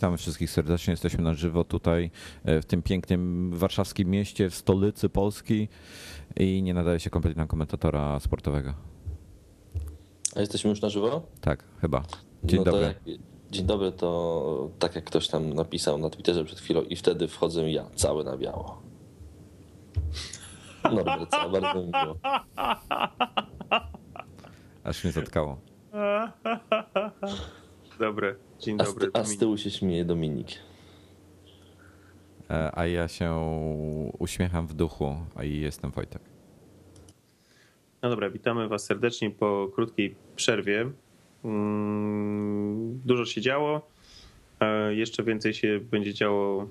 witamy wszystkich serdecznie. Jesteśmy na żywo tutaj e, w tym pięknym warszawskim mieście, w stolicy Polski i nie nadaje się kompletnie na komentatora sportowego. A jesteśmy już na żywo? Tak, chyba. Dzień no dobry. Jak, dzień dobry, to tak jak ktoś tam napisał na Twitterze przed chwilą i wtedy wchodzę ja, cały na biało. Norbert, co, bardzo mi miło. Aż mnie zatkało. Dobre, dzień A z, dobry. a z tyłu się śmieje Dominik. E, A ja się uśmiecham w duchu, a i jestem Wojtek. No dobra, witamy Was serdecznie po krótkiej przerwie. Mm, Dużo się działo. E, Jeszcze więcej się będzie działo e,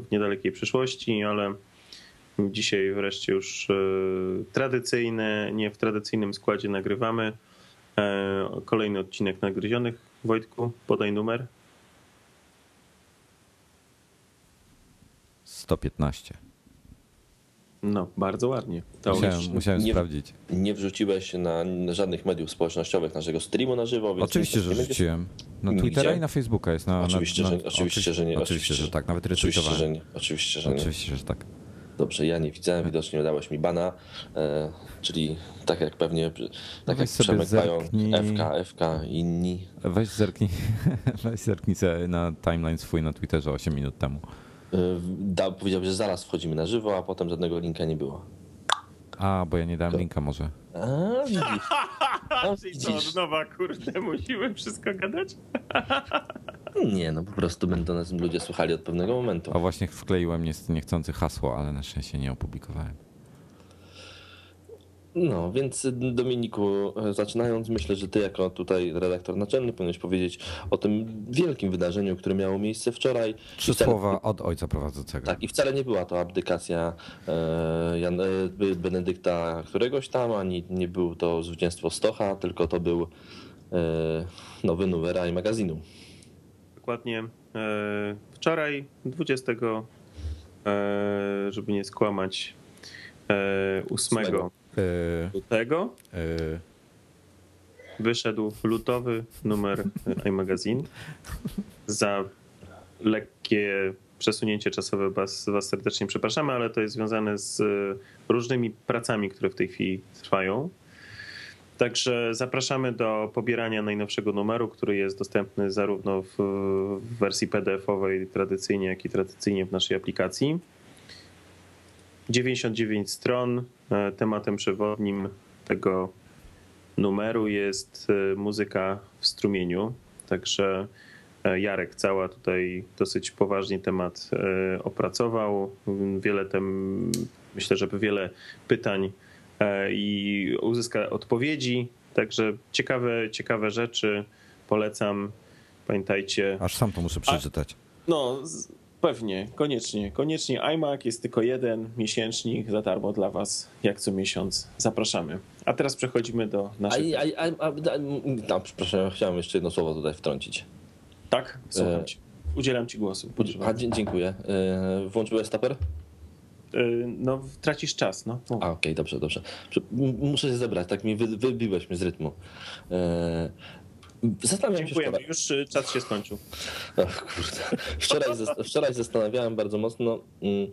w niedalekiej przyszłości, ale dzisiaj wreszcie już tradycyjne, nie w tradycyjnym składzie nagrywamy. Kolejny odcinek nagryzionych. Wojtku, podaj numer. 115. No, bardzo ładnie. To Musiałem, musiałem nie- sprawdzić. Nie wrzuciłeś na żadnych mediów społecznościowych naszego streamu na żywo, więc Oczywiście, że wrzuciłem. Na Nigdzie? Twittera i na Facebooka jest. Na, Oczywiście, na, że, na, oczywiście, że nie. Oczywiście, że tak. Nawet Oczywiście, że retweetowałem. nie. Oczywiście, że nie. Oczywiście, że tak. Dobrze, ja nie widziałem, widocznie dałeś mi bana, e, czyli tak jak pewnie, tak Weź jak Przemek mają zerknij. FK, FK inni. Weź zerknij, weź zerknij sobie na timeline swój na Twitterze 8 minut temu. E, Da, powiedział, że zaraz wchodzimy na żywo, a potem żadnego linka nie było. A, bo ja nie dałem linka może. A, widzisz. A, Czyli co, od nowa, kurde, musimy wszystko gadać? Nie, no po prostu będą nas ludzie słuchali od pewnego momentu. A właśnie wkleiłem niestety niechcący hasło, ale na szczęście nie opublikowałem. No, więc Dominiku, e, zaczynając, myślę, że ty jako tutaj redaktor naczelny powinieneś powiedzieć o tym wielkim wydarzeniu, które miało miejsce wczoraj. Trzy wcale- słowa od ojca prowadzącego. Tak, i wcale nie była to abdykacja e, Jan, e, Benedykta któregoś tam, ani nie był to zwycięstwo Stocha, tylko to był nowy numer i magazynu. Dokładnie wczoraj, 20, e, żeby nie skłamać, e, 8 Ósmego. Yy, lutego yy, wyszedł lutowy numer iMagazine. Za lekkie przesunięcie czasowe was, was serdecznie przepraszamy, ale to jest związane z e, różnymi pracami, które w tej chwili trwają. Także zapraszamy do pobierania najnowszego numeru, który jest dostępny zarówno w, w wersji PDF-owej tradycyjnie, jak i tradycyjnie w naszej aplikacji. 99 stron. E, Tematem przewodnim tego numeru jest e, muzyka w strumieniu. Także e, Jarek Cała tutaj dosyć poważnie temat opracował. Wiele tem, myślę, że wiele pytań i uzyska odpowiedzi. Także ciekawe, ciekawe rzeczy. Polecam. Pamiętajcie. aż sam to muszę przeczytać. No, z- pewnie, koniecznie. Koniecznie iMac jest tylko jeden miesięcznik za darmo dla Was, jak co miesiąc. Zapraszamy. A teraz przechodzimy do A, naszych. a, a, a, a, przepraszam, chciałem jeszcze jedno słowo tutaj wtrącić. Tak, słucham E, Cię. Udzielam Ci głosu. A, dziękuję. E, Włączyłeś staper? Y, No, tracisz czas. No. Mów. A, okej, dobrze, dobrze. M- Muszę się zebrać, tak mi wy, wybiłeś mnie z rytmu. Zastanawiałem się wczoraj. Już y, czas się skończył. Ach, kurde. Wczoraj, wczoraj zastanawiałem bardzo mocno, mm,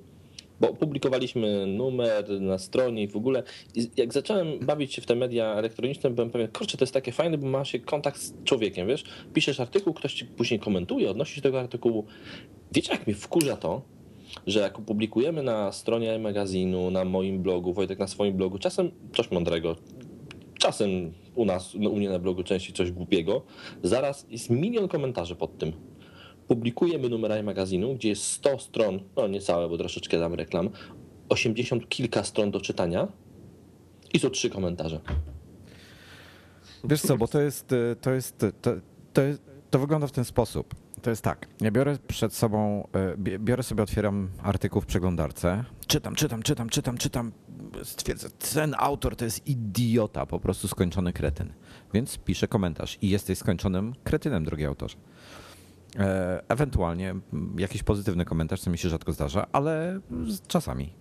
bo publikowaliśmy numer na stronie i w ogóle. I jak zacząłem bawić się w te media elektroniczne, byłem pewien, kurczę, to jest takie fajne, bo ma się kontakt z człowiekiem, wiesz? Piszesz artykuł, ktoś ci później komentuje, odnosi się do tego artykułu. Wiecie, jak mnie wkurza to, że jak publikujemy na stronie magazynu, na moim blogu, Wojtek na swoim blogu, czasem coś mądrego, czasem u nas, no, u mnie na blogu częściej coś głupiego, zaraz jest milion komentarzy pod tym. Publikujemy numer magazynu, gdzie jest 100 stron, no niecałe, bo troszeczkę dam reklam, 80 kilka stron do czytania i są trzy komentarze. Wiesz co, bo to jest, to jest, to, to, jest, to wygląda w ten sposób. To jest tak, ja biorę przed sobą, bi- biorę sobie, otwieram artykuł w przeglądarce, czytam, czytam, czytam, czytam, czytam, stwierdzę, ten autor to jest idiota, po prostu skończony kretyn. Więc piszę komentarz i jesteś skończonym kretynem, drogi autorze. E, Ewentualnie jakiś pozytywny komentarz, co mi się rzadko zdarza, ale czasami.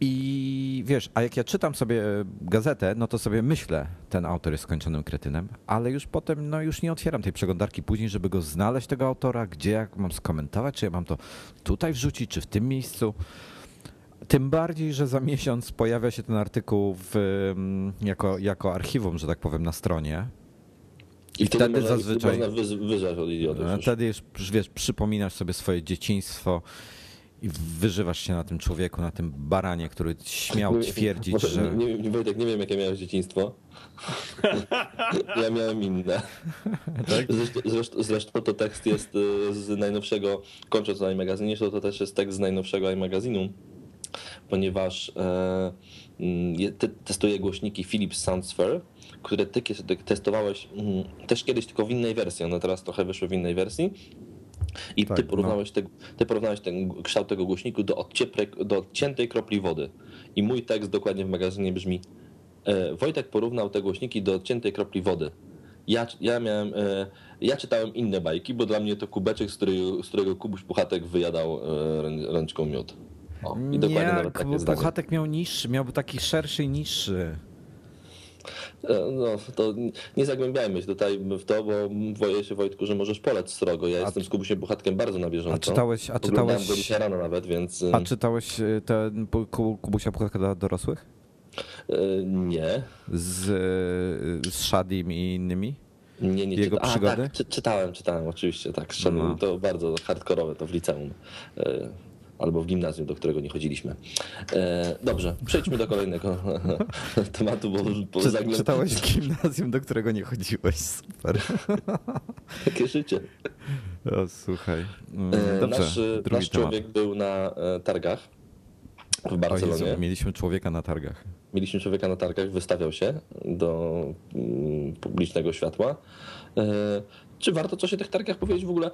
I wiesz, a jak ja czytam sobie gazetę, no to sobie myślę, ten autor jest skończonym kretynem, ale już potem, no już nie otwieram tej przeglądarki później, żeby go znaleźć, tego autora, gdzie jak mam skomentować, czy ja mam to tutaj wrzucić, czy w tym miejscu. Tym bardziej, że za miesiąc pojawia się ten artykuł w, mm, jako, jako archiwum, że tak powiem, na stronie. I, wtedy, wtedy można, zazwyczaj- Można wyz- od idiotów. Już. Wtedy już, wiesz, przypominasz sobie swoje dzieciństwo i wyżywasz się na tym człowieku, na tym baranie, który śmiał twierdzić, może- że... Nie, nie, Wojtek, nie wiem, jakie miałeś dzieciństwo. ja miałem inne. Tak? Zresztą, zresztą, zresztą to tekst jest y, z najnowszego, kończąc na iMagazynie, to, to też jest tekst z najnowszego iMagazynu, ponieważ e, mm, testuję głośniki Philips Soundsphere, które ty testowałeś mm, też kiedyś tylko w innej wersji, one teraz trochę wyszły w innej wersji. I Tak, ty, no. porównałeś te, ty porównałeś ten kształt tego głośniku do, do odciętej kropli wody. I mój tekst dokładnie w magazynie brzmi: e, Wojtek porównał te głośniki do odciętej kropli wody. Ja, ja miałem, e, ja czytałem inne bajki, bo dla mnie to kubeczek, z którego, z którego Kubuś Puchatek wyjadał rę- ręczką miód. O, I dokładnie nie, nawet takie zdanie. Puchatek miał niższy, miał taki szerszy i niższy. E, No, to nie zagłębiajmy się tutaj w to, bo boję się Wojtku, że możesz polec srogo. Ja jestem z Kubusiem Puchatkiem bardzo na bieżąco. A czytałeś, a czytałeś, go dzisiaj rano nawet, więc e, a czytałeś e, ten Kubusia Puchatka dla dorosłych? nie. Z, z Shadim i innymi? Nie, nie Jego czyta- A, przygody? tak, czy, czytałem, czytałem, oczywiście, tak. Szedłem, No. To bardzo hardkorowe, to w liceum. E, Albo w gimnazjum, do którego nie chodziliśmy. E, Dobrze, przejdźmy do kolejnego tematu, bo, bo Czy, zaglę- czytałeś w gimnazjum, do którego nie chodziłeś? Super. takie życie. O, słuchaj. Mm, E, Dobrze, nasz drugi nasz temat. człowiek był na e, targach w Barcelonie. Jezu, mieliśmy człowieka na targach. Mieliśmy człowieka na targach, wystawiał się do mm, publicznego światła. Czy warto coś o tych targach powiedzieć w ogóle?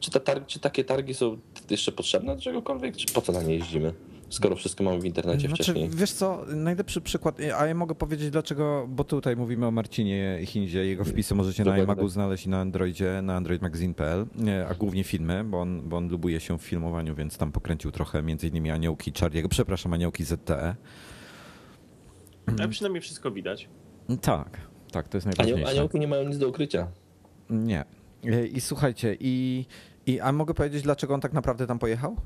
Czy, te targ, czy takie targi są jeszcze potrzebne do czegokolwiek? Czy po co na nie jeździmy? Skoro wszystko mamy w internecie Znaczy, wcześniej. wiesz co, najlepszy przykład, a ja mogę powiedzieć dlaczego, bo tutaj mówimy o Marcinie Hindzie, jego wpisy możecie na Dokładnie iMagu tak. znaleźć i na Androidzie, na androidmagazine.pl, a głównie filmy, bo on, bo on lubuje się w filmowaniu, więc tam pokręcił trochę między innymi Aniołki Charlie'ego, przepraszam, Aniołki ZTE. Ale przynajmniej wszystko widać. Tak, tak, to jest Anioł, najważniejsze. aniołki nie mają nic do ukrycia. Nie. I słuchajcie, i, i a mogę powiedzieć, dlaczego on tak naprawdę tam pojechał?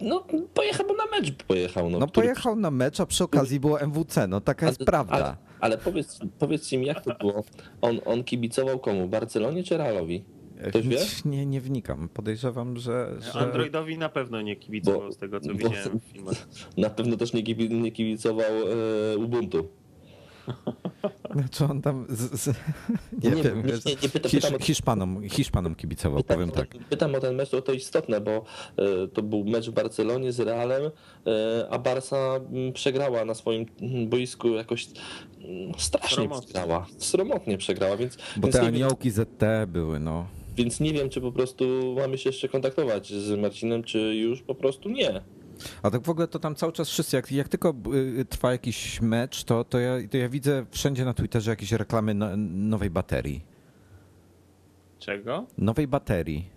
No pojechał, bo na mecz pojechał. No, No który- pojechał na mecz, a przy okazji było MWC, no taka jest Ale- prawda. Ale, ale powiedz, powiedzcie mi, jak to było? On, on kibicował komu? Barcelonie czy Realowi? Ktoś wie? Nie, nie wnikam. Podejrzewam, że. że... Androidowi na pewno nie kibicował Bo- z tego, co bo- widziałem w filmach. Na pewno też nie, kibi- nie kibicował e, Ubuntu. Znaczy on tam. Z, z... Nie, Nie, wiem. nie, nie, nie pytam- Hisz, pytam o- Hiszpanom, Hiszpanom kibicował, powiem tak. Pytam o ten mecz, to, to istotne, bo e, to był mecz w Barcelonie z Realem, e, a Barca mm, przegrała na swoim mm, boisku jakoś mm, strasznie Sromotnie. przegrała. Sromotnie przegrała, więc, Bo więc, te aniołki ZT były, no. więc nie wiem, czy po prostu mamy się jeszcze kontaktować z Marcinem, czy już po prostu nie. A tak w ogóle to tam cały czas wszyscy, jak, jak tylko y, trwa jakiś mecz, to, to, ja, to ja widzę wszędzie na Twitterze jakieś reklamy no, nowej baterii. Czego? Nowej baterii.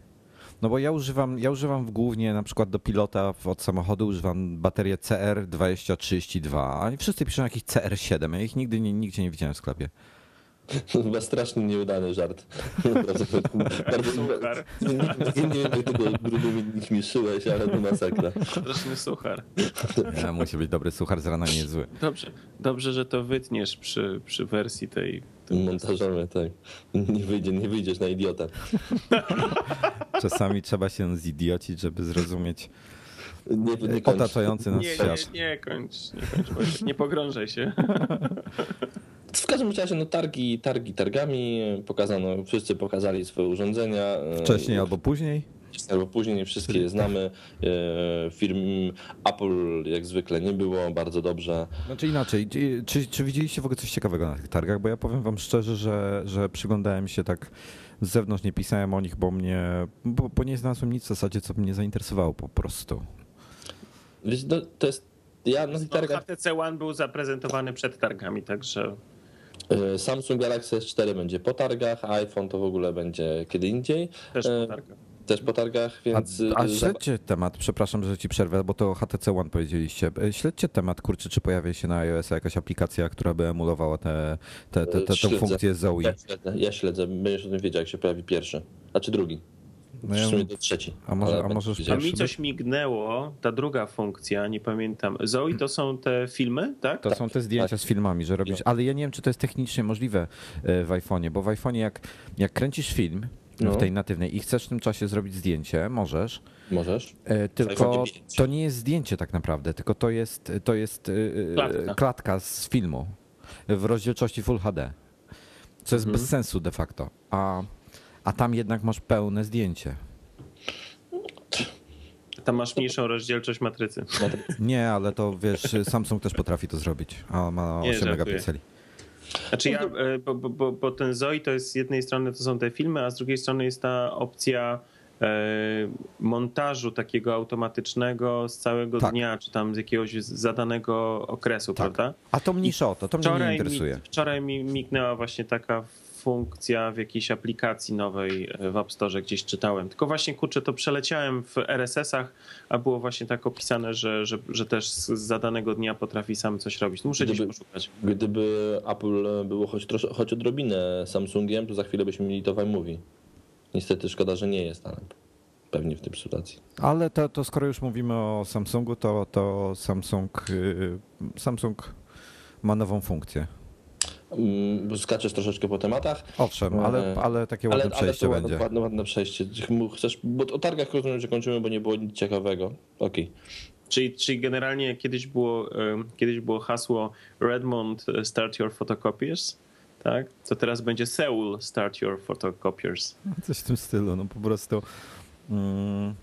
No bo ja używam, ja używam głównie na przykład do pilota od samochodu używam baterię CR2032, a wszyscy piszą jakiś CR7, ja ich nigdy nie, nigdzie nie widziałem w sklepie. Chyba strasznie nieudany żart. Bardzo, Suchar. nie, nie, wiem, jak tego grubymi nićmi szyłeś, ale to masakra. Straszny suchar. Ja, musi być dobry suchar, z rana nie jest zły. Dobrze, dobrze, że to wytniesz przy, przy wersji tej. tej Montażowe, tak. Nie, wyjdzie, nie wyjdziesz na idiota. Czasami trzeba się zidiocić, żeby zrozumieć Nie, nie otaczający nas Nie, świat. nie, nie kończ, nie kończ, nie pogrążaj się. W każdym razie, no targi, targi targami, pokazano, wszyscy pokazali swoje urządzenia. e, Wcześniej albo później. albo później, wszystkie je znamy. E, Firm Apple jak zwykle nie było, bardzo dobrze. Znaczy inaczej, czy, czy, widzieliście w ogóle coś ciekawego na tych targach? Bo ja powiem wam szczerze, że, że przyglądałem się tak z zewnątrz, nie pisałem o nich, bo mnie, bo, bo nie znalazłem nic w zasadzie, co mnie zainteresowało po prostu. Wiesz, no, to jest, ja na tych No, targach, HTC One był zaprezentowany przed targami, także Samsung Galaxy S4 będzie po targach, a iPhone to w ogóle będzie kiedy indziej. też E, po targach. też po targach, więc... A, a śledźcie temat, przepraszam, że ci przerwę, bo to HTC One powiedzieliście. E, śledźcie temat, kurczę, czy pojawia się na iOS jakaś aplikacja, która by emulowała tę te, te, te, te, funkcję Zoe. Ja śledzę, ja śledzę, będziesz o tym wiedział, jak się pojawi pierwszy, a czy drugi. No ja, trzeci. A może, a może A mi coś mignęło, ta druga funkcja, nie pamiętam. Zoe to są te filmy, tak? To tak. są te zdjęcia tak. z filmami, że robisz, ale ja nie wiem, czy to jest technicznie możliwe e, w iPhone'ie, bo w iPhone'ie jak, jak kręcisz film, no. w tej natywnej i chcesz w tym czasie zrobić zdjęcie, możesz. Możesz. E, tylko to nie jest zdjęcie tak naprawdę, tylko to jest, to jest klatka. klatka z filmu w rozdzielczości Full HD. Co jest mhm. bez sensu de facto. A a tam jednak masz pełne zdjęcie. Tam masz mniejszą rozdzielczość matrycy. Nie, ale to wiesz, Samsung też potrafi to zrobić, a ma 8 megapikseli. Znaczy ja, e, bo, bo, bo, ten Zoe to jest z jednej strony to są te filmy, a z drugiej strony jest ta opcja e, montażu takiego automatycznego z całego tak. dnia, czy tam z jakiegoś zadanego okresu, tak. prawda? A to mniejsza o to, to mnie nie interesuje. Mi, wczoraj mi mignęła właśnie taka funkcja w jakiejś aplikacji nowej w App Store gdzieś czytałem. Tylko właśnie kurczę, to przeleciałem w RSS-ach, a było właśnie tak opisane, że, że, że też z zadanego dnia potrafi sam coś robić. Muszę gdyby, gdzieś poszukać. Gdyby Apple było choć, trosz, choć odrobinę Samsungiem, to za chwilę byśmy mieli to w iMovie. Niestety szkoda, że nie jest, ale pewnie w tej sytuacji. Ale to, to skoro już mówimy o Samsungu, to, to Samsung, y, Samsung ma nową funkcję. Mm, skaczesz troszeczkę po tematach. Owszem, ale, e, ale takie ładne ale, przejście ale będzie. Ładne, ładne przejście. Chcesz, bo o targach rozumiem, że kończymy, bo nie było nic ciekawego. Okej. Okay. Czyli, czyli generalnie kiedyś było, kiedyś było hasło Redmond e, start your photocopiers, tak? To teraz będzie Seoul start your photocopiers. Coś w tym stylu, no po prostu. Mm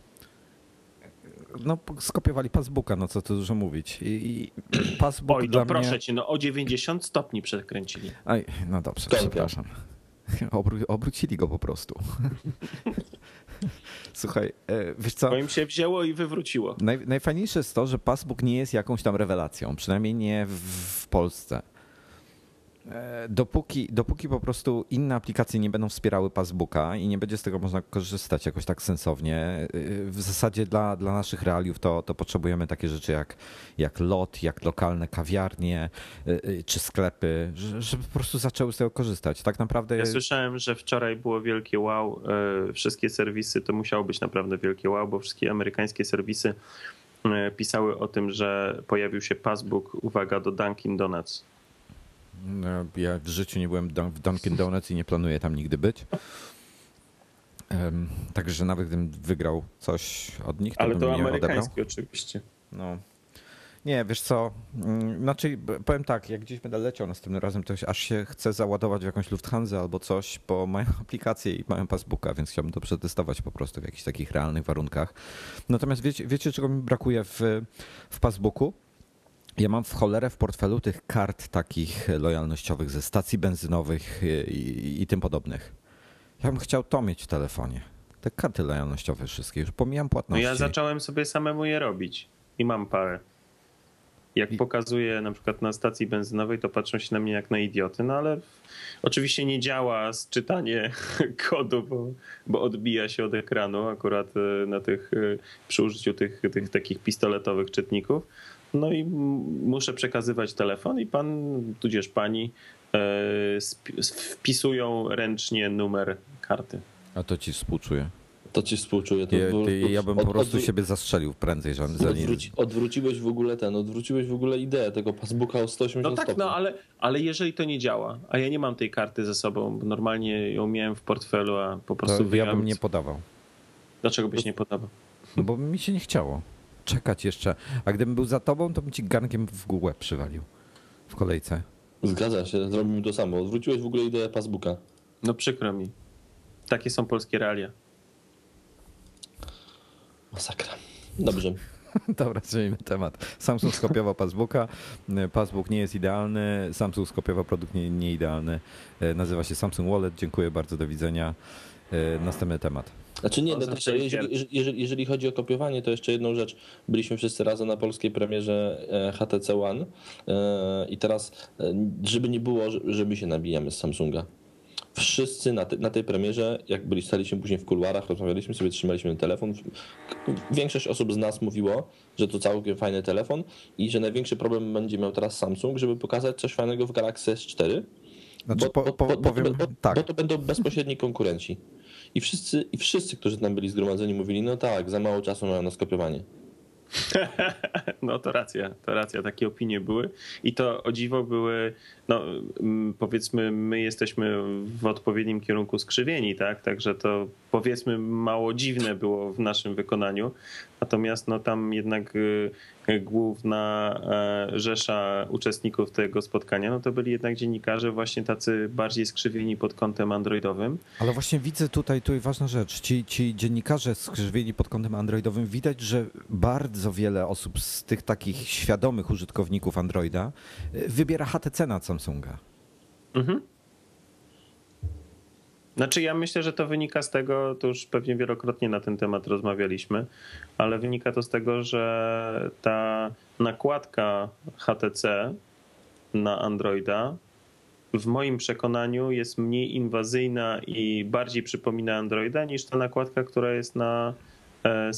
no, skopiowali passbooka, no co tu dużo mówić. I, i passbook Oj, no proszę mnie... cię, no o 90 stopni przekręcili. Aj, no dobrze, przepraszam. Obró obrócili go po prostu. Słuchaj, e, wiesz co? Bo im się wzięło i wywróciło. Naj, najfajniejsze jest to, że passbook nie jest jakąś tam rewelacją, przynajmniej nie w, w Polsce. E, dopóki, dopóki po prostu inne aplikacje nie będą wspierały Passbooka i nie będzie z tego można korzystać jakoś tak sensownie, e, w zasadzie dla, dla naszych realiów to, to potrzebujemy takie rzeczy jak, jak lot, jak lokalne kawiarnie e, czy sklepy, żeby po prostu zaczęły z tego korzystać. Tak naprawdę. Ja słyszałem, że wczoraj było wielkie wow. Wszystkie serwisy to musiało być naprawdę wielkie wow, bo wszystkie amerykańskie serwisy pisały o tym, że pojawił się Passbook, uwaga, do Dunkin' Donuts. No, ja w życiu nie byłem w Dunkin' Donuts i nie planuję tam nigdy być. Um, także nawet gdybym wygrał coś od nich, to Ale bym to nie amerykańskie oczywiście. No. Nie, wiesz co, mm, znaczy powiem tak, jak gdzieś będę leciał następnym razem, to aż się chcę załadować w jakąś Lufthansa albo coś, bo mają aplikację i mają passbooka, więc chciałbym to przetestować po prostu w jakichś takich realnych warunkach. Natomiast wiecie, wiecie czego mi brakuje w, w passbooku? Ja mam w cholerę w portfelu tych kart takich lojalnościowych ze stacji benzynowych i, i, tym podobnych. Ja bym chciał to mieć w telefonie. Te karty lojalnościowe wszystkie, już pomijam płatności. No ja zacząłem sobie samemu je robić i mam parę. Jak I... pokazuję na przykład na stacji benzynowej, to patrzą się na mnie jak na idioty, no ale oczywiście nie działa czytanie kodu, bo, bo odbija się od ekranu akurat e, na tych, e, przy użyciu tych, tych takich pistoletowych czytników no i muszę przekazywać telefon i pan, tudzież pani e, wpisują ręcznie numer karty. A to ci współczuję. To ci współczuję. To ja, ja bym po prostu siebie zastrzelił prędzej. Że odwróci, odwróciłeś w ogóle ten, odwróciłeś w ogóle ideę tego Facebooka o 180 No tak, stopni. no ale, ale jeżeli to nie działa, a ja nie mam tej karty ze sobą, bo normalnie ją miałem w portfelu, a po prostu... To ja bym nie podawał. Dlaczego byś nie podawał? No bo mi się nie chciało czekać jeszcze. A gdybym był za tobą, to bym ci garnkiem w głowę przywalił w kolejce. Zgadza się, zrobimy to samo. Odwróciłeś w ogóle ideę Passbooka. No przykro mi. Takie są polskie realia. Masakra. Dobrze. Dobra, zmienimy temat. Samsung skopiował Passbooka. Passbook nie jest idealny. Samsung skopiował produkt nie, nieidealny. E, nazywa się Samsung Wallet. Dziękuję bardzo, do widzenia. E, następny temat. Znaczy nie, no też, jeżeli, jeżeli, jeżeli, chodzi o kopiowanie, to jeszcze jedną rzecz. Byliśmy wszyscy razem na polskiej premierze e, HTC One e, i teraz, e, żeby nie było, że my się nabijamy z Samsunga. wszyscy na, te, na tej premierze, jak byli, staliśmy później w kuluarach, rozmawialiśmy sobie, trzymaliśmy ten telefon. Większość osób z nas mówiło, że to całkiem fajny telefon i że największy problem będzie miał teraz Samsung, żeby pokazać coś fajnego w Galaxy S4. Znaczy, po, po, bo, powiem bo, tak. bo to będą bezpośredni konkurenci. I wszyscy, I wszyscy, którzy tam byli zgromadzeni, mówili, no tak, za mało czasu mają na skopiowanie. No to racja, to racja, takie opinie były i to o dziwo były, no powiedzmy my jesteśmy w odpowiednim kierunku skrzywieni, tak, także to powiedzmy mało dziwne było w naszym wykonaniu, natomiast no tam jednak y, główna e, rzesza uczestników tego spotkania, no to byli jednak dziennikarze właśnie tacy bardziej skrzywieni pod kątem androidowym. Ale właśnie widzę tutaj, tutaj ważna rzecz, ci, ci dziennikarze skrzywieni pod kątem androidowym, widać, że bardzo wiele osób z tych takich świadomych użytkowników Androida y, wybiera HTC na Samsunga. Mhm. Znaczy ja myślę, że to wynika z tego, to już pewnie wielokrotnie na ten temat rozmawialiśmy, ale wynika to z tego, że ta nakładka HTC na Androida w moim przekonaniu jest mniej inwazyjna i bardziej przypomina Androida niż ta nakładka, która jest na e,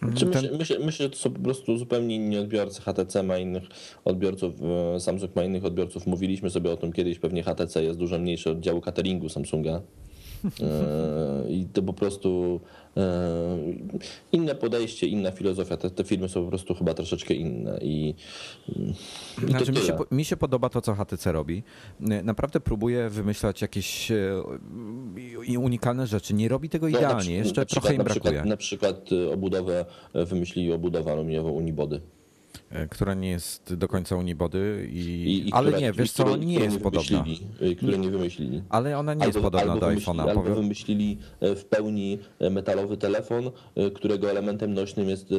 Samsunga. Czy myślę, myślę, myślę, że to są po prostu zupełnie inni odbiorcy. HTC ma innych odbiorców, e, Samsung ma innych odbiorców. Mówiliśmy sobie o tym kiedyś, pewnie HTC jest dużo mniejszy od działu cateringu Samsunga. E, I to po prostu e, inne podejście, inna filozofia. Te, te filmy są po prostu chyba troszeczkę inne. I, i znaczy, mi, się, mi się podoba to, co HTC robi. Naprawdę próbuje wymyślać jakieś unikalne rzeczy. Nie robi tego idealnie, no, jeszcze trochę im brakuje. Na przykład, na przykład obudowę wymyślili obudowę aluminiową Unibody. E, która nie jest do końca Unibody, i, I, i ale która, nie, wiesz co, nie jest podobna. Które nie wymyślili. Ale ona nie albo, jest podobna do iPhone'a. Albo powiem. wymyślili e, w pełni e, metalowy telefon, którego elementem nośnym jest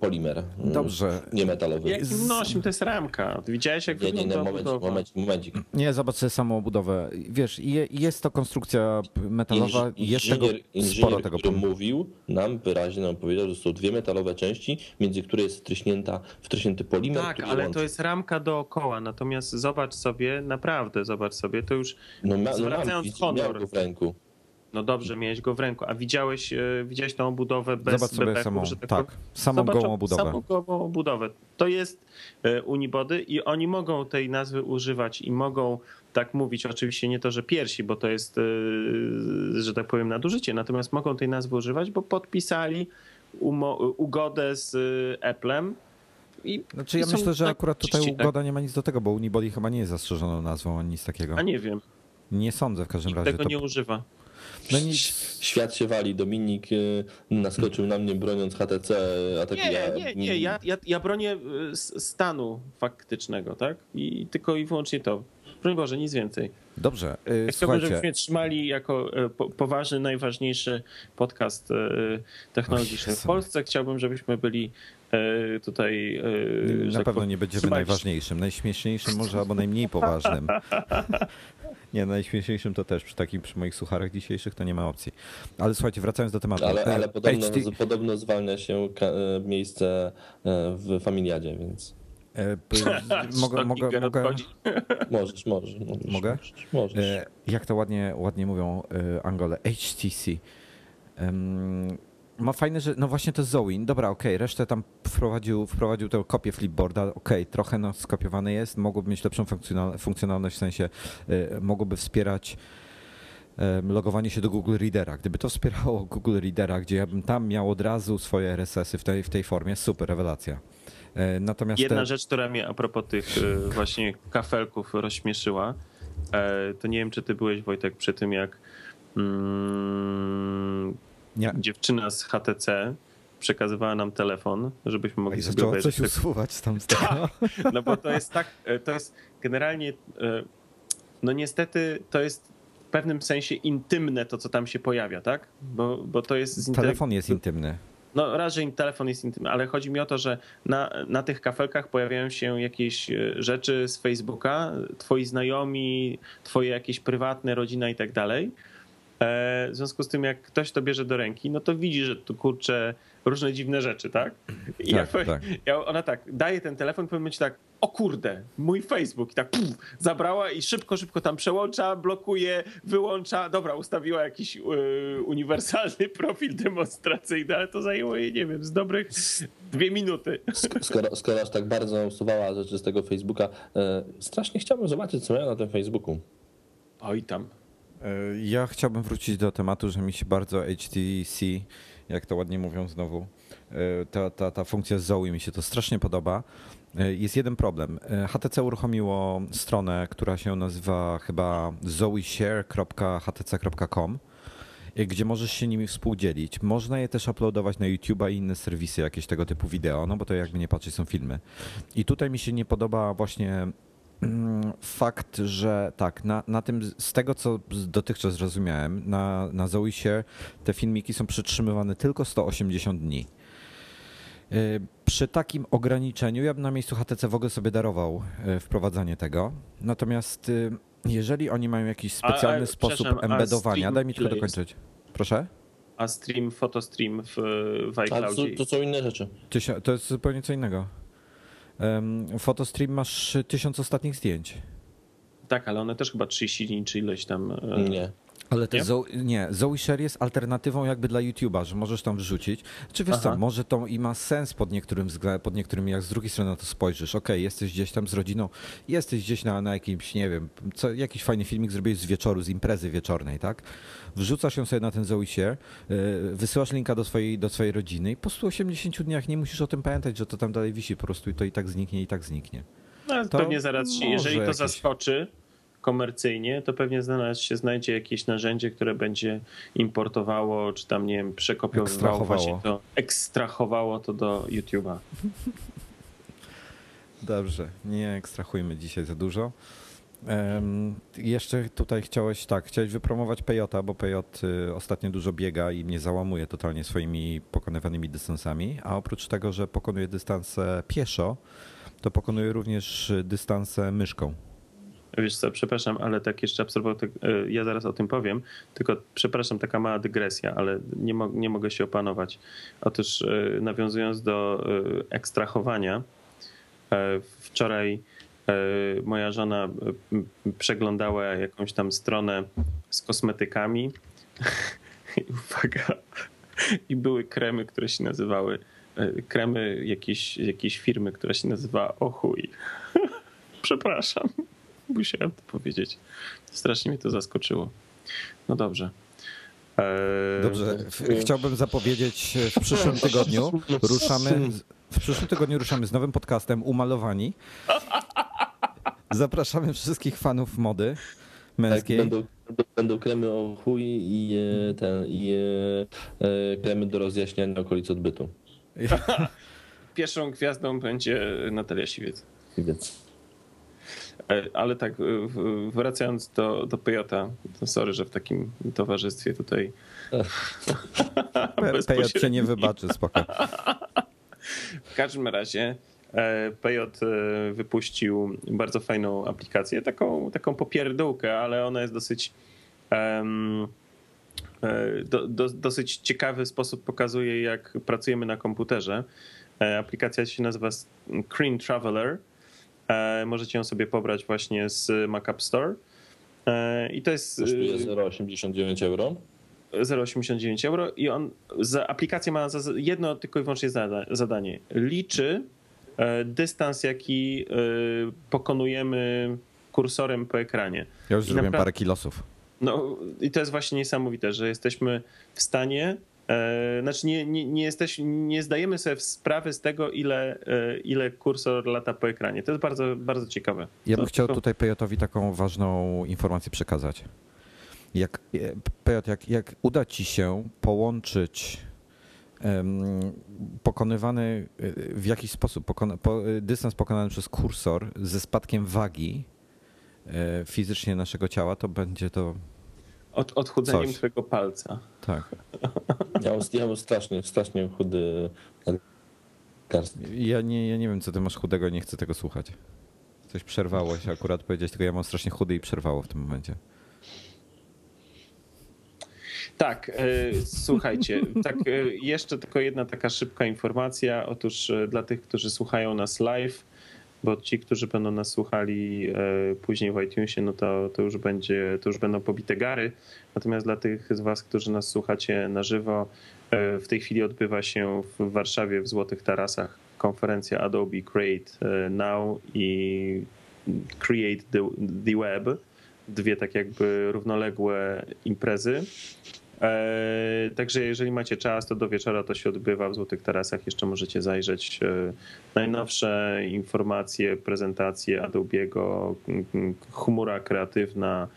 polimer. Dobrze. Nie metalowy. Jakim nośnym? To jest ramka. Widziałeś jak nie, nie, nie, moment, moment, momencik. Nie, zobacz sobie samą budowę. Wiesz, jest to konstrukcja metalowa, Inż, jest tego sporo tego. który mówił nam wyraźnie, nam powiedział, że są dwie metalowe części, między której jest wtryśnięta, wtryśnięty polimer. Tak, ale łączy. to jest ramka dookoła, natomiast zobacz sobie, naprawdę zobacz sobie, to już no, ma, zwracając no, mam, honor. w ręku. No dobrze, miałeś go w ręku. A widziałeś, e, widziałeś tą obudowę bez Zobacz sobie samą, że tak, tak samą Zobacz, gołą obudowę. Samą gołą obudowę. To jest e, Unibody i oni mogą tej nazwy używać i mogą tak mówić. Oczywiście nie to, że piersi, bo to jest, e, że tak powiem, nadużycie. Natomiast mogą tej nazwy używać, bo podpisali ugodę z Applem. I znaczy ja myślę, że akurat tutaj tak? ugoda nie ma nic do tego, bo Unibody chyba nie jest zastrzeżoną nazwą ani nic takiego. A nie wiem. Nie sądzę w każdym Nikt razie. tego to... nie używa. No nic. Świat się wali. Dominik y, naskoczył na mnie broniąc HTC. A tak nie, ja... nie, nie. Ja, ja, ja bronię y, stanu faktycznego, tak? I tylko i wyłącznie to. Broń Boże, nic więcej. Dobrze. Yy, Chciałbym, żebyśmy trzymali jako e, poważny, najważniejszy podcast technologiczny w Polsce. Chciałbym, żebyśmy byli tutaj. Na tak pewno nie będziemy trzymać. najważniejszym. Najśmieszniejszym może albo najmniej poważnym. Nie, najśmieszniejszym to też przy takim, przy moich sucharach dzisiejszych to nie ma opcji. Ale słuchajcie, wracając do tematu. Ale, ale podobno, HT... podobno zwalnia się miejsce w familiadzie, więc. E, mogę, mogę, mogę... Możesz, możesz. możesz mogę? Możesz. E, jak to ładnie, ładnie mówią e, Angole, HTC. Ma fajne, że no właśnie to jest Zoin. Dobra, okej, okay. resztę tam wprowadził, wprowadził tę kopię flipboarda. Okej, okay. trochę no, skopiowany jest, mogłoby mieć lepszą funkcjonalność, w sensie mogłoby wspierać logowanie się do Google Readera. Gdyby to wspierało Google Readera, gdzie ja bym tam miał od razu swoje RSS-y w tej, w tej formie, super, rewelacja. E, natomiast Jedna te... rzecz, która mnie a propos tych e, właśnie kafelków rozśmieszyła, e, to nie wiem, czy ty byłeś, Wojtek, przy tym, jak mm, dziewczyna z HTC przekazywała nam telefon, żebyśmy mogli I sobie obejrzeć. coś usuwać tam z tego. Tak, no bo to jest tak, to jest generalnie, no niestety to jest w pewnym sensie intymne to, co tam się pojawia, tak? Bo, bo to jest... Telefon jest intymny. No raz, że telefon jest intymny, ale chodzi mi o to, że na, na tych kafelkach pojawiają się jakieś e, rzeczy z Facebooka, twoi znajomi, twoje jakieś prywatne, rodzina i tak dalej. E, w związku z tym, jak ktoś to bierze do ręki, no to widzi, że tu kurczę różne dziwne rzeczy, tak? I Tak, ja, tak. ja, ona tak, daje ten telefon, powiem być tak, o kurde, mój Facebook. I tak puf, zabrała i szybko, szybko tam przełącza, blokuje, wyłącza. Dobra, ustawiła jakiś y, uniwersalny profil demonstracyjny, ale to zajęło jej, nie wiem, z dobrych dwie minuty. Skoro, skoro aż tak bardzo usuwała rzeczy z tego Facebooka, e, strasznie chciałbym zobaczyć, co miała na tym Facebooku. Oj tam. E, Ja chciałbym wrócić do tematu, że mi się bardzo HTC, jak to ładnie mówią znowu, e, ta, ta, ta funkcja Zoe mi się to strasznie podoba. E, Jest jeden problem. HTC uruchomiło stronę, która się nazywa chyba zoeshare.htc.com gdzie możesz się nimi współdzielić. Można je też uploadować na YouTube'a i inne serwisy, jakieś tego typu wideo, no bo to jakby nie patrzeć są filmy. I tutaj mi się nie podoba właśnie fakt, że tak, na, na tym, z tego co dotychczas zrozumiałem, na, na Zoe Share te filmiki są przytrzymywane tylko 180 dni. Y, Przy takim ograniczeniu ja bym na miejscu HTC w ogóle sobie darował y, wprowadzanie tego. Natomiast y, jeżeli oni mają jakiś A- a, specjalny sposób przepraszam, a embedowania, stream daj mi tylko ile jest? dokończyć. Proszę? A stream, fotostream w, w to, iCloudzie. to są inne rzeczy. To jest zupełnie co innego. Fotostream masz tysiąc ostatnich zdjęć. Tak, ale one też chyba 30 dni czy ileś tam. e, Nie. Ale to Nie? Zoe, nie, Zoe Share jest alternatywą jakby dla YouTube'a, że możesz tam wrzucić. Czy wiesz co, Aha. może to i ma sens pod niektórym względem, pod niektórym, jak z drugiej strony na to spojrzysz. Okej, jesteś gdzieś tam z rodziną, jesteś gdzieś na, na jakimś, nie wiem, co, jakiś fajny filmik zrobiłeś z wieczoru, z imprezy wieczornej, tak? Wrzucasz ją sobie na ten Zoe Share, yy, wysyłasz linka do swojej, do swojej rodziny i po 180 dniach nie musisz o tym pamiętać, że to tam dalej wisi, po prostu i to i tak zniknie, i tak zniknie. No, To pewnie zaraz się, jeżeli to jakieś- zaskoczy komercyjnie, to pewnie zaraz się znajdzie jakieś narzędzie, które będzie importowało, czy tam, nie wiem, przekopiowywało właśnie to, ekstrahowało to do YouTube'a. Dobrze, nie ekstrahujmy dzisiaj za dużo. Em, jeszcze tutaj chciałeś, tak, chciałeś wypromować Pejota, bo Pejot y, ostatnio dużo biega i mnie załamuje totalnie swoimi pokonywanymi dystansami, a oprócz tego, że pokonuje dystanse pieszo, to pokonuje również dystanse myszką. Wiesz co, przepraszam, ale tak jeszcze absorbował, e, ja zaraz o tym powiem, tylko przepraszam, taka mała dygresja, ale nie, mo- nie mogę się opanować. Otóż e, nawiązując do e, ekstrahowania, wczoraj moja żona przeglądała jakąś tam stronę z kosmetykami i uwaga, i były kremy, które się nazywały, kremy jakiejś, jakiejś firmy, która się nazywa Ochuj. Przepraszam. Musiałem to powiedzieć. Strasznie mnie to zaskoczyło. No dobrze. Eee, Dobrze, chciałbym zapowiedzieć e, w przyszłym tygodniu ruszamy, z- w przyszłym tygodniu ruszamy z nowym podcastem Umalowani. Zapraszamy wszystkich fanów mody Tak, męskiej. będą, będą kremy o chuj i, e, ten, i e, kremy do rozjaśniania okolic odbytu. Pierwszą gwiazdą będzie Natalia Siwiec. E, Ale tak, e, wracając do, do Pejota, to sorry, że w takim towarzystwie tutaj Pe- Pejot cię nie wybaczy, spoko. W każdym razie e, Pejot e, wypuścił bardzo fajną aplikację, taką, taką popierdółkę, ale ona jest dosyć e, do, do, dosyć ciekawy sposób pokazuje, jak pracujemy na komputerze. E, Aplikacja się nazywa Screen Traveler. E, Możecie ją sobie pobrać właśnie z Mac App Store. E, I to jest kosztuje e, 0,89 euro. 0,89 euro i on za aplikację ma za jedno tylko i wyłącznie zada, zadanie. Liczy e, dystans, jaki e, pokonujemy kursorem po ekranie. Ja już I zrobiłem napra- parę kilosów. No i to jest właśnie niesamowite, że jesteśmy w stanie, e, znaczy nie, nie, nie, jesteś, nie zdajemy sobie sprawy z tego, ile, e, ile kursor lata po ekranie. To jest bardzo, bardzo ciekawe. Ja bym To chciał tylko- tutaj Pejotowi taką ważną informację przekazać. Jak, e, Pejot, jak, jak uda ci się połączyć pokonywany e, w jakiś sposób pokona, po, e, dystans pokonany przez kursor ze spadkiem wagi e, fizycznie naszego ciała, to będzie to Od, odchudzeniem Coś. twojego palca. tak. Ja mam, ja mam strasznie, strasznie chudy. Ja nie, ja nie wiem, co ty masz chudego, nie chcę tego słuchać. Coś przerwało się akurat powiedzieć, tylko ja mam strasznie chudy i przerwało w tym momencie. Tak, e, słuchajcie, tak, e, jeszcze tylko jedna taka szybka informacja. Otóż e, dla tych, którzy słuchają nas live, bo ci, którzy będą nas słuchali później w iTunesie, no to, to, już będzie, to już będą pobite gary. Natomiast dla tych z Was, którzy nas słuchacie na żywo, w tej chwili odbywa się w Warszawie w Złotych Tarasach konferencja Adobe Create Now i Create the, the Web. Dwie tak jakby równoległe imprezy. E, także jeżeli macie czas, to do wieczora to się odbywa w Złotych Tarasach. Jeszcze możecie zajrzeć e, najnowsze informacje, prezentacje Adobe'ego, chmura kreatywna,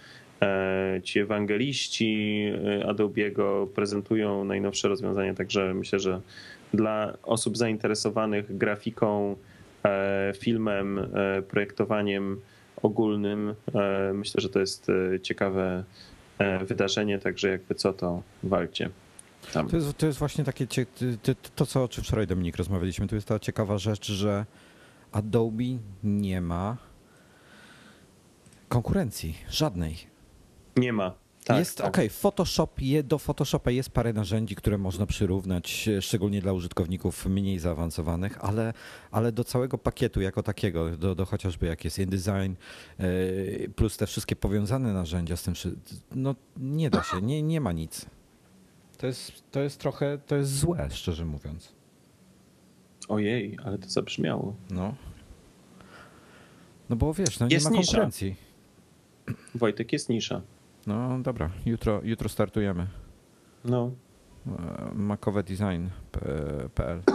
e, ci ewangeliści Adobe'ego prezentują najnowsze rozwiązania, także myślę, że dla osób zainteresowanych grafiką, filmem, projektowaniem ogólnym, myślę, że to jest ciekawe wydarzenie, także jakby co, to walcie. To jest, to jest właśnie takie, to co o czym wczoraj Dominik rozmawialiśmy, to jest ta ciekawa rzecz, że Adobe nie ma konkurencji, żadnej. Nie ma. Tak, jest tak. ok, Photoshop, do Photoshopa jest parę narzędzi, które można przyrównać, szczególnie dla użytkowników mniej zaawansowanych, ale, ale do całego pakietu jako takiego, do, do chociażby jak jest InDesign, e, plus te wszystkie powiązane narzędzia z tym, no nie da się, nie, nie ma nic. To jest, to jest trochę, to jest złe, szczerze mówiąc. Ojej, ale to zabrzmiało. No. No bo wiesz, no jest nie ma nisza. konkurencji. Wojtek jest nisza. No dobra, jutro, jutro startujemy. No. E, makowedesign.pl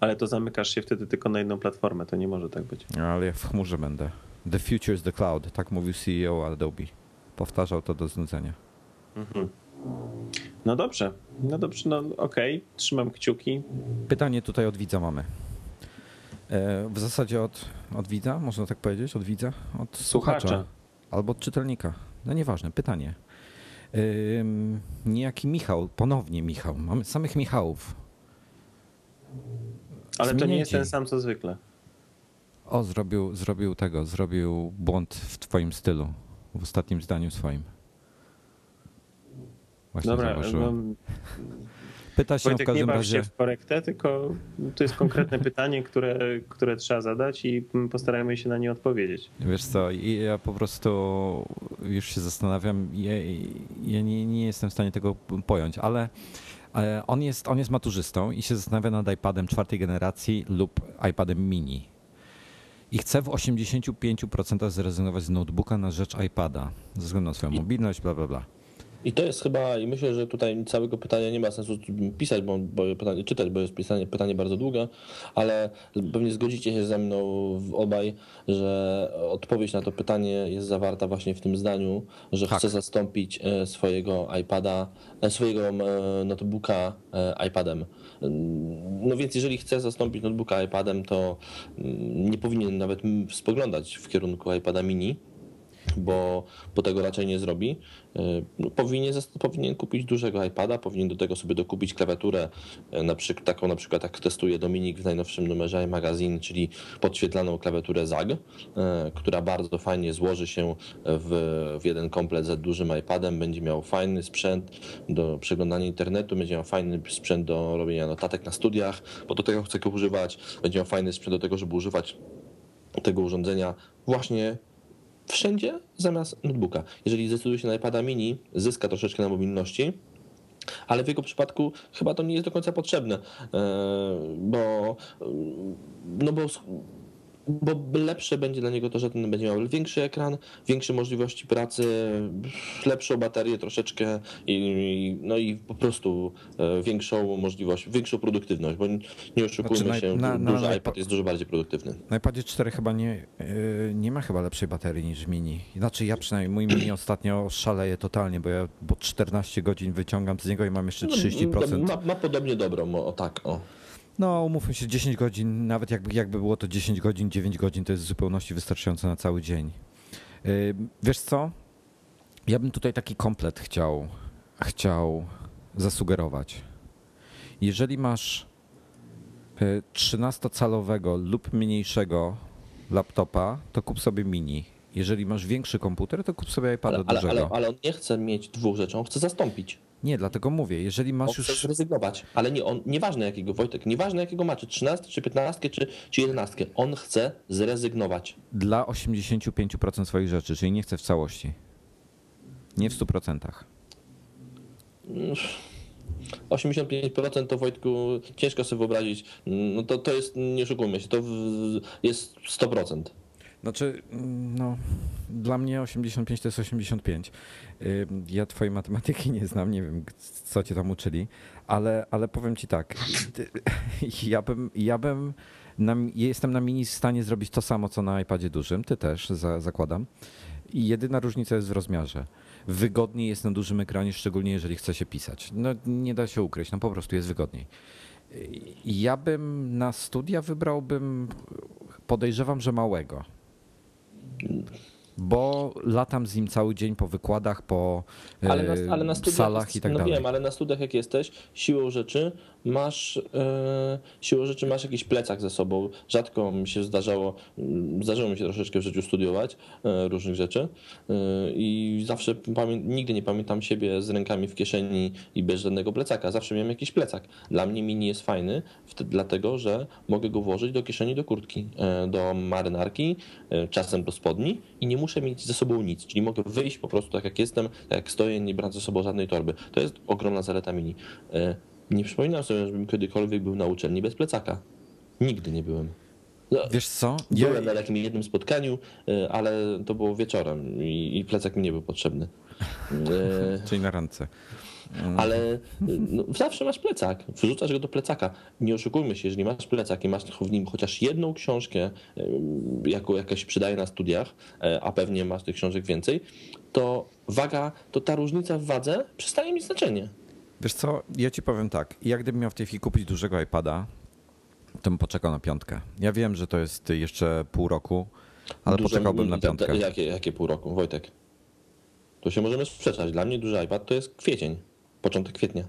Ale to zamykasz się wtedy tylko na jedną platformę, to nie może tak być. Ale ja w chmurze będę. The future is the cloud, tak mówił CEO Adobe. Powtarzał to do znudzenia. Mhm. No dobrze, no dobrze, no okej, okay. trzymam kciuki. Pytanie tutaj od widza mamy. E, w zasadzie od, od widza, można tak powiedzieć, od widza? Od słuchacza. słuchacza albo od czytelnika. No nieważne, pytanie. Yy, niejaki Michał, ponownie Michał. Mamy samych Michałów. Ale to nie jest ten sam co zwykle. O, zrobił, zrobił tego, zrobił błąd w twoim stylu, w ostatnim zdaniu swoim. Właśnie Dobra, no, Pyta się Wojtek, w każdym nie baw razie... się w korektę, tylko to jest konkretne pytanie, które, które trzeba zadać i postarajmy się na nie odpowiedzieć. Wiesz co, ja po prostu już się zastanawiam, ja, ja nie, nie jestem w stanie tego pojąć, ale on jest, on jest maturzystą i się zastanawia nad iPadem czwartej generacji lub iPadem mini. I chce w 85% zrezygnować z notebooka na rzecz iPada, ze względu na swoją mobilność, bla, bla, bla. I to jest chyba, i myślę, że tutaj całego pytania nie ma sensu pisać, bo, bo pytanie, czytać, bo jest pisanie, pytanie bardzo długie, ale pewnie zgodzicie się ze mną obaj, że odpowiedź na to pytanie jest zawarta właśnie w tym zdaniu, że tak. chce zastąpić e, swojego iPada, e, swojego e, notebooka iPadem. No więc jeżeli chce zastąpić notebooka iPadem, to mm, nie powinien nawet spoglądać w kierunku iPada mini, bo, bo tego raczej nie zrobi. E, no, powinien, powinien kupić dużego iPada, powinien do tego sobie dokupić klawiaturę, e, na przykład, taką na przykład jak testuje Dominik w najnowszym numerze iMagazine, czyli podświetlaną klawiaturę ZAG, e, która bardzo fajnie złoży się w, w jeden komplet z dużym iPadem, będzie miał fajny sprzęt do przeglądania internetu, będzie miał fajny sprzęt do robienia notatek na studiach, bo do tego chce go używać, będzie miał fajny sprzęt do tego, żeby używać tego urządzenia właśnie wszędzie zamiast notebooka. Jeżeli zdecyduje się na iPada mini, zyska troszeczkę na mobilności, ale w jego przypadku chyba to nie jest do końca potrzebne, e, bo, no bo bo lepsze będzie dla niego to, że ten będzie miał większy ekran, większe możliwości pracy, lepszą baterię troszeczkę i, no i po prostu e, większą możliwość, większą produktywność, bo nie oszukujmy znaczy, się, na, na, duży na, iPad jest dużo bardziej produktywny. Na iPadzie 4 chyba nie, e, nie ma chyba lepszej baterii niż mini. Znaczy ja przynajmniej, mój mini ostatnio szaleje totalnie, bo ja bo 14 godzin wyciągam z niego i mam jeszcze 30%. No, ma, ma podobnie dobrą, o tak, o. No, umówmy się, 10 godzin, nawet jakby, jakby było to 10 godzin, 9 godzin, to jest w zupełności wystarczające na cały dzień. Wiesz co? Ja bym tutaj taki komplet chciał, chciał zasugerować. Jeżeli masz 13-calowego y, lub mniejszego laptopa, to kup sobie mini. Jeżeli masz większy komputer, to kup sobie iPada Ale, ale, dużego. ale, ale on nie chce mieć dwóch rzeczy, on chce zastąpić. Nie, dlatego mówię, jeżeli masz już zrezygnować. Ale nie, on, nieważne jakiego, Wojtek, nieważne jakiego ma, czy 13, czy 15, czy, czy 11, on chce zrezygnować. dla 85% swoich rzeczy, czyli nie chce w całości. Nie w 100%. 85% to Wojtku ciężko sobie wyobrazić. No to, to jest, nie oszukujmy się, to jest 100%. Znaczy, mm, no, dla mnie 85 to jest 85. Ym, Ja twojej matematyki nie znam, nie wiem, co cię tam uczyli, ale, ale powiem ci tak, ja bym, ja bym na, jestem na mini w stanie zrobić to samo, co na iPadzie dużym, ty też, za, zakładam. I jedyna różnica jest w rozmiarze. Wygodniej jest na dużym ekranie, szczególnie jeżeli chce się pisać. No nie da się ukryć, no po prostu jest wygodniej. I Ja bym na studia wybrałbym, podejrzewam, że małego. Bo latam z nim cały dzień po wykładach, po Ale na, e, ale na studiach, salach i tak no dalej. wiem, ale na studiach jak jesteś, siłą rzeczy masz, e, siłą rzeczy masz jakiś plecak ze sobą. Rzadko mi się zdarzało, mm, zdarzyło mi się troszeczkę w życiu studiować e, różnych rzeczy e, i zawsze nigdy nie pamiętam siebie z rękami w kieszeni i bez żadnego plecaka. Zawsze miałem jakiś plecak. Dla mnie mini jest fajny, dlatego że mogę go włożyć do kieszeni do kurtki, do marynarki, czasem do spodni i nie muszę mieć ze sobą nic, czyli mogę wyjść po prostu tak jak jestem, tak jak stoję, nie brać ze sobą żadnej torby. To jest ogromna zaleta mini. E, Nie przypominam sobie, żebym kiedykolwiek był na uczelni bez plecaka. Nigdy nie byłem. No, Wiesz co? Ja, Byłem na takim jednym spotkaniu, e, ale to było wieczorem i, i plecak mi nie był potrzebny. E, czyli na randce. ale no, zawsze masz plecak, wrzucasz go do plecaka. Nie oszukujmy się, jeżeli masz plecak i masz w nim chociaż jedną książkę, jaką jakaś przydaje na studiach, e, a pewnie masz tych książek więcej, to waga, to ta różnica w wadze przestaje mieć znaczenie. Wiesz co, ja ci powiem tak. Ja gdybym miał w tej chwili kupić dużego iPada, to bym poczekał na piątkę. Ja wiem, że to jest jeszcze pół roku, ale Dużo- poczekałbym na piątkę. Jakie, jakie pół roku, Wojtek? To się możemy sprzeczać. Dla mnie duży iPad to jest kwiecień, początek kwietnia.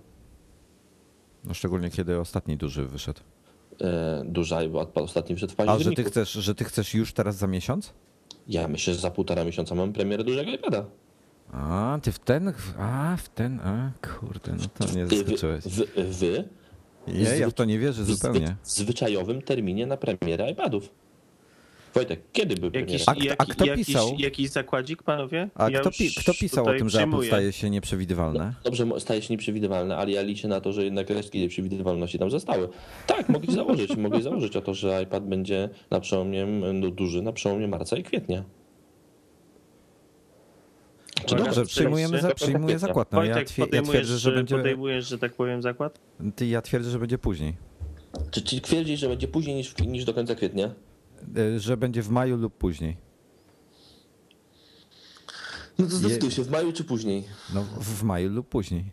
No, szczególnie kiedy ostatni duży wyszedł. E, Duży iPad ostatni wszedł w A że październiku. ty chcesz, że ty chcesz już teraz za miesiąc? Ja myślę, że za półtora miesiąca mam premierę dużego iPada. A, ty w ten, a, w ten, a, kurde, no to mnie Wy, zaskoczyłeś. wy, wy Nie, ja w to nie wierzę w zupełnie. w zwyczajowym terminie na premierę iPadów. Wojtek, kiedy był? Jakiś, A a kto jakiś, pisał? jakiś zakładzik, panowie? A Ja kto, pi, kto pisał o tym, że Apple staje się nieprzewidywalne? Dobrze, mo- staje się nieprzewidywalne, ale ja liczę na to, że jednak resztki tej przewidywalności tam zostały. Tak, mogę założyć, mogę założyć o to, że iPad będzie na przełomie, no, duży na przełomie marca i kwietnia. Czy Uwaga, Dobrze, przyjmujemy za, przyjmuję zakład. No, ja, Wojtek, ja podejmujesz, twierdzę, że będzie, podejmujesz, że tak powiem, zakład? ty, ja twierdzę, że będzie później. Czy, czy twierdzisz, że będzie później niż, niż do końca kwietnia? Y, Że będzie w maju lub później. No to zdecyduj się, w maju czy później? No, w maju lub później.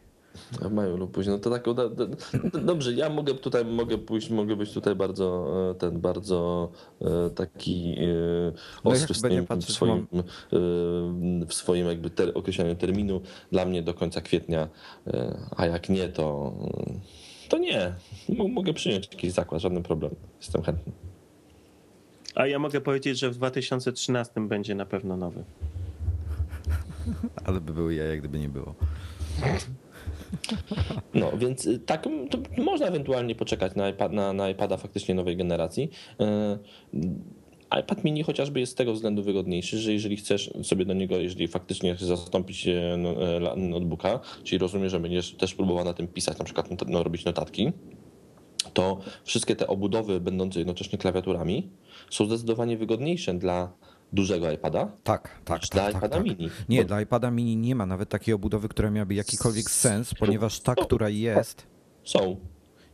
W maju lub później. No to tak, do, do, do, dobrze, ja mogę tutaj, mogę pójść, mogę być tutaj bardzo, e, ten, bardzo e, taki e, No ja ostry w swoim, w swoim, e, w swoim jakby ter, określeniu terminu. Dla mnie do końca kwietnia, a jak nie, to, to nie. Mogę przyjąć jakiś zakład, żaden problem. Jestem chętny. A ja mogę powiedzieć, że w 2013 będzie na pewno nowy. Ale by były jaja, gdyby nie było. No, więc y, tak, to można ewentualnie poczekać na, iPad, na, na iPada faktycznie nowej generacji. Y, iPad mini chociażby jest z tego względu wygodniejszy, że jeżeli chcesz sobie do niego, jeżeli faktycznie chcesz zastąpić e, no, e, notebooka, czyli rozumiem, że będziesz też próbował na tym pisać, na przykład not- no, robić notatki, to wszystkie te obudowy będące jednocześnie klawiaturami są zdecydowanie wygodniejsze dla dużego iPada Tak, tak, tak. dla tak, iPada tak. mini. Nie, Bo dla iPada mini nie ma nawet takiej obudowy, która miałaby jakikolwiek sens, ponieważ ta, która jest, Są.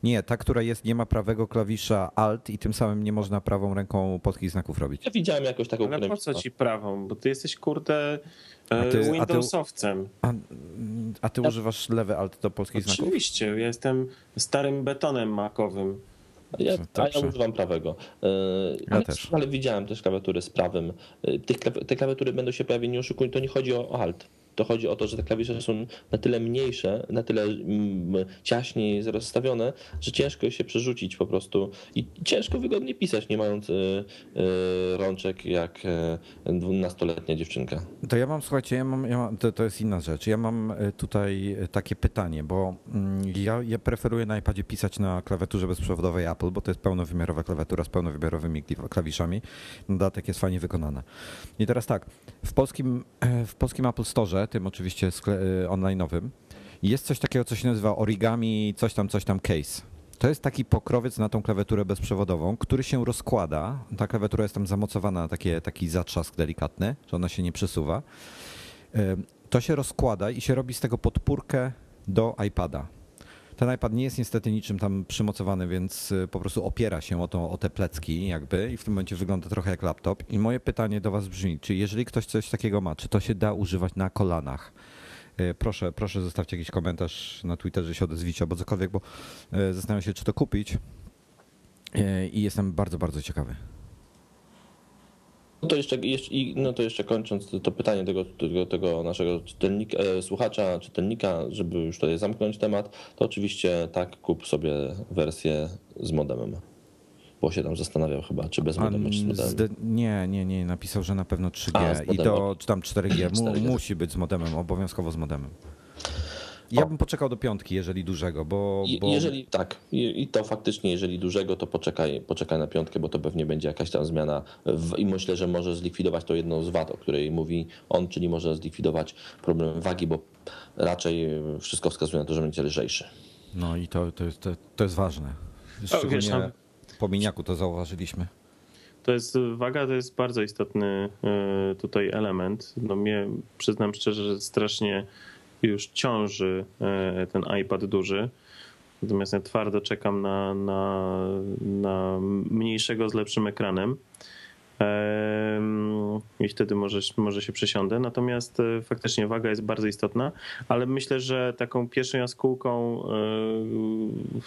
nie, ta, która jest, nie ma prawego klawisza Alt i tym samym nie można prawą ręką polskich znaków robić. Ja widziałem jakąś taką, Ale po co ci prawą? Bo ty jesteś, kurde, A ty- a ty- Windowsowcem. A, a ty używasz lewy Alt do polskich znaków? Oczywiście, ja jestem starym betonem makowym. Ja, a ja używam prawego. E, Ja ale, też. ale widziałem też klawiatury z prawym. E, Tych, te klawiatury będą się pojawiać, nie oszukuj, to nie chodzi o, o alt. To chodzi o to, że te klawisze są na tyle mniejsze, na tyle mm, ciaśniej rozstawione, że ciężko się przerzucić po prostu i ciężko wygodnie pisać, nie mając y, y, rączek jak 12-letnia dziewczynka. To ja mam, słuchajcie, ja mam, ja mam, to, to jest inna rzecz. Ja mam tutaj takie pytanie, bo mm, ja, ja preferuję na iPadzie pisać na klawiaturze bezprzewodowej Apple, bo to jest pełnowymiarowa klawiatura z pełnowymiarowymi klawiszami. Dodatek jest fajnie wykonany. I teraz tak, w polskim, w polskim Apple Store, tym oczywiście online'owym, jest coś takiego, co się nazywa origami, coś tam, coś tam case. To jest taki pokrowiec na tą klawiaturę bezprzewodową, który się rozkłada. Ta klawiatura jest tam zamocowana na takie, taki zatrzask delikatny, że ona się nie przesuwa. To się rozkłada i się robi z tego podpórkę do iPada. Ten iPad nie jest niestety niczym tam przymocowany, więc y, po prostu opiera się o, to, o te plecki jakby i w tym momencie wygląda trochę jak laptop. I moje pytanie do was brzmi, czy jeżeli ktoś coś takiego ma, czy to się da używać na kolanach? Y, proszę, proszę zostawcie jakiś komentarz na Twitterze, się odezwicie albo cokolwiek, bo y, zastanawiam się, czy to kupić i jestem bardzo, bardzo ciekawy. No to jeszcze, no to jeszcze kończąc to pytanie tego, tego, tego naszego czytelnika, e, słuchacza, czytelnika, żeby już tutaj zamknąć temat, to oczywiście tak kup sobie wersję z modemem. Bo się tam zastanawiał chyba, czy bez modemu, czy z modemem. Nie, nie, nie, napisał, że na pewno 3G A, i do, czy tam 4G. 4G. musi być z modemem, obowiązkowo z modemem. Ja bym poczekał do piątki, jeżeli dużego, bo. bo... Jeżeli tak, i to faktycznie, jeżeli dużego, to poczekaj, poczekaj na piątkę, bo to pewnie będzie jakaś tam zmiana. W, I myślę, że może zlikwidować to jedną z wad, o której mówi on, czyli może zlikwidować problem wagi, bo raczej wszystko wskazuje na to, że będzie lżejszy. No i to, to, jest, to, to jest ważne. Szczególnie o, wiesz, po miniaku to zauważyliśmy. To jest waga, to jest bardzo istotny e, tutaj element. No mnie przyznam szczerze, że strasznie już ciąży e, ten iPad duży. Natomiast ja twardo czekam na, na, na mniejszego z lepszym ekranem. I wtedy może, może się przesiądę. Natomiast e, faktycznie waga jest bardzo istotna, ale myślę, że taką pierwszą jaskółką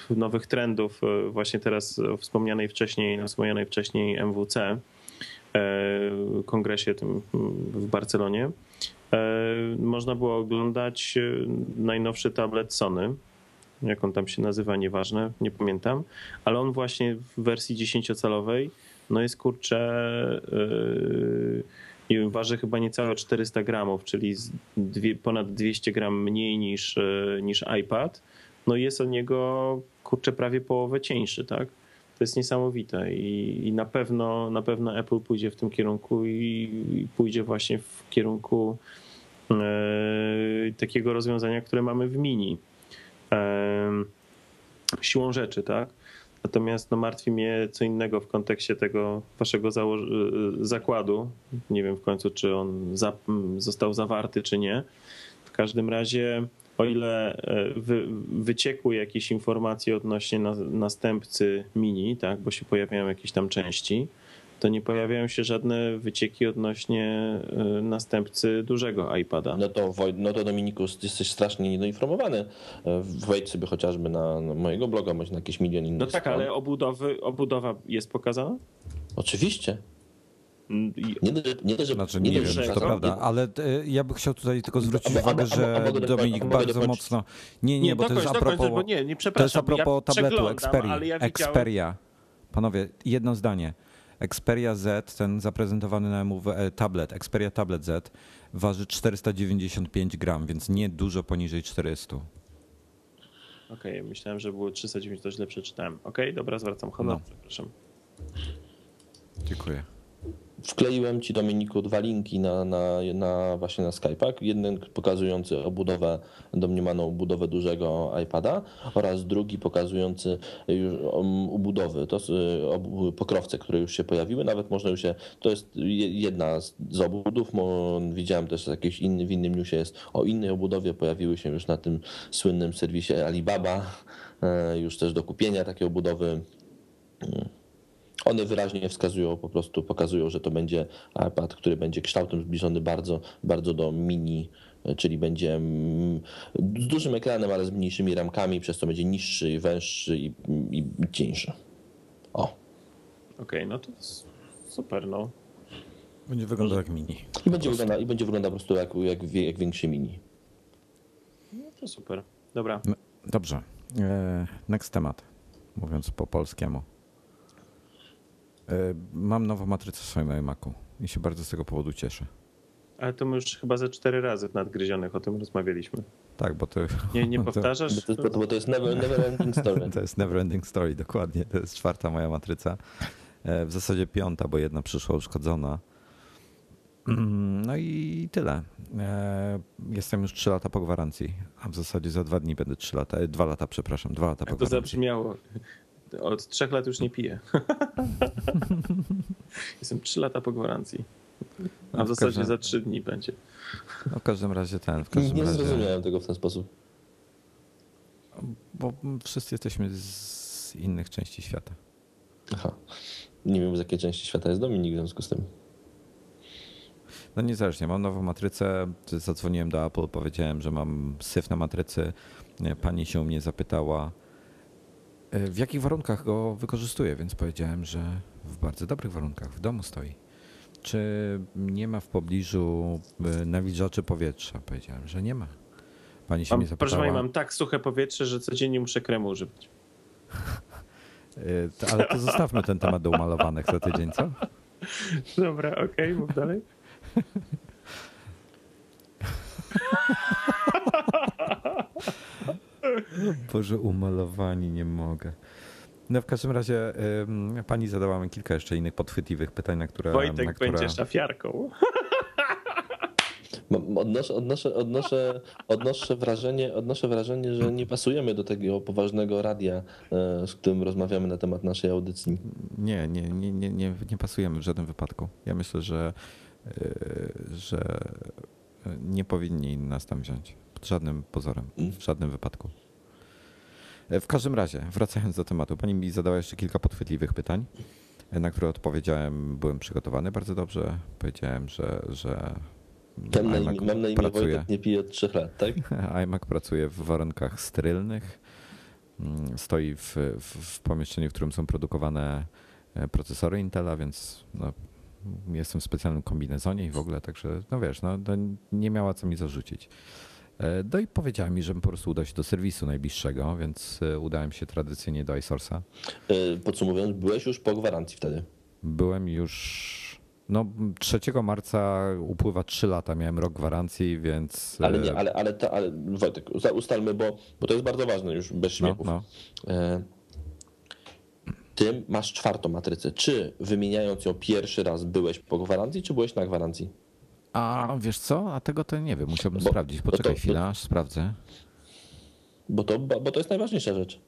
e, nowych trendów, właśnie teraz wspomnianej wcześniej, wspomnianej wcześniej MWC, kongresie tym w Barcelonie, E, można było oglądać e, najnowszy tablet Sony. Jak on tam się nazywa, nieważne, nie pamiętam, ale on właśnie w wersji 10-calowej no jest kurczę nie wiem, waży chyba niecałe 400 gramów, czyli dwie, ponad 200 gram mniej niż, niż iPad. No jest od niego kurczę prawie połowę cieńszy, tak? To jest niesamowite i, i na pewno na pewno Apple pójdzie w tym kierunku i, i pójdzie właśnie w kierunku E, takiego rozwiązania, które mamy w mini. E, siłą rzeczy, tak? Natomiast no, martwi mnie co innego w kontekście tego waszego e, zakładu. Nie wiem w końcu, czy on za został zawarty, czy nie. W każdym razie, o ile wy wyciekły jakieś informacje odnośnie na następcy mini, tak, bo się pojawiają jakieś tam części, to nie pojawiają się żadne wycieki odnośnie y, następcy dużego iPada. No to, no to Dominikus, jesteś strasznie niedoinformowany. E, wejdź sobie chociażby na, na mojego bloga, bądź na jakiś milion innych No tak, stron. ale obudowy, obudowa jest pokazana? Oczywiście. Nie, nie, że, znaczy, nie, nie wiem, czy to prawda, ale e, ja bym chciał tutaj tylko zwrócić uwagę, że Dominik bardzo mocno. Nie, nie, bo to jest a propos. Nie, nie, to jest a propos tabletu Xperia. Xperia. Panowie, jedno zdanie. Xperia Z, ten zaprezentowany na MUW e, tablet, Xperia Tablet Z, waży 495 gram, więc nie dużo poniżej 400. Okej, okay, myślałem, że było 390, to źle przeczytałem. Okej, okay, dobra, zwracam honor, no. przepraszam. Dziękuję. Wkleiłem ci, Dominiku, dwa linki na, na, na właśnie na Skype'ach. Jeden pokazujący obudowę, domniemaną budowę dużego iPada oraz drugi pokazujący już ubudowy, to pokrowce, które już się pojawiły. Nawet można już się, to jest jedna z obudów. Widziałem też jakieś inny, w innym newsie jest o innej obudowie, pojawiły się już na tym słynnym serwisie Alibaba, e, już też do kupienia takie obudowy one wyraźnie wskazują, po prostu pokazują, że to będzie iPad, który będzie kształtem zbliżony bardzo, bardzo do mini, czyli będzie mm, z dużym ekranem, ale z mniejszymi ramkami, przez co będzie niższy, węższy i, i cieńszy. O. Okej, okay, no to super, no. Będzie wyglądał jak mini. I będzie wyglądał, i będzie wyglądał po prostu jak, jak, jak większy mini. No to super. Dobra. No, Dobrze. E, Next temat, mówiąc po polskiemu. E, Mam nową matrycę w swoim iMacu i się bardzo z tego powodu cieszę. Ale to my już chyba ze cztery razy w nadgryzionych o tym rozmawialiśmy. Tak, bo to, Nie, nie to, powtarzasz? Bo to, jest- bo to jest never, never ending story. to jest never ending story, dokładnie. To jest czwarta moja matryca. E, W zasadzie piąta, bo jedna przyszła uszkodzona. No i tyle. E, Jestem już trzy lata po gwarancji, a w zasadzie za dwa dni będę trzy lata, dwa lata, przepraszam, dwa lata po Jak to gwarancji. zabrzmiało? Od trzech lat już nie piję. Jestem trzy lata po gwarancji. A No, w w zasadzie każdym- za trzy dni będzie. No, w każdym razie ten, w każdym Nie razie, zrozumiałem tego w ten sposób. bo wszyscy jesteśmy z innych części świata. Aha. Nie wiem, z jakiej części świata jest Dominik w związku z tym. No niezależnie, mam nową matrycę, zadzwoniłem do Apple, powiedziałem, że mam syf na matrycy. Pani się u mnie zapytała, w jakich warunkach go wykorzystuję, więc powiedziałem, że w bardzo dobrych warunkach, w domu stoi. Czy nie ma w pobliżu e, nawilżaczy powietrza? Powiedziałem, że nie ma. Pani się Mam, mnie proszę zapytała, pani, mam tak suche powietrze, że codziennie muszę kremu używać. e, ale to zostawmy ten temat do umalowanych za tydzień, co? Dobra, okej, mów dalej. Boże, umalowani, nie mogę. No w każdym razie ym, pani zadała mi kilka jeszcze innych podchwytliwych pytań, na które... Wojtek na które... będzie szafiarką. Odnoszę, odnoszę, odnoszę, odnoszę, wrażenie, odnoszę wrażenie, że nie pasujemy do tego poważnego radia, e, z którym rozmawiamy na temat naszej audycji. Nie, nie, nie, nie, nie, nie pasujemy w żadnym wypadku. Ja myślę, że, yy, że nie powinni nas tam wziąć. Żadnym pozorem, w żadnym wypadku. E, W każdym razie, wracając do tematu, pani mi zadała jeszcze kilka podchwytliwych pytań, e, na które odpowiedziałem, byłem przygotowany bardzo dobrze. Powiedziałem, że, że Mam na, imię, mam na imię pracuje. Wojtek, nie piję od trzech lat, tak? iMac pracuje w warunkach sterylnych. Mm, Stoi w, w, w pomieszczeniu, w którym są produkowane e, procesory Intela, więc no, jestem w specjalnym kombinezonie i w ogóle, także no wiesz, no, nie miała co mi zarzucić. E, No i powiedziała mi, żebym po prostu udał się do serwisu najbliższego, więc e, udałem się tradycyjnie do iSource'a. E, Podsumowując, byłeś już po gwarancji wtedy. Byłem już. No, 3 marca upływa 3 lata, miałem rok gwarancji, więc. Ale nie, ale, ale, to, ale Wojtek, usta- ustalmy, bo, bo to jest bardzo ważne już, bez no, śmiechów. no. E, Ty masz czwartą matrycę. Czy wymieniając ją pierwszy raz byłeś po gwarancji, czy byłeś na gwarancji? A wiesz co? A tego to nie wiem, musiałbym Bo- sprawdzić. to- Poczekaj bo- chwilę, aż sprawdzę. Bo to, bo to jest najważniejsza rzecz.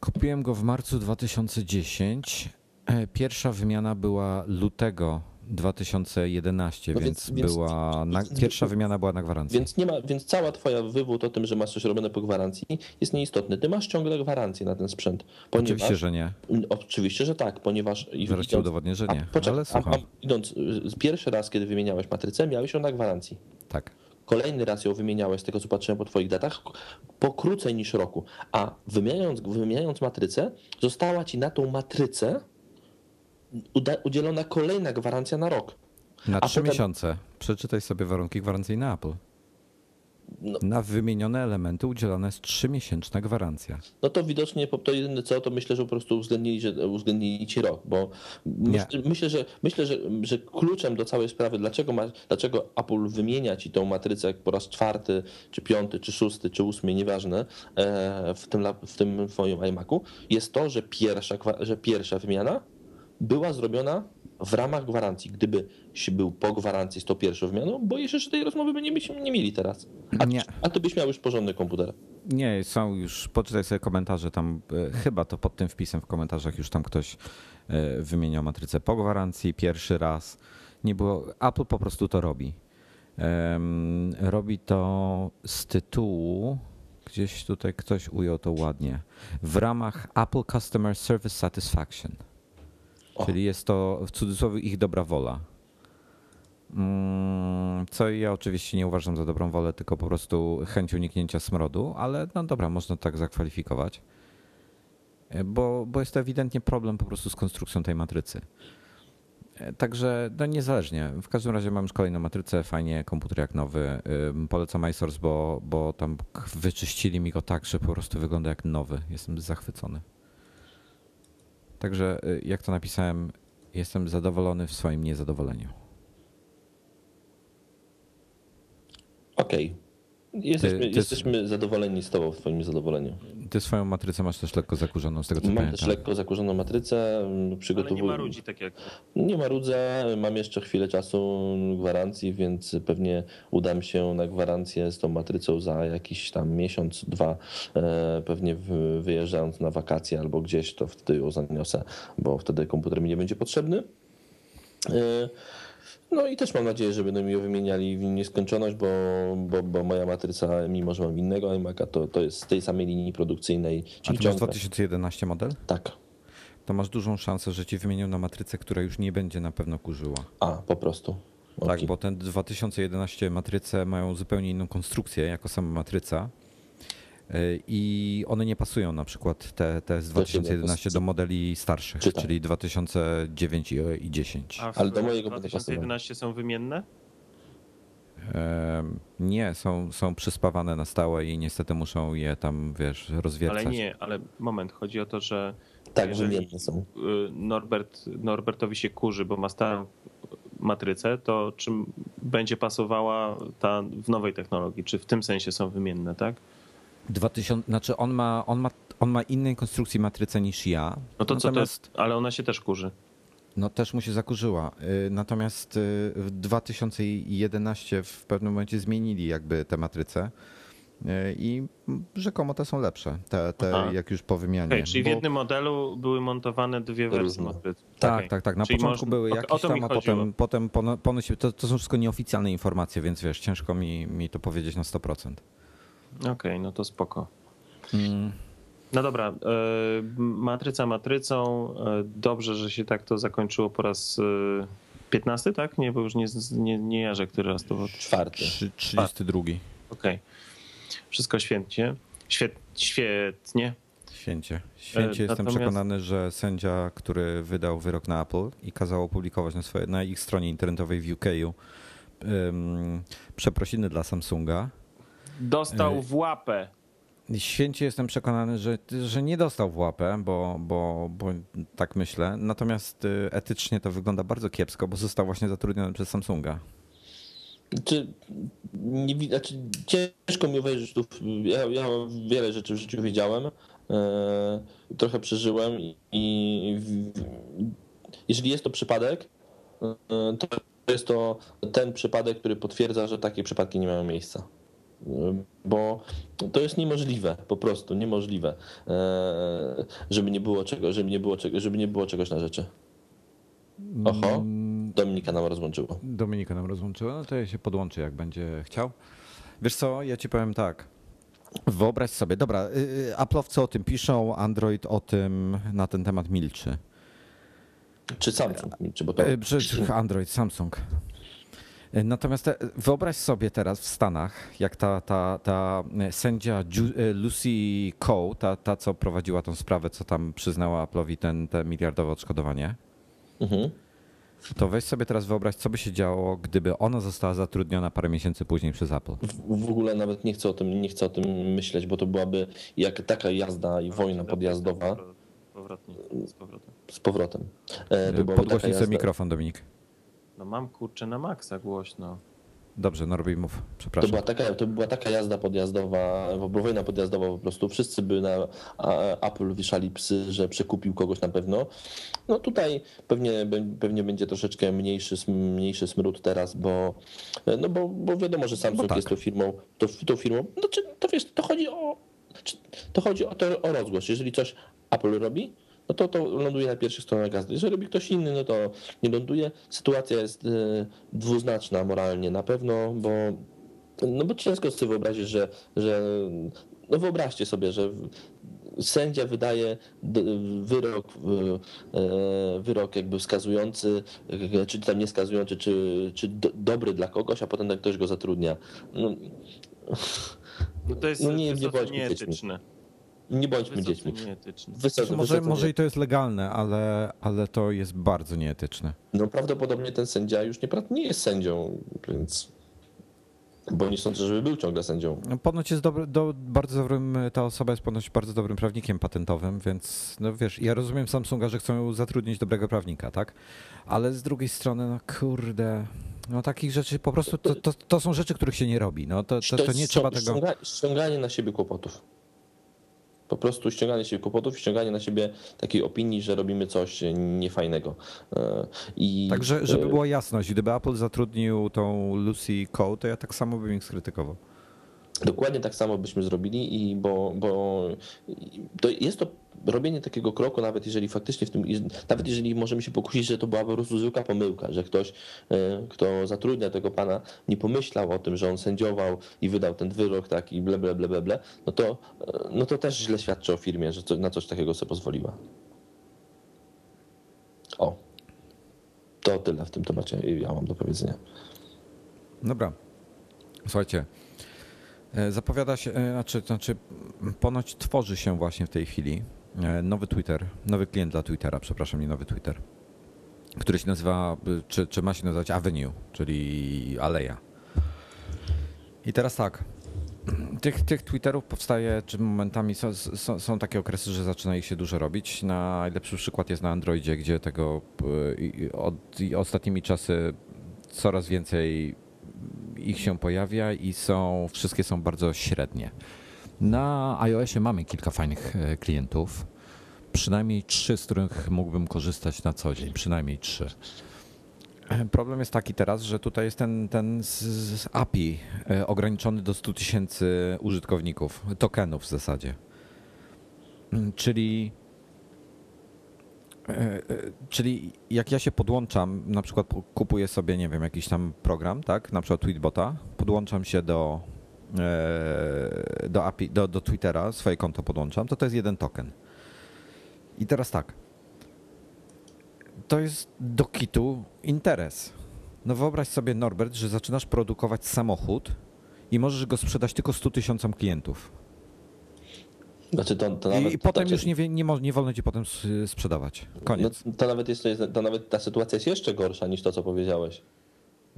Kupiłem go w marcu 2010. E, Pierwsza wymiana była lutego 2011, No więc, więc- była na, pierwsza wymiana była na gwarancji. Więc, nie ma, więc cała twoja wywód o tym, że masz coś robione po gwarancji jest nieistotny. Ty masz ciągle gwarancję na ten sprzęt. Ponieważ, Oczywiście, że nie. Oczywiście, że tak, ponieważ... idąc- udowodnię, że a, nie. Poczekaj, Ale a, słucham. a, idąc, y, pierwszy raz, kiedy wymieniałeś matrycę, miałeś ją na gwarancji. Tak. Kolejny raz ją wymieniałeś, z tego co patrzyłem po twoich datach, po krócej niż roku. A wymieniając, wymieniając matrycę, została ci na tą matrycę udzielona kolejna gwarancja na rok. Na trzy potem- miesiące. Przeczytaj sobie warunki gwarancyjne Apple. No. Na wymienione elementy udzielana jest trzymiesięczna gwarancja. No to widocznie to jedyne co, to myślę, że po prostu uwzględnili, że uwzględnili ci rok, bo myślę, myślę, że, myślę że, że kluczem do całej sprawy, dlaczego, ma, dlaczego Apple wymienia ci tą matrycę po raz czwarty, czy piąty, czy szósty, czy ósmy, nieważne, e, w tym, w tym twoim iMacu, jest to, że pierwsza, że pierwsza wymiana była zrobiona w ramach gwarancji. Gdyby się był po gwarancji z tą pierwszą wymianą, boję się, że tej rozmowy by nie, byśmy nie mieli teraz. A, Nie. a ty byś miał już porządny komputer. Nie, są już, poczytaj sobie komentarze tam, e, chyba to pod tym wpisem w komentarzach już tam ktoś e, wymieniał matrycę po gwarancji pierwszy raz. Nie było, Apple po prostu to robi. Robi to z tytułu, gdzieś tutaj ktoś ujął to ładnie, w ramach Apple Customer Service Satisfaction. O. Czyli jest to w cudzysłowie ich dobra wola. Mm, Co ja oczywiście nie uważam za dobrą wolę, tylko po prostu chęć uniknięcia smrodu, ale no dobra, można tak zakwalifikować. E, Bo, bo jest to ewidentnie problem po prostu z konstrukcją tej matrycy. Także no niezależnie. W każdym razie mam już kolejną matrycę, fajnie, komputer jak nowy. Polecam iSource, bo, bo tam wyczyścili mi go tak, że po prostu wygląda jak nowy. Jestem zachwycony. Także y, jak to napisałem, jestem zadowolony w swoim niezadowoleniu. Okej. Jesteśmy, Ty- ty- jesteśmy zadowoleni z tobą w twoim zadowoleniu. Ty swoją matrycę masz też lekko zakurzoną, z tego co Mam pamiętam. też lekko zakurzoną matrycę. mm, Ale Przygotowuję. nie ma ludzi tak jak. Nie ma rudzę, mam jeszcze chwilę czasu gwarancji, więc pewnie udam się na gwarancję z tą matrycą za jakiś tam miesiąc, dwa, e, pewnie wyjeżdżając na wakacje albo gdzieś, to wtedy ją zaniosę, bo wtedy komputer mi nie będzie potrzebny. No i też mam nadzieję, że będą mi ją wymieniali w nieskończoność, bo, bo, bo moja matryca, mimo że mam innego iMac'a, to, to jest z tej samej linii produkcyjnej. A Czyli ty masz ciągle. 2011 model? Tak. To masz dużą szansę, że ci wymienią na matrycę, która już nie będzie na pewno kurzyła. A, po prostu. Tak, Okej. bo ten 2011 matryce mają zupełnie inną konstrukcję jako sama matryca. Y, I one nie pasują na przykład te, te z 2011 do modeli starszych, Czytam. czyli 2009 i, i 10. A w Ale do mojego 2011 są wymienne? Nie, są, są przyspawane na stałe i niestety muszą je tam, wiesz, rozwiercać. Ale nie, ale moment, chodzi o to, że Tak, wymienne są. y, Norbert, Norbertowi się kurzy, bo ma starą matrycę, to czym będzie pasowała ta w nowej technologii? Czy w tym sensie są wymienne, tak? 2000, znaczy on ma, on, ma, on ma innej konstrukcji matrycę niż ja. No to co to Natomiast- jest? Ale ona się też kurzy. No też mu się zakurzyła. Y, Natomiast y, w 2011 w pewnym momencie zmienili jakby te matryce y, i rzekomo te są lepsze, te, te jak już po wymianie. Okej, czyli w Bo- jednym modelu były montowane dwie wersje Różne. matrycy. Tak, Okej. tak, tak. Na Czyli początku można- były o- jakieś tam, a potem, potem pono- ponoć, to, to są wszystko nieoficjalne informacje, więc wiesz, ciężko mi, mi to powiedzieć na 100%. Okej, no to spoko. Mm. No dobra, e, matryca matrycą. E, Dobrze, że się tak to zakończyło po raz e, 15, tak? Nie, bo już nie, nie, nie jarzę, który raz to było. Czwarty. Trzy- 32. Okej. Wszystko świetnie. Świet, świetnie. Święcie. Święcie jestem natomiast- przekonany, że sędzia, który wydał wyrok na Apple i kazał opublikować na, swoje, na ich stronie internetowej w UK um, przeprosiny dla Samsunga. Dostał E, w łapę. Święcie jestem przekonany, że, że nie dostał w łapę, bo, bo, bo tak myślę. Natomiast y, etycznie to wygląda bardzo kiepsko, bo został właśnie zatrudniony przez Samsunga. Czy nie, znaczy, ciężko mi uwierzyć, że tu, ja, ja wiele rzeczy w życiu wiedziałem, e, trochę przeżyłem i, i w, jeżeli jest to przypadek, e, to jest to ten przypadek, który potwierdza, że takie przypadki nie mają miejsca. E, Bo to jest niemożliwe, po prostu niemożliwe, e, żeby nie było czego, żeby nie było, czego, żeby nie było czegoś na rzeczy. Oho, Dominika nam rozłączyło. Dominika nam rozłączyła, no to ja się podłączę, jak będzie chciał. Wiesz co, ja ci powiem tak. Wyobraź sobie, dobra, y, y, Apple'owcy o tym piszą, Android o tym na ten temat milczy. Czy Samsung, czy bo to... Android, Samsung. E, Natomiast te- wyobraź sobie teraz w Stanach, jak ta, ta, ta e, sędzia Ju- e, Lucy Coe, ta, ta co prowadziła tą sprawę, co tam przyznała Apple'owi ten, te miliardowe odszkodowanie, Mhm. to weź sobie teraz wyobraź, co by się działo, gdyby ona została zatrudniona parę miesięcy później przez Apple. W, w ogóle nawet nie chcę, o tym, nie chcę o tym myśleć, bo to byłaby jak taka jazda i wojna podjazdowa z powrotem. z powrotem. E, Podgłośnij sobie jazda- mikrofon, Dominik. No mam kurczę na maksa głośno. Dobrze, no robię mów, To przepraszam. była, taka, to była taka jazda podjazdowa, wojna podjazdowa po prostu. Wszyscy by na Apple wieszali psy, że przekupił kogoś na pewno. No tutaj pewnie, pewnie będzie troszeczkę mniejszy, mniejszy smród teraz, bo, no bo, bo wiadomo, że Samsung tak. jest tą firmą, to, tą firmą. No czy, to wiesz, to chodzi o czy- to chodzi o, to, o rozgłos. Jeżeli coś Apple robi, no to to ląduje na pierwszych stronach gazety. Jeżeli robi ktoś inny, no to nie ląduje. Sytuacja jest e, dwuznaczna moralnie na pewno, bo no bo ciężko sobie wyobrazić, że, że no wyobraźcie sobie, że sędzia wydaje wyrok, e, wyrok jakby wskazujący, e, czy tam nie wskazujący, czy, czy do, dobry dla kogoś, a potem ten ktoś go zatrudnia. No, No to jest, No nie- to jest nie nieetyczne. Nie bądźmy Wysoce dziećmi. Wysoce, Może, wysoce może nie- i to jest legalne, ale, ale to jest bardzo nieetyczne. No prawdopodobnie ten sędzia już nie, nie jest sędzią, więc... Bo nie sądzę, żeby był ciągle sędzią. No, Ponoć jest dobry, do, bardzo dobrym, ta osoba jest ponoć bardzo dobrym prawnikiem patentowym, więc no wiesz, ja rozumiem Samsunga, że chcą zatrudnić dobrego prawnika, tak? Ale z drugiej strony, no kurde, no takich rzeczy po prostu, to, to, to są rzeczy, których się nie robi, no to, to, to jest nie trzeba tego... ściąga- Ściąganie na siebie kłopotów. Po prostu ściąganie siebie kłopotów, ściąganie na siebie takiej opinii, że robimy coś niefajnego. E, I Także, żeby e, była jasność, gdyby Apple zatrudnił tą Lucy Coe, to ja tak samo bym ich skrytykował. Dokładnie tak samo byśmy zrobili, i bo, bo to jest to robienie takiego kroku, nawet jeżeli faktycznie w tym, nawet jeżeli możemy się pokusić, że to była po prostu zwykła pomyłka, że ktoś, e, kto zatrudnia tego pana, nie pomyślał o tym, że on sędziował i wydał ten wyrok, tak, i ble, ble, ble, ble, ble no, to, e, no to też źle świadczy o firmie, że na coś takiego sobie pozwoliła. O. To tyle w tym temacie ja mam do powiedzenia. Dobra. Słuchajcie, zapowiada się, e, znaczy, znaczy ponoć tworzy się właśnie w tej chwili e, nowy Twitter, nowy klient dla Twittera, przepraszam, nie nowy Twitter, który się nazywa, e, czy, czy ma się nazywać Avenue, czyli Aleja. I teraz tak, tych, tych Twitterów powstaje, czy momentami są, są, są takie okresy, że zaczyna ich się dużo robić. Najlepszy przykład jest na Androidzie, gdzie tego e, i- od, i ostatnimi czasy coraz więcej ich się pojawia i są, wszystkie są bardzo średnie. Na iOSie mamy kilka fajnych e, klientów. Przynajmniej trzy, z których mógłbym korzystać na co dzień. Przynajmniej trzy. Problem jest taki teraz, że tutaj jest ten, ten z, API e, ograniczony do 100 tysięcy użytkowników, tokenów w zasadzie. Czyli Czyli jak ja się podłączam, na przykład kupuję sobie, nie wiem, jakiś tam program, tak, na przykład Tweetbota, podłączam się do, e, do API, do, do Twittera, swoje konto podłączam, to to jest jeden token. I teraz tak, to jest do kitu interes. No wyobraź sobie, Norbert, że zaczynasz produkować samochód i możesz go sprzedać tylko 100 tysiącom klientów. Znaczy to, to I, nawet, i potem znaczy- już nie, nie, nie wolno ci potem sprzedawać. Koniec. No, to, nawet jest, to nawet ta sytuacja jest jeszcze gorsza niż to, co powiedziałeś.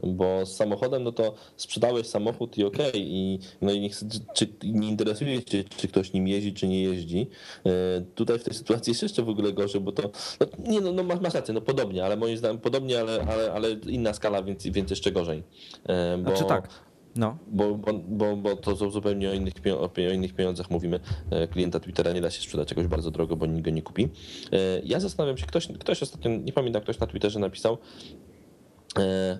Bo z samochodem, no to sprzedałeś samochód i okej, i no i nie, czy, nie interesuje cię, czy ktoś nim jeździ, czy nie jeździ. E, Tutaj w tej sytuacji jest jeszcze w ogóle gorzej, bo to, no, nie no, no masz, masz rację, no podobnie, ale moim zdaniem podobnie, ale, ale, ale inna skala, więc, więc jeszcze gorzej. E, Bo, Znaczy tak, no. bo, bo, bo, bo to są zupełnie o innych, o innych pieniądzach mówimy. E, Klienta Twittera nie da się sprzedać jakoś bardzo drogo, bo nikt go nie kupi. E, Ja zastanawiam się, ktoś, ktoś ostatnio, nie pamiętam, ktoś na Twitterze napisał, e,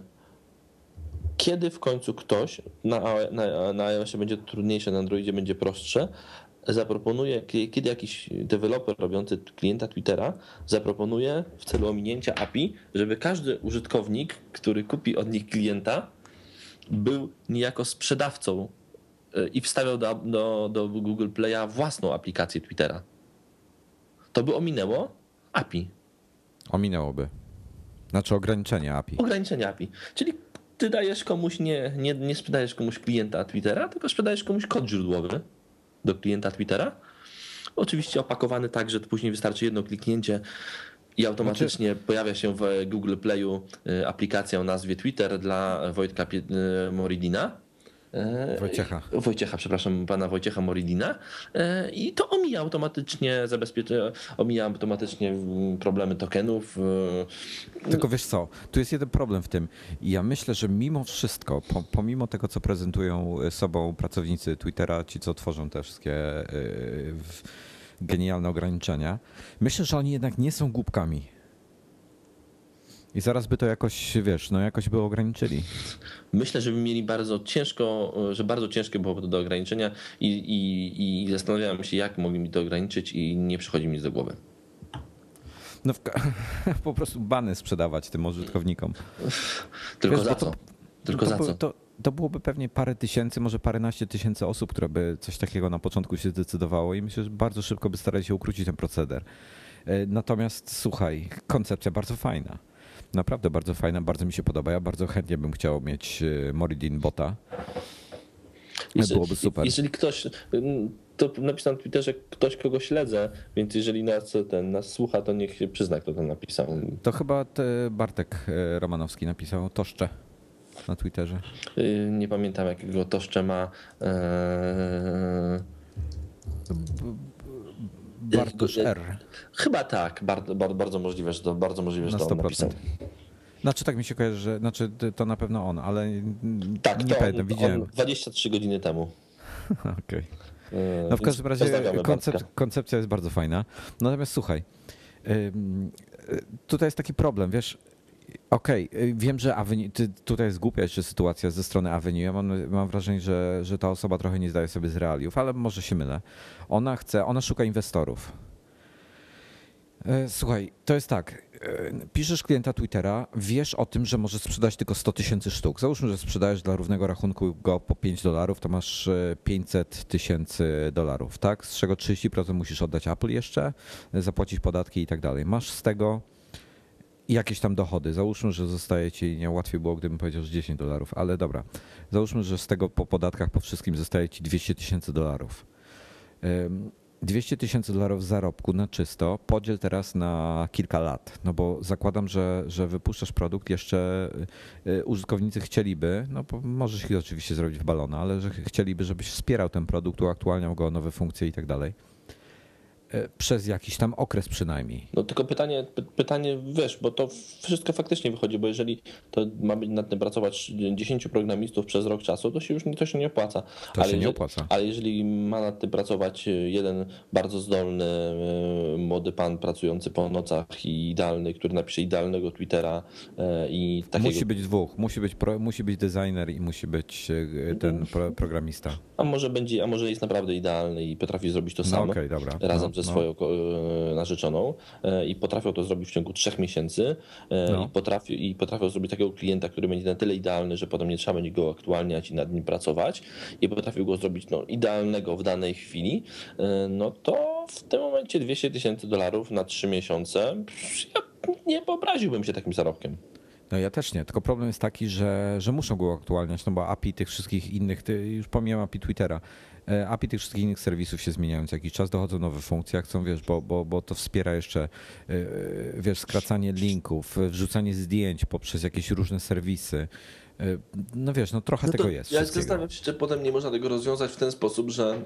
kiedy w końcu ktoś na, na, na iOSie będzie trudniejsze, na Androidzie będzie prostsze, zaproponuje, kie- kiedy jakiś deweloper robiący klienta Twittera zaproponuje w celu ominięcia API, żeby każdy użytkownik, który kupi od nich klienta, był niejako sprzedawcą y, i wstawiał do, do, do Google Play'a własną aplikację Twittera. To by ominęło API, Ominęłoby. Znaczy ograniczenie API. ograniczenie API. Czyli ty dajesz komuś, nie, nie, nie sprzedajesz komuś klienta Twittera, tylko sprzedajesz komuś kod źródłowy do klienta Twittera. Oczywiście opakowany tak, że później wystarczy jedno kliknięcie i automatycznie pojawia się w Google Playu y, aplikacja o nazwie Twitter dla Wojtka y, Moridina. E, Wojciecha. Wojciecha, przepraszam, pana Wojciecha Moridina. I to omija automatycznie zabezpiecze, omija automatycznie mm, problemy tokenów. Tylko wiesz co, tu jest jeden problem w tym. Ja myślę, że mimo wszystko, po, pomimo tego, co prezentują sobą pracownicy Twittera, ci, co tworzą te wszystkie genialne ograniczenia, myślę, że oni jednak nie są głupkami. I zaraz by to jakoś, wiesz, no jakoś by ograniczyli. Myślę, że by mieli bardzo ciężko, że bardzo ciężkie byłoby to do ograniczenia i, i, i zastanawiałem się, jak mogli mi to ograniczyć i nie przychodzi mi nic do głowy. No w, po prostu bany sprzedawać tym użytkownikom. Tylko Wiesz, za to- co? Tylko to, za co? To, to byłoby pewnie parę tysięcy, może paręnaście tysięcy osób, które by coś takiego na początku się zdecydowało i myślę, że bardzo szybko by starali się ukrócić ten proceder. E, Natomiast słuchaj, koncepcja bardzo fajna. Naprawdę bardzo fajna, bardzo mi się podoba. Ja bardzo chętnie bym chciał mieć e, Moridin bota. Jeżeli- byłoby super. Jeżeli ktoś, to napisał na Twitterze ktoś, kogo śledzę, więc jeżeli nas, ten, nas słucha, to niech się przyzna, kto to napisał. To chyba Bartek e, Romanowski napisał Toszcze na Twitterze. Y, nie pamiętam, jakiego Toszcze ma. Eee... Bartosz R. Chyba tak, bardzo, bardzo możliwe, że to bardzo możliwe, że to on napisał. Znaczy tak mi się kojarzy, że znaczy to na pewno on, ale tak, nie pamiętam, widziałem. 23 godziny temu. Okej. Okay. No w każdym razie koncept, koncepcja jest bardzo fajna. Natomiast słuchaj, tutaj jest taki problem, wiesz, Okej, okay. wiem, że Avenue, tutaj jest głupia jeszcze sytuacja ze strony Avenue. Ja mam, mam wrażenie, że, że ta osoba trochę nie zdaje sobie z realiów, ale może się mylę. Ona chce, ona szuka inwestorów. E, słuchaj, to jest tak. E, piszesz klienta Twittera, wiesz o tym, że możesz sprzedać tylko 100 tysięcy sztuk. Załóżmy, że sprzedajesz dla równego rachunku go po 5 dolarów, to masz 500 e, tysięcy dolarów, tak? Z czego 30% musisz oddać Apple jeszcze, zapłacić podatki i tak dalej. Masz z tego jakieś tam dochody. Załóżmy, że zostaje ci, nie łatwiej było, gdybym powiedział, że 10 dolarów, ale dobra. Załóżmy, że z tego po podatkach, po wszystkim zostaje ci 200 tysięcy dolarów. 200 tysięcy dolarów zarobku na czysto podziel teraz na kilka lat, no bo zakładam, że, że wypuszczasz produkt, jeszcze y, użytkownicy chcieliby, no bo możesz ich oczywiście zrobić w balona, ale że chcieliby, żebyś wspierał ten produkt, uaktualniał go nowe funkcje i tak dalej. E, przez jakiś tam okres przynajmniej. No tylko pytanie, pytanie wiesz, bo to wszystko faktycznie wychodzi, bo jeżeli to ma być nad tym pracować 10 programistów przez rok czasu, to się już to się nie opłaca. To ale się jeżeli, nie opłaca. Ale jeżeli ma nad tym pracować jeden bardzo zdolny e, młody pan pracujący po nocach i idealny, który napisze idealnego Twittera e, i takiego... Musi być dwóch, musi być, pro, musi być designer i musi być ten pro, programista. A może będzie, a może jest naprawdę idealny i potrafi zrobić to no sam. Okay, dobra. Razem no, ze swoją no. narzeczoną e, i potrafią to zrobić w ciągu trzech miesięcy e, no. i, potrafią, i potrafią zrobić takiego klienta, który będzie na tyle idealny, że potem nie trzeba będzie go aktualniać i nad nim pracować i potrafią go zrobić no, idealnego w danej chwili, no to w tym momencie 200 tysięcy dolarów na trzy miesiące, ja nie wyobraziłbym się takim zarobkiem. No ja też nie, tylko problem jest taki, że, że muszą go aktualniać, no bo API tych wszystkich innych, już pomijam API Twittera, e, API tych wszystkich innych serwisów się zmieniają co jakiś czas, dochodzą nowe funkcje, chcą, wiesz, bo, bo, bo to wspiera jeszcze, e, wiesz, skracanie linków, wrzucanie zdjęć poprzez jakieś różne serwisy. E, no wiesz, no trochę no tego jest. Ja zastanawiam się, czy potem nie można tego rozwiązać w ten sposób, że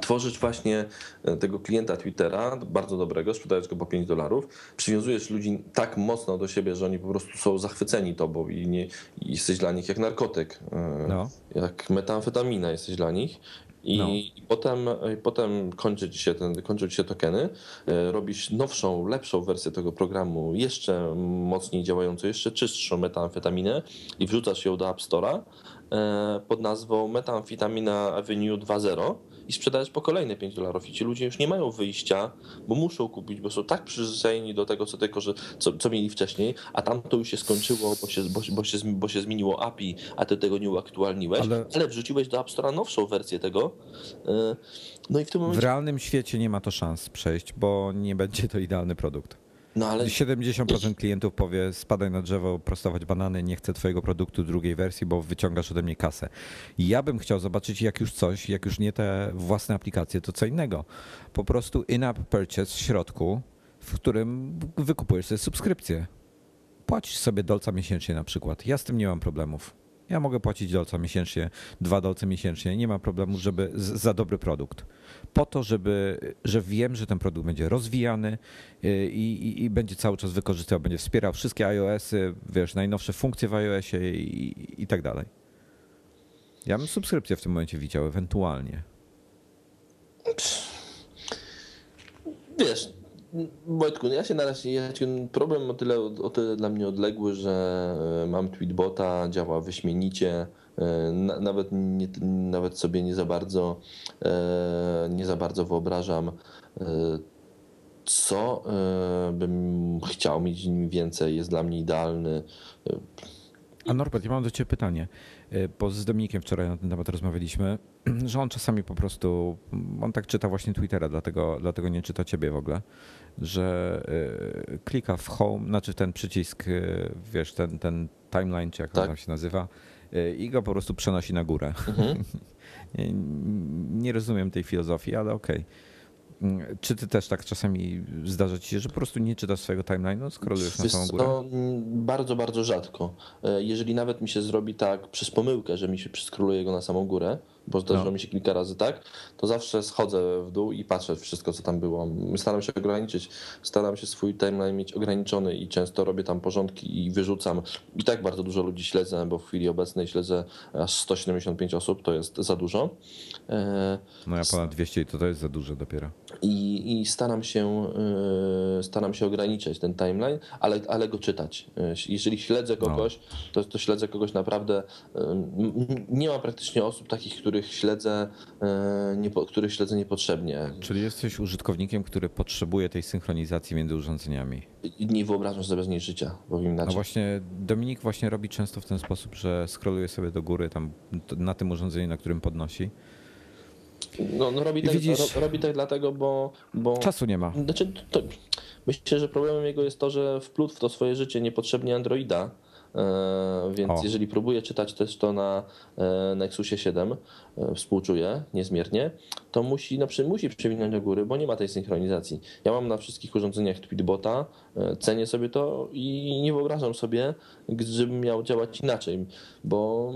tworzysz właśnie e, tego klienta Twittera, bardzo dobrego, sprzedajesz go po 5 dolarów, przywiązujesz ludzi tak mocno do siebie, że oni po prostu są zachwyceni tobą i, nie, i jesteś dla nich jak narkotyk, e, no. jak metamfetamina jesteś dla nich. I, no. i, potem, i potem kończy ci, się ten, kończą ci się tokeny, e, robisz nowszą, lepszą wersję tego programu, jeszcze mocniej działającą, jeszcze czystszą metamfetaminę i wrzucasz ją do App Store'a pod nazwą Metamfetamina Avenue 2.0 i sprzedajesz po kolejne 5 dolarów i ci ludzie już nie mają wyjścia, bo muszą kupić, bo są tak przyzwyczajeni do tego, co, tylko, że, co, co mieli wcześniej, a tam to już się skończyło, bo się, bo, bo, się, bo się zmieniło API, a ty tego nie uaktualniłeś, ale, ale wrzuciłeś do App Store'a nowszą wersję tego. E, no i w tym momencie... W realnym świecie nie ma to szans przejść, bo nie będzie to idealny produkt. No ale... 70% klientów powie spadaj na drzewo, prostować banany, nie chcę twojego produktu drugiej wersji, bo wyciągasz ode mnie kasę. Ja bym chciał zobaczyć jak już coś, jak już nie te własne aplikacje, to co innego. Po prostu in-app purchase w środku, w którym wykupujesz sobie subskrypcję. Płacisz sobie dolca miesięcznie na przykład. Ja z tym nie mam problemów. Ja mogę płacić dolca miesięcznie, dwa dolce miesięcznie, nie ma problemu, żeby za dobry produkt po to, żeby, że wiem, że ten produkt będzie rozwijany y, i, i, i będzie cały czas wykorzystywał, będzie wspierał wszystkie iOSy, wiesz, najnowsze funkcje w iOSie i, i tak dalej. Ja bym subskrypcję w tym momencie widział, ewentualnie. Wiesz, Wojtku, no ja się na razie, ja problem o tyle, o tyle dla mnie odległy, że e, mam tweetbota, działa wyśmienicie, E, nawet, nie, nawet sobie nie za bardzo e, nie za bardzo wyobrażam co bym chciał mieć nim więcej, jest dla mnie idealny. A Norbert, ja mam do Ciebie pytanie, bo z Dominikiem wczoraj na ten temat rozmawialiśmy, że on czasami po prostu, on tak czyta właśnie Twittera, dlatego, dlatego nie czyta Ciebie w ogóle, że klika w home, znaczy ten przycisk, wiesz, ten, ten timeline, czy jak tak. on tam się nazywa, i go po prostu przenosi na górę. Mhm. Nie, nie rozumiem tej filozofii, ale okej. Okay. Mm, czy ty też tak czasami zdarza ci się, że po prostu nie czytasz swojego timeline'u, skrolujesz na samą górę? No, bardzo, bardzo rzadko. E, jeżeli nawet mi się zrobi tak przez pomyłkę, że mi się przeskroluje go na samą górę, bo zdarzyło no. mi się kilka razy tak, to zawsze schodzę w dół i patrzę wszystko, co tam było. Staram się ograniczyć, staram się swój timeline mieć ograniczony i często robię tam porządki i wyrzucam. I tak bardzo dużo ludzi śledzę, bo w chwili obecnej śledzę aż 175 osób, to jest za dużo. E, no ja ponad 200 i to, to jest za dużo dopiero. I, i staram, się, e, staram się ograniczać ten timeline, ale, ale go czytać. E, jeżeli śledzę no. kogoś, no. to, to śledzę kogoś naprawdę. Nie ma praktycznie osób takich, które których śledzę, e, nie, których śledzę niepotrzebnie. Czyli jesteś użytkownikiem, który potrzebuje tej synchronizacji między urządzeniami. Nie wyobrażam sobie bez niej życia, powiem inaczej. No właśnie Dominik właśnie robi często w ten sposób, że scrolluje sobie do góry tam na tym urządzeniu, na którym podnosi. No, no robi, tak, ro, robi tak dlatego, bo, bo... Czasu nie ma. Znaczy, to, myślę, że problemem jego jest to, że wplótł w to swoje życie niepotrzebnie Androida więc o. jeżeli próbuję czytać też to na e, Nexusie 7, e, współczuję niezmiernie, to musi, no, musi przewinąć do góry, bo nie ma tej synchronizacji. Ja mam na wszystkich urządzeniach Tweetbota, cenię sobie to i nie wyobrażam sobie, żebym miał działać inaczej, bo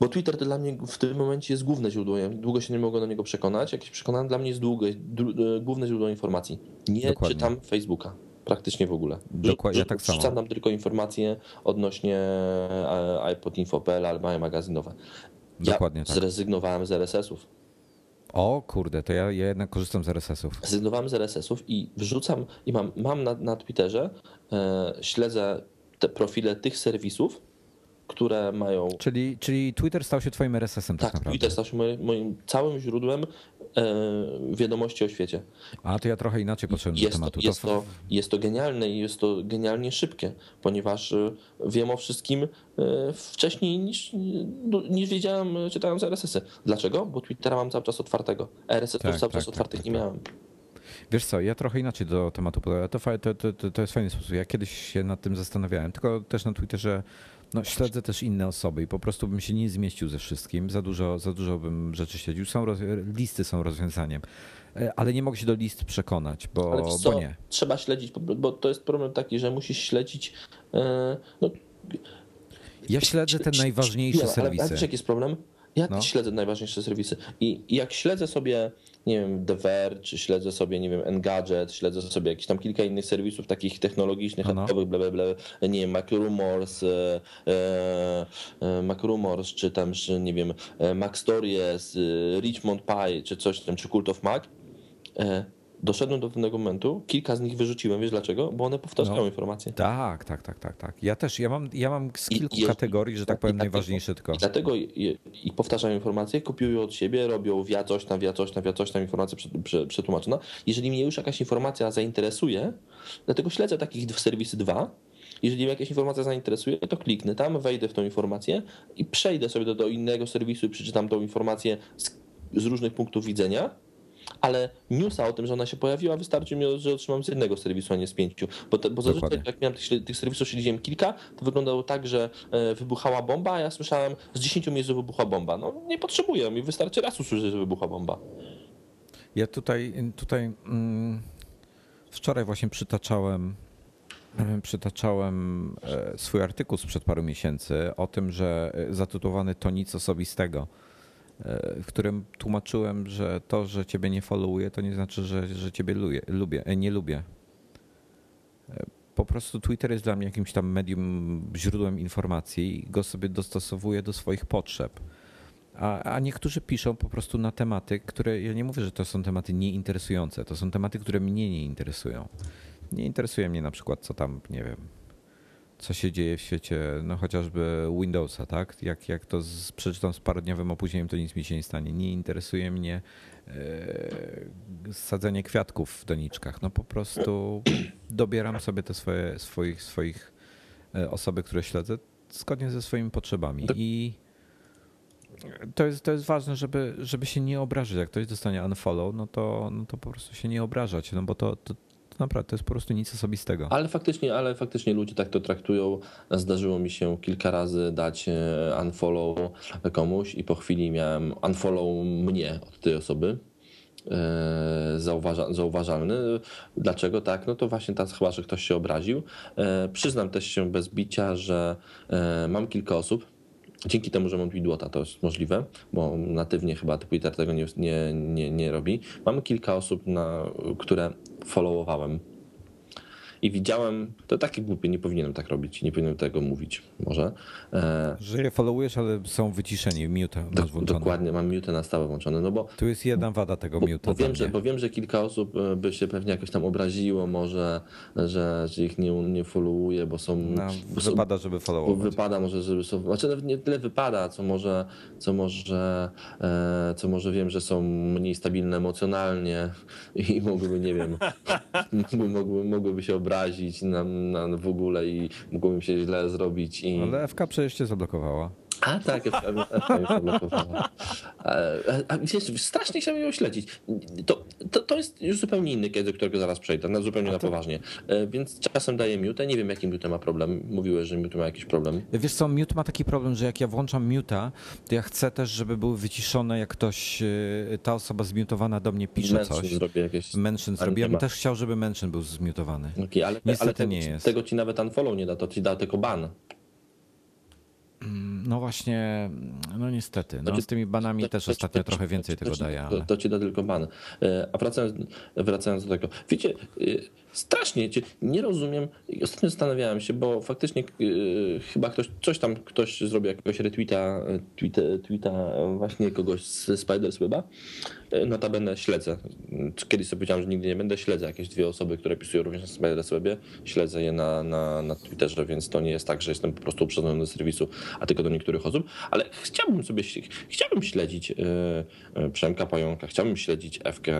bo Twitter to dla mnie w tym momencie jest główne źródło. Ja długo się nie mogę do niego przekonać. Jak się przekonałem, dla mnie jest długo, główne źródło informacji. Nie Dokładnie. czytam Facebooka praktycznie w ogóle. Dokładnie, ja tak samo. Wrzucam tam tylko informacje odnośnie e, iPod Info.pl albo magazynowe. Dokładnie ja tak. zrezygnowałem z RSS-ów. O kurde, to ja, ja jednak korzystam z RSS-ów. Zrezygnowałem z RSS-ów i wrzucam, i mam, mam na, na Twitterze, e, śledzę te profile tych serwisów, które mają. Czyli, czyli Twitter stał się Twoim RSS-em, tak, tak naprawdę. Twitter stał się moim, moim całym źródłem e, wiadomości o świecie. A to ja trochę inaczej podszedłem do tematu. To, jest, to, jest to genialne i jest to genialnie szybkie, ponieważ e, wiem o wszystkim e, wcześniej niż, niż wiedziałem, czytając RSS-y. Dlaczego? Bo Twittera mam cały czas otwartego. RSS-ów tak, cały tak, czas tak, otwartych tak, nie tak. miałem. Wiesz co, ja trochę inaczej do tematu podałem. To, to, to, to jest fajny sposób. Ja kiedyś się nad tym zastanawiałem, tylko też na Twitterze no, śledzę też inne osoby i po prostu bym się nie zmieścił ze wszystkim. Za dużo, za dużo bym rzeczy śledził. Są listy są rozwiązaniem, e, ale nie mogę się do list przekonać, bo, co, bo nie. Trzeba śledzić, bo to jest problem taki, że musisz śledzić. E, no, ja śledzę te najważniejsze serwisy. Ale wiesz, jaki jest problem? Ja no. śledzę najważniejsze serwisy i jak śledzę sobie, nie wiem, The Verge, czy śledzę sobie, nie wiem, Engadget, śledzę sobie jakieś tam kilka innych serwisów takich technologicznych, no. bla, bla, bla, nie wiem, MacRumors, e, e, MacRumors, czy tam, nie wiem, e, MacStories, e, Richmond Pie, czy coś tam, czy Cult of Mac, e, doszedłem do pewnego momentu, kilka z nich wyrzuciłem, wiesz dlaczego? Bo one powtarzają no. informacje. Tak, tak, tak, tak, tak. Ja też, ja mam, ja mam z kilku I, kategorii, że tak powiem, najważniejsze tylko. I dlatego i, i powtarzają informacje, kopiują od siebie, robią wia coś tam, wia coś tam, wia coś tam, informacja przetłumaczona. Jeżeli mnie już jakaś informacja zainteresuje, dlatego śledzę takich serwisy dwa, jeżeli mnie jakaś informacja zainteresuje, to kliknę tam, wejdę w tą informację i przejdę sobie do, do innego serwisu i przeczytam tą informację z, z różnych punktów widzenia ale newsa o tym, że ona się pojawiła, wystarczy mi, że otrzymam z jednego serwisu, a nie z pięciu. Bo, te, bo zazwyczaj jak miałem tych, tych serwisów śledziłem kilka, to wyglądało tak, że e, wybuchała bomba, a ja słyszałem z dziesięciu miejsc, że wybuchła bomba. No nie potrzebuję, mi wystarczy raz usłyszeć, że wybuchła bomba. Ja tutaj, tutaj mm, wczoraj właśnie przytaczałem e, przytaczałem e, swój artykuł sprzed paru miesięcy o tym, że zatytułowany to nic osobistego E, w którym tłumaczyłem, że to, że ciebie nie followuję, to nie znaczy, że, że ciebie lubię, lubię, e, nie lubię. E, po prostu Twitter jest dla mnie jakimś tam medium, źródłem informacji go sobie dostosowuję do swoich potrzeb. A, a niektórzy piszą po prostu na tematy, które ja nie mówię, że to są tematy nieinteresujące, to są tematy, które mnie nie interesują. Nie interesuje mnie na przykład, co tam, nie wiem, co się dzieje w świecie, no chociażby Windowsa, tak? Jak, jak to z, przeczytam z parodniowym opóźnieniem, to nic mi się nie stanie. Nie interesuje mnie e, sadzenie kwiatków w doniczkach. No po prostu dobieram sobie te swoje, swoich, swoich e, osoby, które śledzę, zgodnie ze swoimi potrzebami. I to jest, to jest ważne, żeby, żeby się nie obrażać. Jak ktoś dostanie unfollow, no to, no to po prostu się nie obrażać, no bo to, to Naprawdę, to jest po prostu nic osobistego. Ale faktycznie, ale faktycznie ludzie tak to traktują. Zdarzyło mi się kilka razy dać e, unfollow komuś i po chwili miałem unfollow mnie od tej osoby. E, zauważa, zauważalny. Dlaczego tak? No to właśnie tak chyba, że ktoś się obraził. E, przyznam też się bez bicia, że mam kilka osób, Dzięki temu, że mam Twidwota, to jest możliwe, bo natywnie chyba Twitter tego nie, nie, nie, nie robi. Mamy kilka osób, na, które followowałem i widziałem, to takie głupie, nie powinienem tak robić, nie powinienem tego mówić może. E, że je followujesz, ale są wyciszeni, mute masz włączone. Dokładnie, mam mute na stałe włączone, no bo... Tu jest jedna wada tego bo, mute. Bo wiem, że, bo wiem, że kilka osób e, by się pewnie jakoś tam obraziło może, że, że ich nie, nie followuje, bo są... No, bo wypada, żeby followować. Wypada może, żeby są... Znaczy nawet nie tyle wypada, co może, co może, e, co może wiem, że są mniej stabilne emocjonalnie i mogłyby, nie wiem, mogłyby, mogłyby się obrazić na, na w ogóle i mogłoby się źle zrobić. I... Ale FK przecież cię zablokowała. A tak. A, a, wiesz, strasznie chciałbym ją śledzić. To, to, to jest już zupełnie inny case, do którego zaraz przejdę, na zupełnie na poważnie. E, więc czasem daję mute, nie wiem jakim mute ma problem. Mówiłeś, że mute ma jakiś problem. Wiesz co, mute ma taki problem, że jak ja włączam mute'a, to ja chcę też, żeby były wyciszone, jak ktoś, e, ta osoba zmiutowana do mnie pisze mention coś. Zrobię jakieś... Mention zrobię. Ja bym też chciał, żeby mention był zmiutowany. Okay, ale, Niestety ale tego, nie jest. tego ci nawet unfollow nie da, to ci da tylko ban. No właśnie, no niestety. No, z tymi banami to, też to, ostatnio to, trochę więcej tego daje. Ale... To, ci da tylko ban. E, a wracając, wracając do tego. Wiecie, e, strasznie nie rozumiem. Ostatnio zastanawiałem się, bo faktycznie e, chyba ktoś, coś tam ktoś zrobił jakiegoś retweeta, tweeta, tweeta właśnie kogoś z Spidersweba. Notabene śledzę. Kiedyś sobie powiedziałem, że nigdy nie będę. Śledzę jakieś dwie osoby, które pisują również na Spiderswebie. Śledzę je na, na, na Twitterze, więc to nie jest tak, że jestem po prostu uprzedzony do serwisu, a tylko do niektórych osób. Ale chciałbym sobie, chciałbym śledzić Przemka Pająka, chciałbym śledzić Ewkę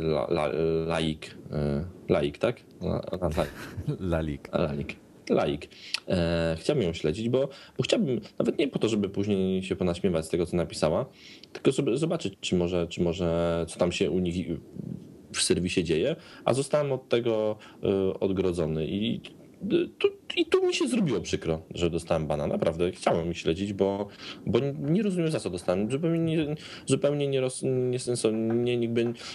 la, la, Laik. Laik, tak? La, la, Lalik. Lalik laik. E, chciałbym ją śledzić, bo, bo chciałbym, nawet nie po to, żeby później się ponaśmiewać z tego, co napisała, tylko żeby zobaczyć, czy może, czy może co tam się u nich w serwisie dzieje, a zostałem od tego e, odgrodzony i tu, I tu mi się zrobiło przykro, że dostałem bana. Naprawdę chciałem ich śledzić, bo, bo nie rozumiem za co dostałem. Zupełnie nie, zupełnie nie, roz, nie, nie, nie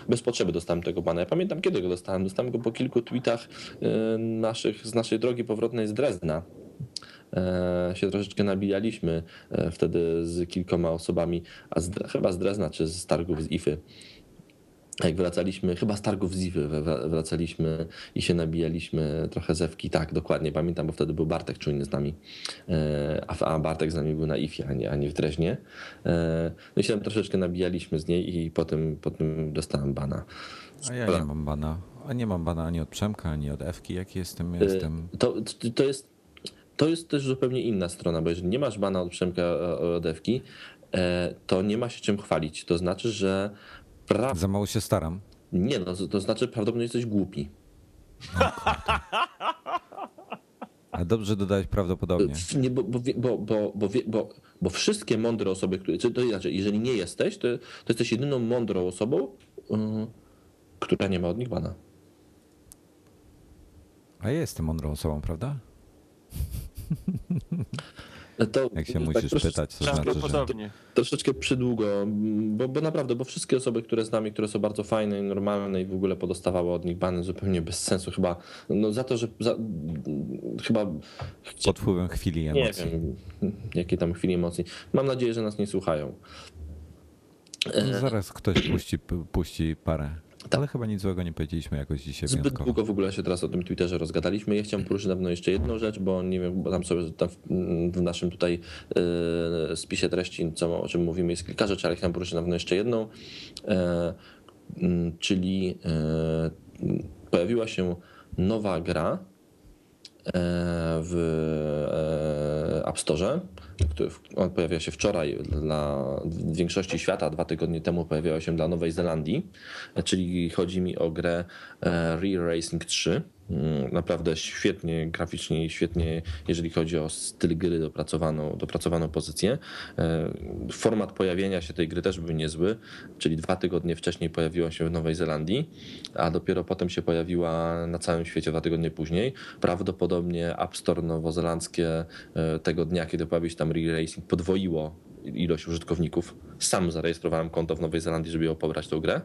bez potrzeby dostałem tego bana. Ja pamiętam kiedy go dostałem. Dostałem go po kilku tweetach e, naszych, z naszej drogi powrotnej z Drezna e, się troszeczkę nabijaliśmy e, wtedy z kilkoma osobami, a z, chyba z Drezna czy z targów z Ify jak wracaliśmy, chyba z targów Ziwy wracaliśmy i się nabijaliśmy trochę zewki. Tak, dokładnie, pamiętam, bo wtedy był Bartek czujny z nami, e, a Bartek z nami był na IFie, a nie, a nie w Dreźnie. E, no i się tam troszeczkę nabijaliśmy z niej i potem, potem dostałem bana. A ja nie mam bana. A nie mam bana ani od Przemka, ani od Ewki. Jaki jestem? E, jestem... To, to, jest, to jest też zupełnie inna strona, bo jeżeli nie masz bana od Przemka, od Ewki, to nie ma się czym chwalić. To znaczy, że Pra... Za mało się staram. Nie, no to znaczy prawdopodobnie jesteś głupi. A dobrze dodać prawdopodobnie. Nie, bo, bo, bo, bo, bo, wszystkie mądre osoby, które. To znaczy, jeżeli nie jesteś, to, to jesteś jedyną mądrą osobą, yy, która nie ma od nich bana. A ja jestem mądrą osobą, prawda? To, Jak się tak musisz pytać, to znaczy, że... Troszeczkę przydługo, bo, bo naprawdę, bo wszystkie osoby, które znamy, które są bardzo fajne i normalne i w ogóle podostawały od nich bany zupełnie bez sensu chyba, no za to, że za, chyba... Pod wpływem chwili emocji. Nie wiem, jakie tam chwili emocji. Mam nadzieję, że nas nie słuchają. No zaraz ktoś puści, puści parę. Tak. Ale chyba nic złego nie powiedzieliśmy jakoś dzisiaj Zbyt wyjątkowo. długo w ogóle się teraz o tym Twitterze rozgadaliśmy. Ja chciałem poruszyć dawno jeszcze jedną rzecz, bo nie wiem, bo tam sobie tam w naszym tutaj e, spisie treści, co, o czym mówimy, jest kilka rzeczy, ale chciałem poruszyć dawno jeszcze jedną, e, czyli e, pojawiła się nowa gra w App Store on pojawia się wczoraj dla większości świata, dwa tygodnie temu pojawiała się dla Nowej Zelandii, czyli chodzi mi o grę e, Re Racing 3. Mm, naprawdę świetnie graficznie i świetnie, jeżeli chodzi o styl gry, dopracowaną, dopracowaną pozycję. E, format pojawienia się tej gry też był niezły, czyli dwa tygodnie wcześniej pojawiła się w Nowej Zelandii, a dopiero potem się pojawiła na całym świecie dwa tygodnie później. Prawdopodobnie App Store nowozelandzkie e, tego dnia, kiedy pojawił się tam Re-Racing, podwoiło ilość użytkowników. Sam zarejestrowałem konto w Nowej Zelandii, żeby ją pobrać tą grę.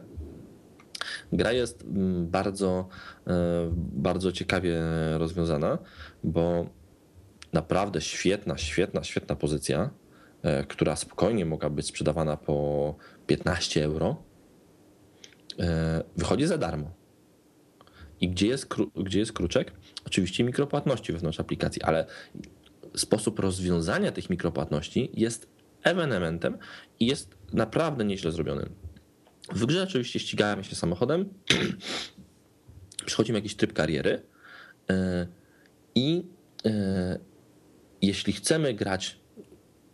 Gra jest mm, bardzo, e, bardzo ciekawie rozwiązana, bo naprawdę świetna, świetna, świetna pozycja, e, która spokojnie mogła być sprzedawana po 15 euro, e, wychodzi za darmo. I gdzie jest, gdzie jest kruczek? Oczywiście mikropłatności wewnątrz aplikacji, ale sposób rozwiązania tych mikropłatności jest ewenementem i jest naprawdę nieźle zrobiony. W grze oczywiście ścigałem się samochodem, przechodzimy jakiś tryb kariery e, i e, jeśli chcemy grać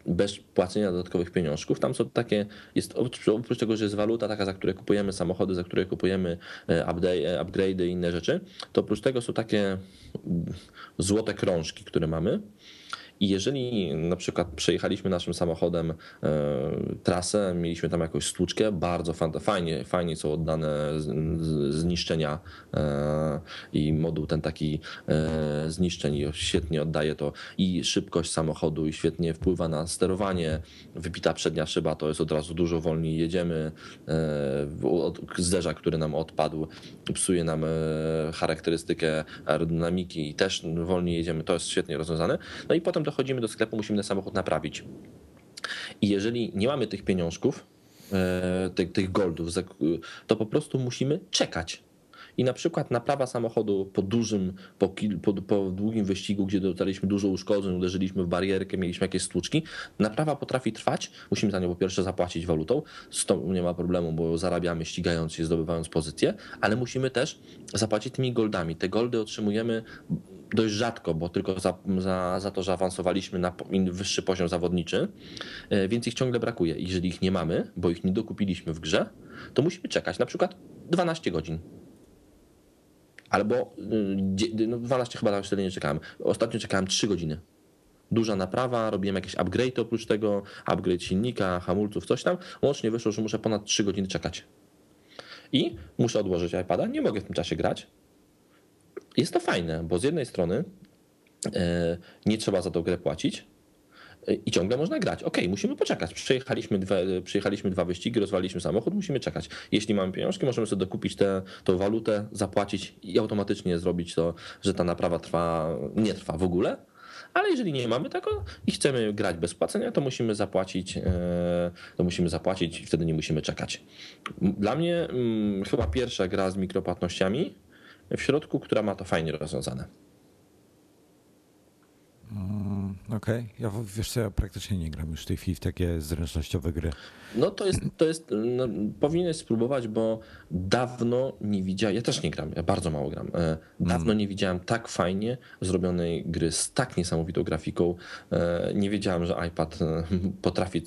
bez płacenia dodatkowych pieniążków. Tam są takie, jest oprócz tego, że jest waluta taka, za które kupujemy samochody, za które kupujemy e, upgrade'y i inne rzeczy, to oprócz tego są takie złote krążki, które mamy i jeżeli na przykład przejechaliśmy naszym samochodem e, trasę, mieliśmy tam jakąś stłuczkę, bardzo fajnie, fajnie są oddane zniszczenia e, i moduł ten taki e, zniszczeń świetnie oddaje to i szybkość samochodu i świetnie wpływa na sterowanie. Wypita przednia szyba to jest od razu dużo wolniej jedziemy. Zderzak, który nam odpadł, psuje nam charakterystykę aerodynamiki i też wolniej jedziemy. To jest świetnie rozwiązane. No i potem dochodzimy do sklepu, musimy ten samochód naprawić. I jeżeli nie mamy tych pieniążków, e, tych, tych goldów, to po prostu musimy czekać. I na przykład naprawa samochodu po dużym, po, po, po, długim wyścigu, gdzie dotarliśmy dużo uszkodzeń, uderzyliśmy w barierkę, mieliśmy jakieś stłuczki, naprawa potrafi trwać. Musimy za nią po pierwsze zapłacić walutą, z tą nie ma problemu, bo zarabiamy ścigając się, zdobywając pozycję, ale musimy też zapłacić tymi goldami. Te goldy otrzymujemy dość rzadko, bo tylko za, za, za to, że awansowaliśmy na wyższy poziom zawodniczy, e, więc ich ciągle brakuje. Jeżeli ich nie mamy, bo ich nie dokupiliśmy w grze, to musimy czekać na przykład 12 godzin. Albo y, no 12 chyba już wtedy nie czekałem. Ostatnio czekałem 3 godziny. Duża naprawa, robiłem jakieś upgrade oprócz tego, upgrade silnika, hamulców, coś tam. Łącznie wyszło, że muszę ponad 3 godziny czekać. I muszę odłożyć iPada, nie mogę w tym czasie grać, jest to fajne, bo z jednej strony e, nie trzeba za tą grę płacić, i ciągle można grać. Ok, musimy poczekać. Przyjechaliśmy dwa, przyjechaliśmy dwa wyścigi, rozwaliliśmy samochód, musimy czekać. Jeśli mamy pieniążki, możemy sobie dokupić tę walutę, zapłacić i automatycznie zrobić to, że ta naprawa trwa, nie trwa w ogóle. Ale jeżeli nie mamy tego i chcemy grać bez płacenia, to musimy zapłacić, e, to musimy zapłacić i wtedy nie musimy czekać. Dla mnie mm, chyba pierwsza gra z mikropłatnościami, w środku, która ma to fajnie rozwiązane. Mm, okej, okay. ja wiesz co, ja praktycznie nie gram już w tej chwili w takie zręcznościowe gry. No to jest, to jest no, powinieneś spróbować, bo dawno nie widziałem, ja też nie gram, ja bardzo mało gram, e, dawno mm. nie widziałem tak fajnie zrobionej gry z tak niesamowitą grafiką. E, nie wiedziałem, że iPad e, potrafi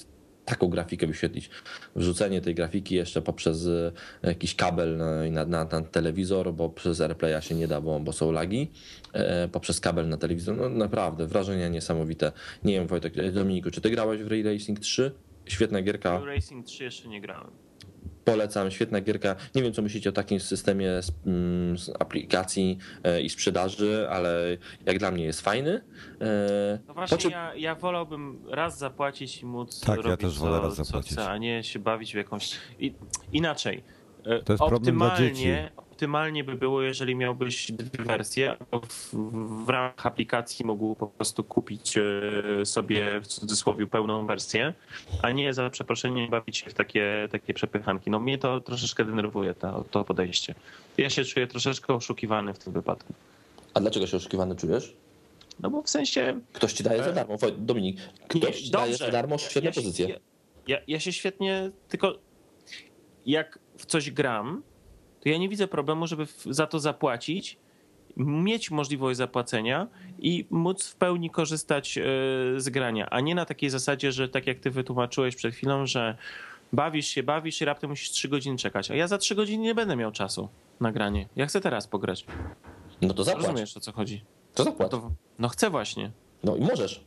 taką grafikę wyświetlić. Wrzucenie tej grafiki jeszcze poprzez e, jakiś kabel na, na, na telewizor, bo przez AirPlaya się nie da, bo, bo są lagi, e, poprzez kabel na telewizor, no naprawdę, wrażenia niesamowite. Nie wiem Wojtek, Dominiku, czy ty grałeś w Ray Racing 3? Świetna gierka. Ray Racing 3 jeszcze nie grałem. Polecam, świetna gierka. Nie wiem, co myślicie o takim systemie z, mm, z aplikacji e, i sprzedaży, ale jak dla mnie jest fajny. E, no właśnie, ja, ja wolałbym raz zapłacić i móc tak, robić ja też wolę raz zapłacić. Chce, a nie się bawić w jakąś... I, inaczej. To jest problem dla dzieci optymalnie by było, jeżeli miałbyś dwie wersje, w, w ramach aplikacji mógł po prostu kupić e, sobie w cudzysłowie pełną wersję, a nie za przeproszeniem bawić się w takie, takie przepychanki. No mnie to troszeczkę denerwuje to, to podejście. Ja się czuję troszeczkę oszukiwany w tym wypadku. A dlaczego się oszukiwany czujesz? No bo w sensie... Ktoś ci daje za e, darmo. Dominik, ktoś nie, ci dobrze. daje za darmo świetne ja pozycje. Ja, ja, ja się świetnie... Tylko jak w coś gram, to ja nie widzę problemu, żeby za to zapłacić, mieć możliwość zapłacenia i móc w pełni korzystać e, z grania, a nie na takiej zasadzie, że tak jak ty wytłumaczyłeś przed chwilą, że bawisz się, bawisz i raptem musisz 3 godziny czekać, a ja za 3 godziny nie będę miał czasu na granie. Ja chcę teraz pograć. No to zapłać. Rozumiesz o co chodzi? To zapłać. To, no chcę właśnie, No i możesz.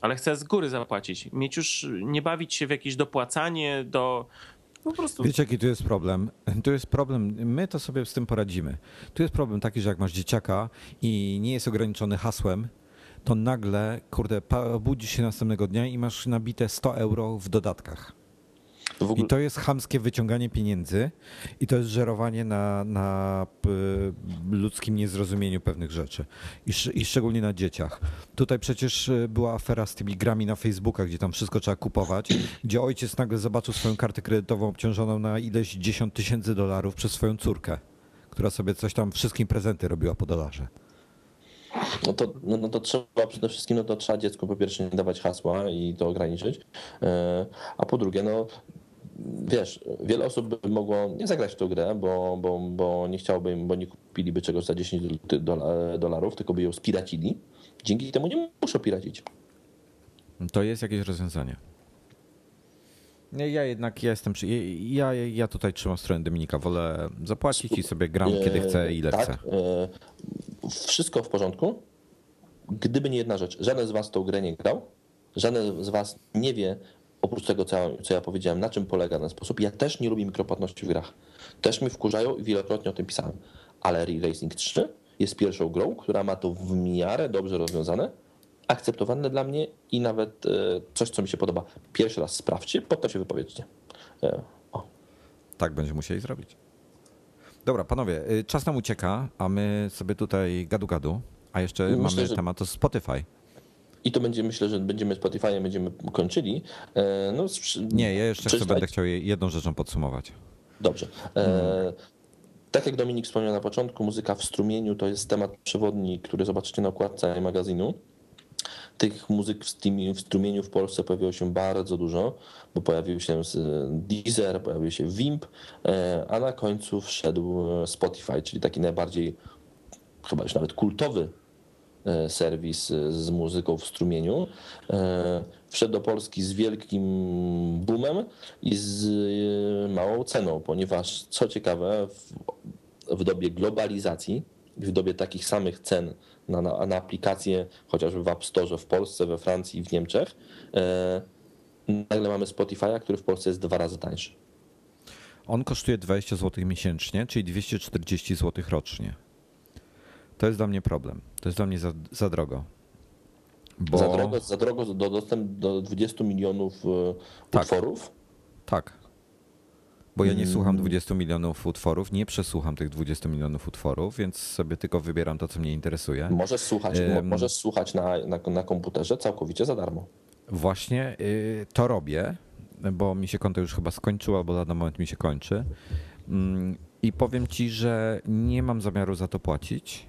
ale chcę z góry zapłacić. Mieć już, nie bawić się w jakieś dopłacanie do... Po prostu Wiecie, jaki tu jest problem? Tu jest problem, my to sobie z tym poradzimy. Tu jest problem taki, że jak masz dzieciaka i nie jest ograniczony hasłem, to nagle, kurde, budzisz się następnego dnia i masz nabite 100 euro w dodatkach. Ogóle, I to jest chamskie wyciąganie pieniędzy i to jest żerowanie na, na ludzkim niezrozumieniu pewnych rzeczy I, sz- i szczególnie na dzieciach. Tutaj przecież y, była afera z tymi grami na Facebookach, gdzie tam wszystko trzeba kupować, gdzie ojciec nagle zobaczył swoją kartę kredytową obciążoną na ileś 10 tysięcy dolarów przez swoją córkę, która sobie coś tam, wszystkim prezenty robiła po dolarze. no, to, no, no to trzeba przede wszystkim, no to trzeba dziecku po pierwsze nie dawać hasła i to ograniczyć, e, a po drugie, no wiesz, wiele osób by mogło nie zagrać w tę grę, bo, bo, bo nie chciałoby, im- bo nie kupiliby czegoś za 10 dola- dolarów, tylko by ją spiracili. Dzięki temu nie muszą piracić. To jest jakieś rozwiązanie. Nie, Ja jednak ja jestem. Przy, ja, ja tutaj trzymam stronę Dominika. Wolę zapłacić i sobie gram kiedy chcę i ile tak, chcę. e, Wszystko w porządku. Gdyby nie jedna rzecz, żaden z was w tą grę nie grał, żaden z was nie wie, oprócz tego, co, co ja powiedziałem, na czym polega ten sposób. Ja też nie lubię mikropłatności w grach. Też mi wkurzają i wielokrotnie o tym pisałem. Ale Re-Racing 3 jest pierwszą grą, która ma to w miarę dobrze rozwiązane, akceptowalne dla mnie i nawet e, coś, co mi się podoba. Pierwszy raz sprawdźcie, potem się wypowiedzcie. E, O. Tak będziemy musieli zrobić. Dobra, panowie, y, czas nam ucieka, a my sobie tutaj gadu-gadu. A jeszcze Myślę, mamy że- temat to Spotify. I to będzie, myślę, że będziemy Spotify, będziemy kończyli. E, No, Nie, ja jeszcze chcę, będę chciał je- jedną rzeczą podsumować. Dobrze. E, tak jak Dominik wspomniał na początku, muzyka w strumieniu to jest temat przewodni, który zobaczycie na okładce magazynu. Tych muzyk w, strumieniu w Polsce pojawiło się bardzo dużo, bo pojawił się Deezer, pojawił się Wimp, e, a na końcu wszedł Spotify, czyli taki najbardziej chyba już nawet kultowy serwis e, z muzyką w strumieniu. E, Wszedł do Polski z wielkim boomem i z e, małą ceną, ponieważ co ciekawe, w, w dobie globalizacji, w dobie takich samych cen na, na, na aplikacje, chociażby w App Store w Polsce, we Francji, w Niemczech, e, nagle mamy Spotify'a, który w Polsce jest dwa razy tańszy. On kosztuje 20 zł miesięcznie, czyli 240 zł rocznie. To jest dla mnie problem. To jest dla mnie za, za drogo. Bo... Za drogo, za drogo do dostęp do 20 milionów e, Tak. utworów. Tak. Bo ja nie Mm. słucham 20 milionów utworów, nie przesłucham tych 20 milionów utworów, więc sobie tylko wybieram to, co mnie interesuje. Możesz słuchać, Ym. możesz słuchać na, na, na komputerze całkowicie za darmo. Właśnie y, to robię, bo mi się konto już chyba skończyło, albo lada moment mi się kończy. Mm, I powiem ci, że nie mam zamiaru za to płacić,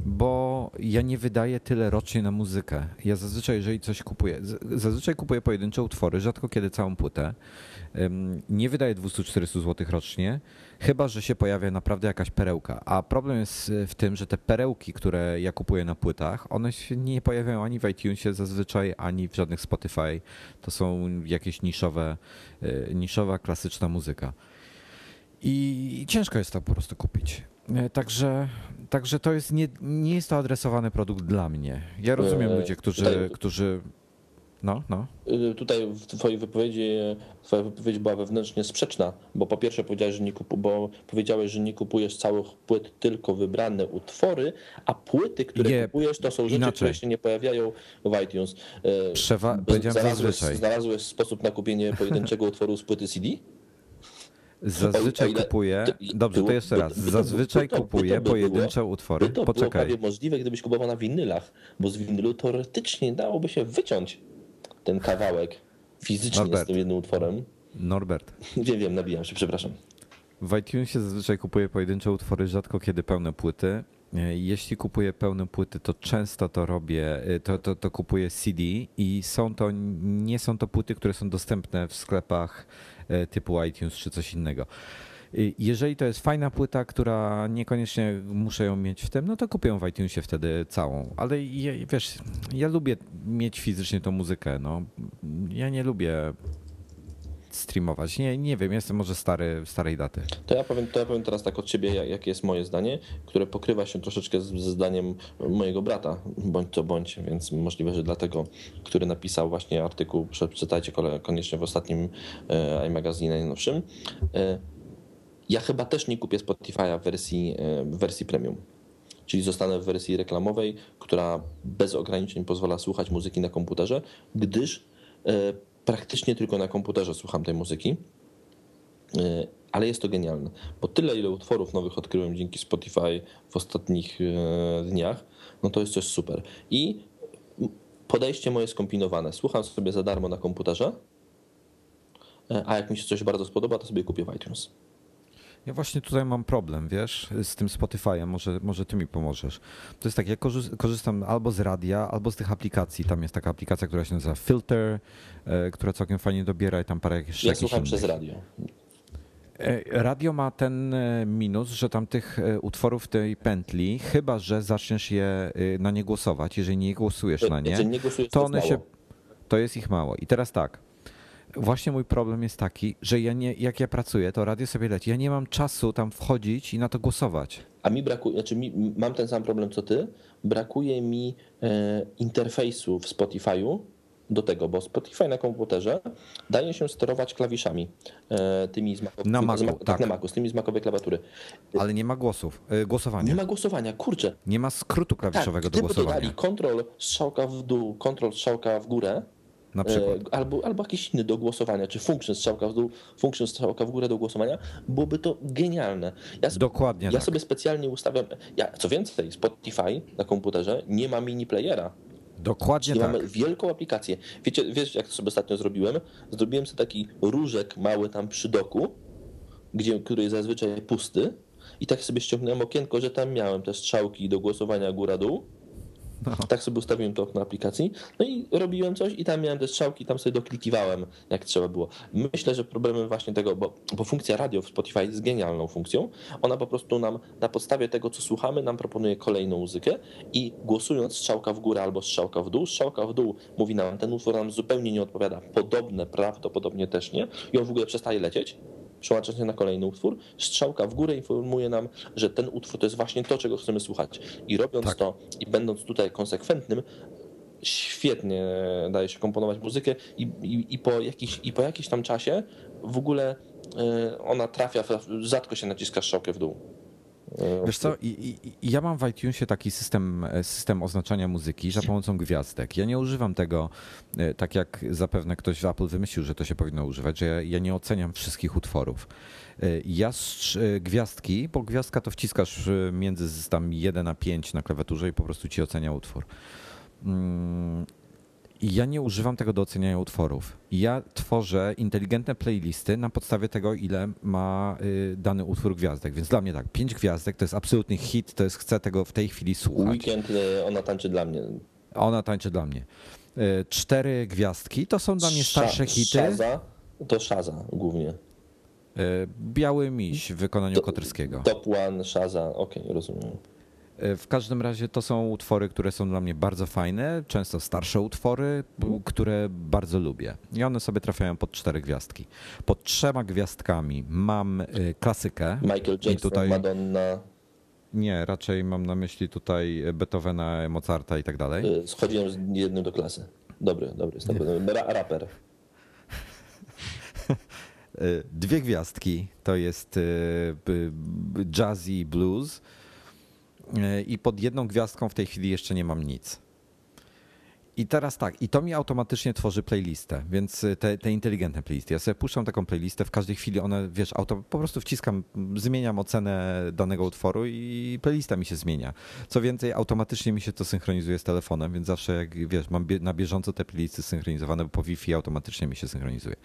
bo ja nie wydaję tyle rocznie na muzykę. Ja zazwyczaj, jeżeli coś kupuję, zazwyczaj kupuję pojedyncze utwory, rzadko kiedy całą płytę. Nie wydaję 200-400 zł rocznie, chyba że się pojawia naprawdę jakaś perełka. A problem jest y, w tym, że te perełki, które ja kupuję na płytach, one się nie pojawiają ani w iTunesie zazwyczaj, ani w żadnych Spotify. To są jakieś niszowe, y, niszowa, klasyczna muzyka. I ciężko jest to po prostu kupić. E, Także, także to jest nie, nie jest to adresowany produkt dla mnie. Ja rozumiem E, ludzi, którzy, tutaj- którzy no, no. Y, Tutaj w twojej wypowiedzi, twoja wypowiedź była wewnętrznie sprzeczna, bo po pierwsze powiedziałeś, że nie kupu, bo powiedziałeś, że nie kupujesz całych płyt, tylko wybrane utwory, a płyty, które Nie, kupujesz, to są rzeczy, inaczej. które się nie pojawiają w iTunes. Przewa- znalazłeś, znalazłeś sposób na kupienie pojedynczego utworu z płyty CD? Zazwyczaj kupuję. Dobrze, to było- jeszcze raz. Zazwyczaj kupuję było- pojedyncze utwory. To było Poczekaj. prawie możliwe, gdybyś kupował na winylach, bo z winylu teoretycznie dałoby się wyciąć ten kawałek fizycznie Norbert. z tym jednym utworem. Norbert. Wiem, wiem, nabijam się, przepraszam. W iTunesie zazwyczaj kupuję pojedyncze utwory, rzadko kiedy pełne płyty. E, Jeśli kupuję pełne płyty, to często to robię, e, to, to, to kupuję CD i są to, nie są to płyty, które są dostępne w sklepach typu iTunes czy coś innego. E, Jeżeli to jest fajna płyta, która niekoniecznie muszę ją mieć w tym, no to kupię w iTunesie wtedy całą. Ale wiesz, ja lubię mieć fizycznie tą muzykę. No. Ja nie lubię streamować. Nie, nie wiem, jestem może stary, starej daty. To ja powiem, to ja powiem teraz tak od ciebie, jakie jest moje zdanie, które pokrywa się troszeczkę z, ze zdaniem mojego brata, bądź co bądź, więc możliwe, że dlatego, który napisał właśnie artykuł, przeczytajcie koniecznie w ostatnim e, iMagazine najnowszym. E, ja chyba też nie kupię Spotify'a w wersji, e, w wersji premium. Czyli zostanę w wersji reklamowej, która bez ograniczeń pozwala słuchać muzyki na komputerze, gdyż praktycznie tylko na komputerze słucham tej muzyki. Ale jest to genialne, bo tyle, ile utworów nowych odkryłem dzięki Spotify w ostatnich dniach, no to jest coś super. I podejście moje skombinowane. Słucham sobie za darmo na komputerze, a jak mi się coś bardzo spodoba, to sobie kupię w iTunes. Ja właśnie tutaj mam problem, wiesz, z tym Spotify'em, może, może ty mi pomożesz. To jest tak, ja korzystam albo z radia, albo z tych aplikacji. Tam jest taka aplikacja, która się nazywa Filter, e, która całkiem fajnie dobiera i tam parę jakichś Ja słucham innych. przez radio. E, radio ma ten e, minus, że tam tych utworów tej pętli, chyba że zaczniesz je na nie głosować, jeżeli nie głosujesz na nie, nie to one się. To jest ich mało. I teraz tak właśnie mój problem jest taki, że ja nie, jak ja pracuję, to radio sobie leci. Ja nie mam czasu tam wchodzić i na to głosować. A mi brakuje, znaczy mi, mam ten sam problem co ty, brakuje mi e, interfejsu w Spotify'u do tego, bo Spotify na komputerze daje się sterować klawiszami e, tymi z Macu, na Macu, z, tak, tak. na Macu, z tymi z Macowej klawiatury. Ale nie ma głosów, e, głosowania. Nie ma głosowania, kurczę. Nie ma skrótu klawiszowego tak, do głosowania. Gdyby dodali kontrol strzałka w dół, kontrol strzałka w górę, na przykład. E, albo, albo jakiś inny do głosowania, czy function strzałka w dół, function strzałka w górę do głosowania, byłoby to genialne. Ja sobie, Dokładnie Ja tak. sobie specjalnie ustawiam, ja, co więcej, Spotify na komputerze nie ma mini playera. Dokładnie Czyli tak. mamy wielką aplikację. Wiecie, wiesz, jak to sobie ostatnio zrobiłem? Zrobiłem sobie taki różek mały tam przy doku, gdzie, który jest zazwyczaj pusty i tak sobie ściągnąłem okienko, że tam miałem te strzałki do głosowania góra-dół Tak sobie ustawiłem to okno aplikacji, no i robiłem coś i tam miałem te strzałki, tam sobie doklikiwałem jak trzeba było. Myślę, że problemem właśnie tego, bo, bo funkcja radio w Spotify jest genialną funkcją, ona po prostu nam na podstawie tego, co słuchamy, nam proponuje kolejną muzykę i głosując strzałka w górę albo strzałka w dół, strzałka w dół mówi nam, ten utwór nam zupełnie nie odpowiada, podobne prawdopodobnie też nie. I on w ogóle przestaje lecieć przełącza się na kolejny utwór, strzałka w górę informuje nam, że ten utwór to jest właśnie to, czego chcemy słuchać. I robiąc tak. to i będąc tutaj konsekwentnym, świetnie daje się komponować muzykę i, i, i, po jakiś, i po jakimś tam czasie w ogóle e, ona trafia, rzadko się naciska strzałkę w dół. Wiesz co, i, i, ja mam w iTunesie taki system, system oznaczania muzyki za pomocą gwiazdek. Ja nie używam tego, e, tak jak zapewne ktoś w Apple wymyślił, że to się powinno używać, że ja, ja nie oceniam wszystkich utworów. E, ja e, gwiazdki, bo gwiazdka to wciskasz między tam 1 a 5 na klawiaturze i po prostu ci ocenia utwór. Ja nie używam tego do oceniania utworów. Ja tworzę inteligentne playlisty na podstawie tego, ile ma y, dany utwór gwiazdek. Więc dla mnie tak, pięć gwiazdek to jest absolutny hit, to jest chcę tego w tej chwili słuchać. Weekend y, ona tańczy dla mnie. Ona tańczy dla mnie. Y, cztery gwiazdki to są dla mnie starsze hity. Szaza to Szaza głównie. Biały miś w wykonaniu Koterskiego. Top One, Szaza, okej, okay, rozumiem. E, w każdym razie to są utwory, które są dla mnie bardzo fajne, często starsze utwory, które bardzo lubię. I one sobie trafiają pod cztery gwiazdki. Pod trzema gwiazdkami mam e, klasykę. Michael Jackson, I tutaj... Madonna. Nie, raczej mam na myśli tutaj Beethovena, Mozarta i tak dalej. E, schodziłem z jednym do klasy. Dobry, dobry, dobry. Ra raper. Dwie gwiazdki to jest jazzy blues i pod jedną gwiazdką w tej chwili jeszcze nie mam nic. I teraz tak, i to mi automatycznie tworzy playlistę, więc te, te inteligentne playlisty. Ja sobie puszczam taką playlistę, w każdej chwili one, wiesz, auto, po prostu wciskam, zmieniam ocenę danego utworu i playlista mi się zmienia. Co więcej, automatycznie mi się to synchronizuje z telefonem, więc zawsze jak, wiesz, mam na bieżąco te playlisty synchronizowane, bo po Wi-Fi automatycznie mi się synchronizuje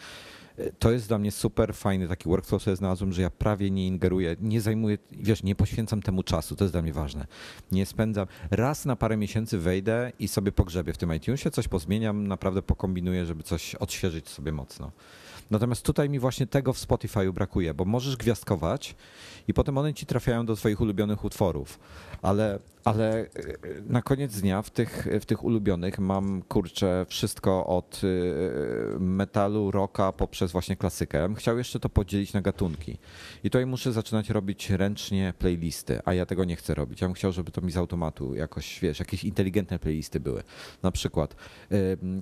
to jest dla mnie super fajny taki workflow sobie znalazłem, że ja prawie nie ingeruję, nie zajmuję, wiesz, nie poświęcam temu czasu, to jest dla mnie ważne. Nie spędzam, raz na parę miesięcy wejdę i sobie pogrzebię w tym iTunesie, coś pozmieniam, naprawdę pokombinuję, żeby coś odświeżyć sobie mocno. Natomiast tutaj mi właśnie tego w Spotify'u brakuje, bo możesz gwiazdkować i potem one ci trafiają do twoich ulubionych utworów, ale Ale e, na koniec dnia w tych, w tych ulubionych mam kurczę wszystko od e, metalu, rocka poprzez właśnie klasykę. Chciał jeszcze to podzielić na gatunki. I tutaj muszę zaczynać robić ręcznie playlisty, a ja tego nie chcę robić. Ja bym chciał, żeby to mi z automatu jakoś, wiesz, jakieś inteligentne playlisty były. Na przykład, e,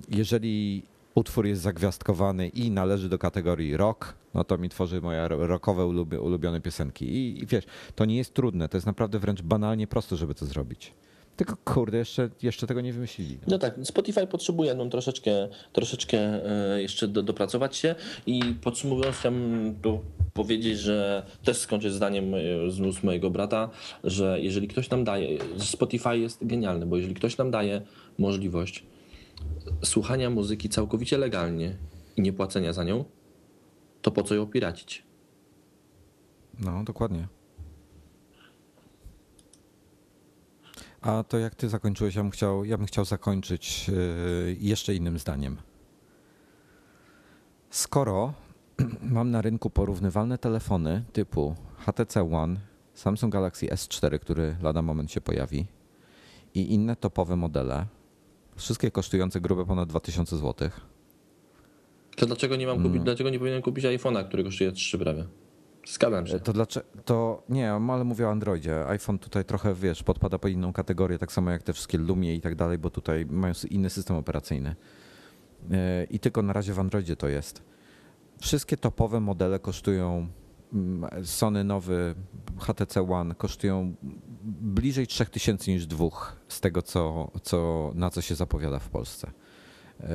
jeżeli utwór jest zagwiazdkowany i należy do kategorii rock, no to mi tworzy moje rockowe ulubione piosenki. I, I, wiesz, to nie jest trudne, to jest naprawdę wręcz banalnie proste, żeby to zrobić. Tylko kurde, jeszcze, jeszcze tego nie wymyślili. No tak, Spotify potrzebuje no, troszeczkę, troszeczkę e, jeszcze do, dopracować się i podsumowując chciałbym powiedzieć, że też skończę zdaniem e, z mojego brata, że jeżeli ktoś nam daje, Spotify jest genialny, bo jeżeli ktoś nam daje możliwość słuchania muzyki całkowicie legalnie i nie płacenia za nią, to po co ją piracić? No, dokładnie. A to jak ty zakończyłeś, ja bym chciał, ja bym chciał zakończyć yy, jeszcze innym zdaniem. Skoro mam na rynku porównywalne telefony typu HTC One, Samsung Galaxy S4, który lada moment się pojawi, i inne topowe modele, wszystkie kosztujące grube ponad 2000 zł. To dlaczego nie mam kupić, hmm. dlaczego nie powinienem kupić iPhone'a, który kosztuje 3 prawie? Zgadzam się. To dlaczego, to nie, ale mówię o Androidzie. iPhone tutaj trochę, wiesz, podpada po inną kategorię, tak samo jak te wszystkie Lumie i tak dalej, bo tutaj mają inny system operacyjny. E, I tylko na razie w Androidzie to jest. Wszystkie topowe modele kosztują mm, Sony nowy HTC One kosztują bliżej 3000 niż dwóch z tego, co, co, na co się zapowiada w Polsce. E,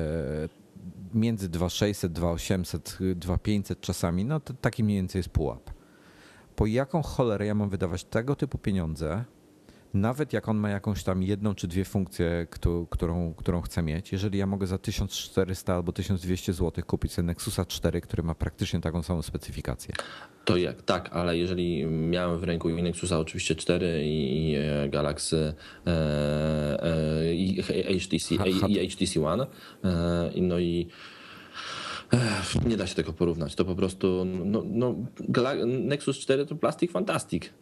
między 2600, 2800, 2500 czasami, no to taki mniej więcej jest pułap. Po jaką cholerę ja mam wydawać tego typu pieniądze, nawet jak on ma jakąś tam jedną czy dwie funkcje, którą, którą chcę mieć, jeżeli ja mogę za 1400 albo 1200 zł kupić sobie Nexusa 4, który ma praktycznie taką samą specyfikację. To jak, tak, ale jeżeli miałem w ręku i Nexusa oczywiście 4 i, e, Galaxy e, e, i HTC, i HTC One, no i nie da się tego porównać. To po prostu no, no, Nexus 4 to plastik fantastik.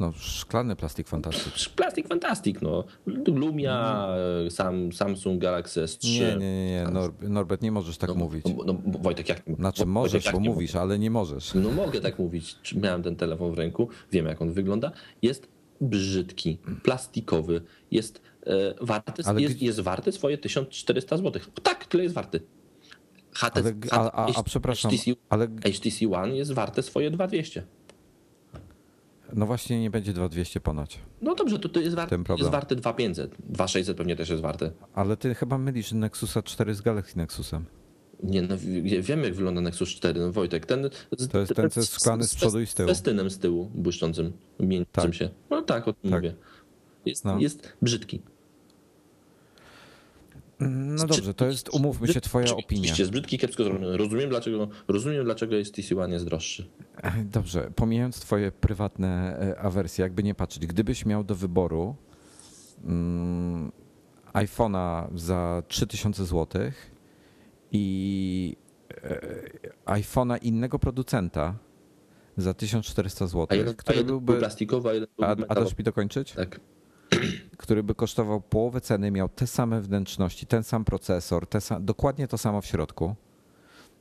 No, szklany plastik fantastik. Plastik fantastik, no. Lumia, sam, Samsung Galaxy S3. Nie, nie, nie, nie. Norbert, nie możesz tak no, mówić. No, no, Wojtek, jak... Znaczy możesz, bo mówisz, ale nie możesz. No mogę tak mówić. Miałem ten telefon w ręku, wiem jak on wygląda. Jest brzydki, plastikowy, jest e, warty, jest, jest warty swoje 1400 zł. Tak, tyle jest warty. HTC, ale, a, a, a, przepraszam, HTC, ale... HTC One jest warte swoje 2200. No właśnie nie będzie 2200 ponoć. No dobrze, to, to jest, war, jest warte 2500. 2600 pewnie też jest warte. Ale ty chyba mylisz Nexusa 4 z Galaxy Nexusem. Nie, no wiem jak wygląda Nexus 4, no Wojtek, ten... To jest ten, z przodu i z tyłu. Z festynem z tyłu, błyszczącym, mięciem tak. się. No tak, o tym tak. mówię. Jest, no. jest brzydki. No dobrze, to jest, umówmy się, twoja opinia. Oczywiście, brzydki, kiepsko zrobiony. Rozumiem, dlaczego, rozumiem, dlaczego jest TC1 jest droższy. Dobrze, pomijając twoje prywatne e, awersje, jakby nie patrzeć, gdybyś miał do wyboru um, iPhone'a za 3000 zł i e, iPhone'a innego producenta za 1400 zł, a jeden, który a jeden byłby... plastikowy, a, a dasz mi dokończyć? Tak który by kosztował połowę ceny, miał te same wnętrzności, ten sam procesor, sam, dokładnie to samo w środku,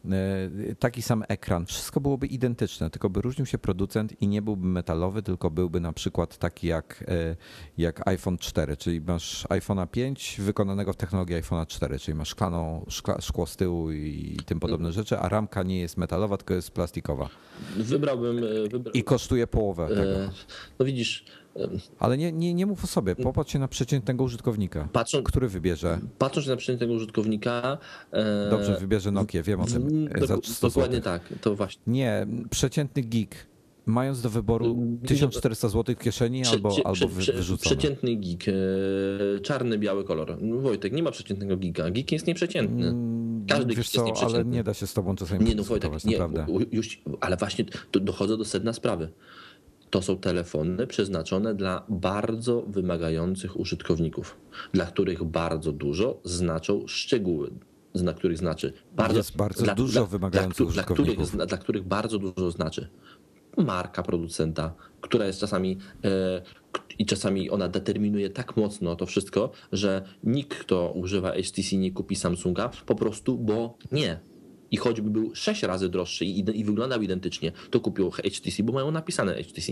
e, taki sam ekran, wszystko byłoby identyczne, tylko by różnił się producent i nie byłby metalowy, tylko byłby na przykład taki jak, e, jak iPhone 4, czyli masz iPhone'a 5 wykonanego w technologii iPhone'a 4, czyli masz szklaną, szkla, szkło z tyłu i tym podobne rzeczy, a ramka nie jest metalowa, tylko jest plastikowa. Wybrałbym... E, wybra... I kosztuje połowę tego. No widzisz, ale nie, nie, nie mów o sobie, popatrz się na przeciętnego użytkownika, który wybierze. Patrząc na przeciętnego użytkownika... E, Dobrze, wybierze Nokia, wiem o tym. Do, za dokładnie tak, to właśnie. Nie, przeciętny geek, mając do wyboru 1400 zł w kieszeni prze, albo, prze, albo wy, wyrzucone. Przeciętny geek, e, czarny, biały kolor. No, Wojtek, nie ma przeciętnego geeka. Geek jest nieprzeciętny. Mm, Każdy Wiesz co, jest ale nie da się z tobą czasami Nie, no Wojtek, nie, naprawdę. Już, ale właśnie dochodzę do sedna sprawy to są telefony przeznaczone dla bardzo wymagających użytkowników, dla których bardzo dużo znaczą szczegóły, dla których znaczy bardzo, Jest bardzo dla, dużo dla, wymagających dla, użytkowników. Których, dla których bardzo dużo znaczy marka producenta, która jest czasami e, i czasami ona determinuje tak mocno to wszystko, że nikt, kto używa HTC, nie kupi Samsunga po prostu, bo nie. I choćby był 6 razy droższy i, i wyglądał identycznie, to kupił HTC, bo mają napisane HTC.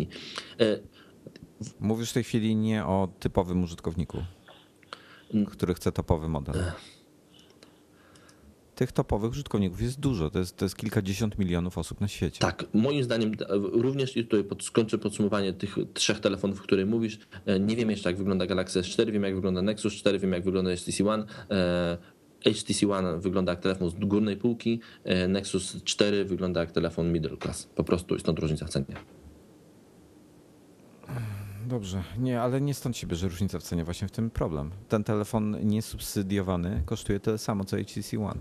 E, Mówisz w tej chwili nie o typowym użytkowniku, Mm. który chce topowy model. Tych topowych użytkowników jest dużo, to jest, to jest kilkadziesiąt milionów osób na świecie. Tak, moim zdaniem e, również i tutaj pod, skończę podsumowanie tych trzech telefonów, o których mówisz. E, Nie wiem jeszcze jak wygląda Galaxy S4, wiem jak wygląda Nexus 4, wiem jak wygląda HTC One. HTC One wygląda jak telefon z górnej półki, e, Nexus 4 wygląda jak telefon middle class. Po prostu stąd różnica w cenie. Dobrze, nie, ale nie stąd się bierze różnica w cenie, właśnie w tym problem. Ten telefon niesubsydiowany kosztuje tyle samo co HTC One.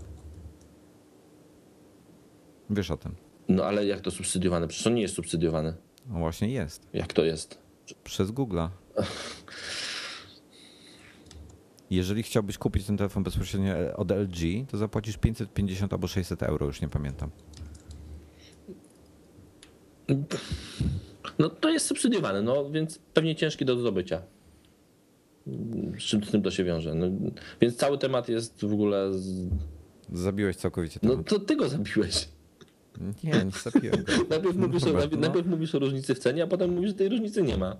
Wiesz o tym. No ale jak to subsydiowane? Przecież on nie jest subsydiowany. No właśnie jest. Jak to jest? Przez Google'a. Jeżeli chciałbyś kupić ten telefon bezpośrednio od LG, to zapłacisz 550 albo 600 euro, już nie pamiętam. No to jest subsydiowane, no więc pewnie ciężki do zdobycia. Z czym z tym to się wiąże? No, więc cały temat jest w ogóle. Z... Zabiłeś całkowicie No temat. to ty go zabiłeś. Nie, nie zabiłem go. Najpierw mówisz, o, Dobra, najpierw, no. najpierw mówisz o różnicy w cenie, a potem mówisz, że tej różnicy nie ma.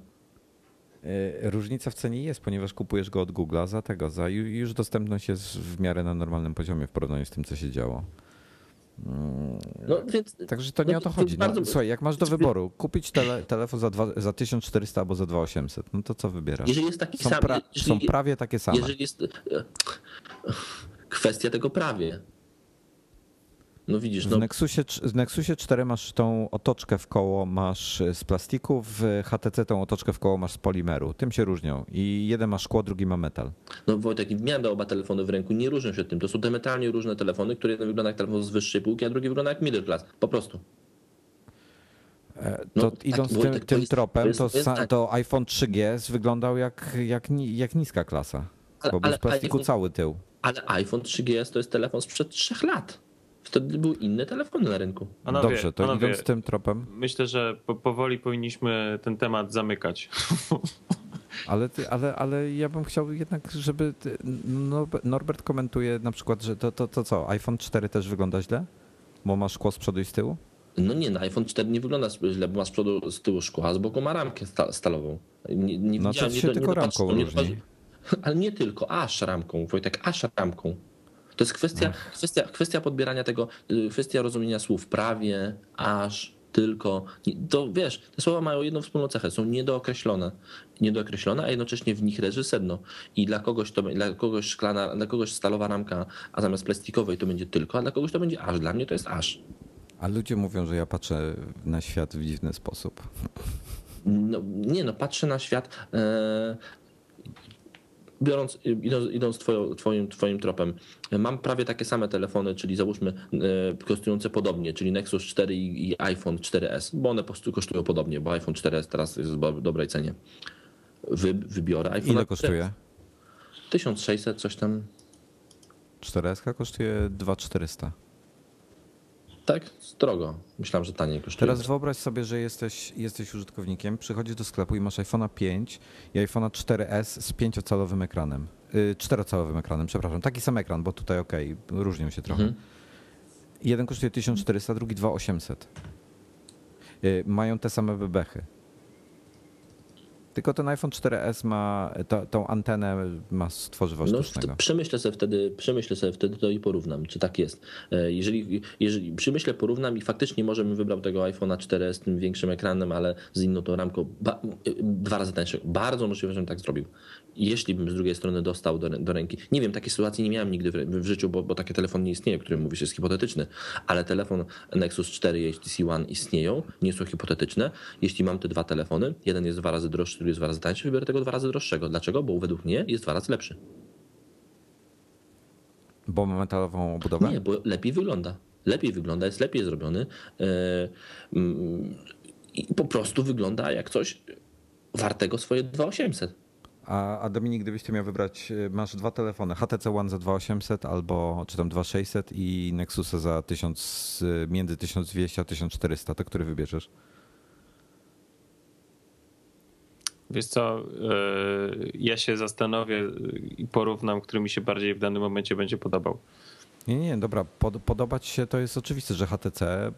E, Różnica w cenie jest, ponieważ kupujesz go od Google'a za tego, za ju- już dostępność jest w miarę na normalnym poziomie w porównaniu z tym, co się działo. Mm, No więc. Także to nie no, o to chodzi. No, bardzo- Słuchaj, jak masz do wyboru kupić tele, telefon za, dwa, za 1400 albo za 2800, no to co wybierasz? Jeżeli jest taki Są, sam. pra, jeżeli, są prawie takie same. jeżeli jest. e, Kwestia tego prawie. No widzisz, W no. Nexusie, cz- w Nexusie 4 masz tą otoczkę w koło masz z plastiku, w HTC tą otoczkę w koło masz z polimeru. Tym się różnią. I jeden ma szkło, drugi ma metal. No Wojtek, w miarę oba telefony w ręku nie różnią się tym. To są diametralnie różne telefony, które jeden wygląda jak telefon z wyższej półki, a drugi wygląda jak middle class. Po prostu. E, To No, tak, idąc Wojtek, tym, to tym jest- tropem, to jest- to, jest tak. to iPhone 3GS wyglądał jak, jak, jak niska klasa. Ale- Bo był z plastiku cały tył. Ale iPhone 3GS to jest telefon sprzed 3 lat. Wtedy były inne telefony na rynku. Panowie, Dobrze, to panowie, idąc tym tropem, Myślę, że po, powoli powinniśmy ten temat zamykać. ale, ty, ale, ale ja bym chciał jednak, żeby ty, Norb- Norbert komentuje na przykład, że to, to, to co, iPhone 4 też wygląda źle? Bo ma szkło z przodu i z tyłu? No nie, na iPhone 4 nie wygląda źle, bo ma z przodu, z tyłu szkła, a z boku ma ramkę sta- stalową. Nie, nie No to się do- tylko dopatrz- ramką nie różni. dopatrz- Ale nie tylko, aż ramką, Wojtek, aż ramką. To jest kwestia, kwestia, kwestia podbierania tego, y, kwestia rozumienia słów prawie, aż, tylko. To wiesz, te słowa mają jedną wspólną cechę, są niedookreślone. Niedookreślone, a jednocześnie w nich leży sedno. I dla kogoś to dla kogoś szklana, dla kogoś stalowa ramka, a zamiast plastikowej to będzie tylko, a dla kogoś to będzie aż. Dla mnie to jest aż. A ludzie mówią, że ja patrzę na świat w dziwny sposób. No, nie no, patrzę na świat. Biorąc, idąc, idąc twoją, twoim, twoim tropem, mam prawie takie same telefony, czyli załóżmy e, kosztujące podobnie, czyli Nexus 4 i, i iPhone 4S, bo one po prostu kosztują podobnie, bo iPhone 4S teraz jest w dobrej cenie. Wy, wybiorę iPhone. Ile kosztuje? 1600, coś tam. 4S kosztuje 2400. Tak, drogo. Myślałem, że taniej kosztuje. Teraz wyobraź sobie, że jesteś, jesteś użytkownikiem, przychodzisz do sklepu i masz iPhone'a 5 i iPhone'a 4S z 5-calowym ekranem. Yy, 4-calowym ekranem, przepraszam. Taki sam ekran, bo tutaj okej, różnią się trochę. Mhm. Jeden kosztuje 1400, drugi 2800. Yy, mają te same bebechy. Tylko ten iPhone 4S ma ta, tą antenę ma z tworzywa No, sztucznego. przemyślę sobie wtedy, przemyślę sobie wtedy to i porównam, czy tak jest. E, Jeżeli, jeżeli przemyślę, porównam i faktycznie może bym wybrał tego iPhone'a 4S z tym większym ekranem, ale z inną tą ramką, ba, dwa razy tańszego. Bardzo możliwe, żebym tak zrobił. Jeśli bym z drugiej strony dostał do, do ręki. Nie wiem, takiej sytuacji nie miałem nigdy w, w życiu, bo, bo taki telefon nie istnieje, o którym mówisz, jest hipotetyczny, ale telefon Nexus 4 i HTC One istnieją, nie są hipotetyczne. Jeśli mam te dwa telefony, jeden jest dwa razy droższy, drugi jest dwa razy tańszy, wybiorę tego dwa razy droższego. Dlaczego? Bo według mnie jest dwa razy lepszy. Bo ma metalową obudowę? Nie, bo lepiej wygląda. Lepiej wygląda, jest lepiej zrobiony mm, i po prostu wygląda jak coś wartego swoje 2800. A, a Dominik, gdybyś ty miał wybrać, y, masz dwa telefony, HTC One za 2800 albo, czy tam 2600 i Nexusa za 1000, y, między 1200 a 1400, to który wybierzesz? Wiesz co, e, ja się zastanowię i porównam, który mi się bardziej w danym momencie będzie podobał. Nie, nie, dobra, pod, podobać się to jest oczywiste, że HTC e,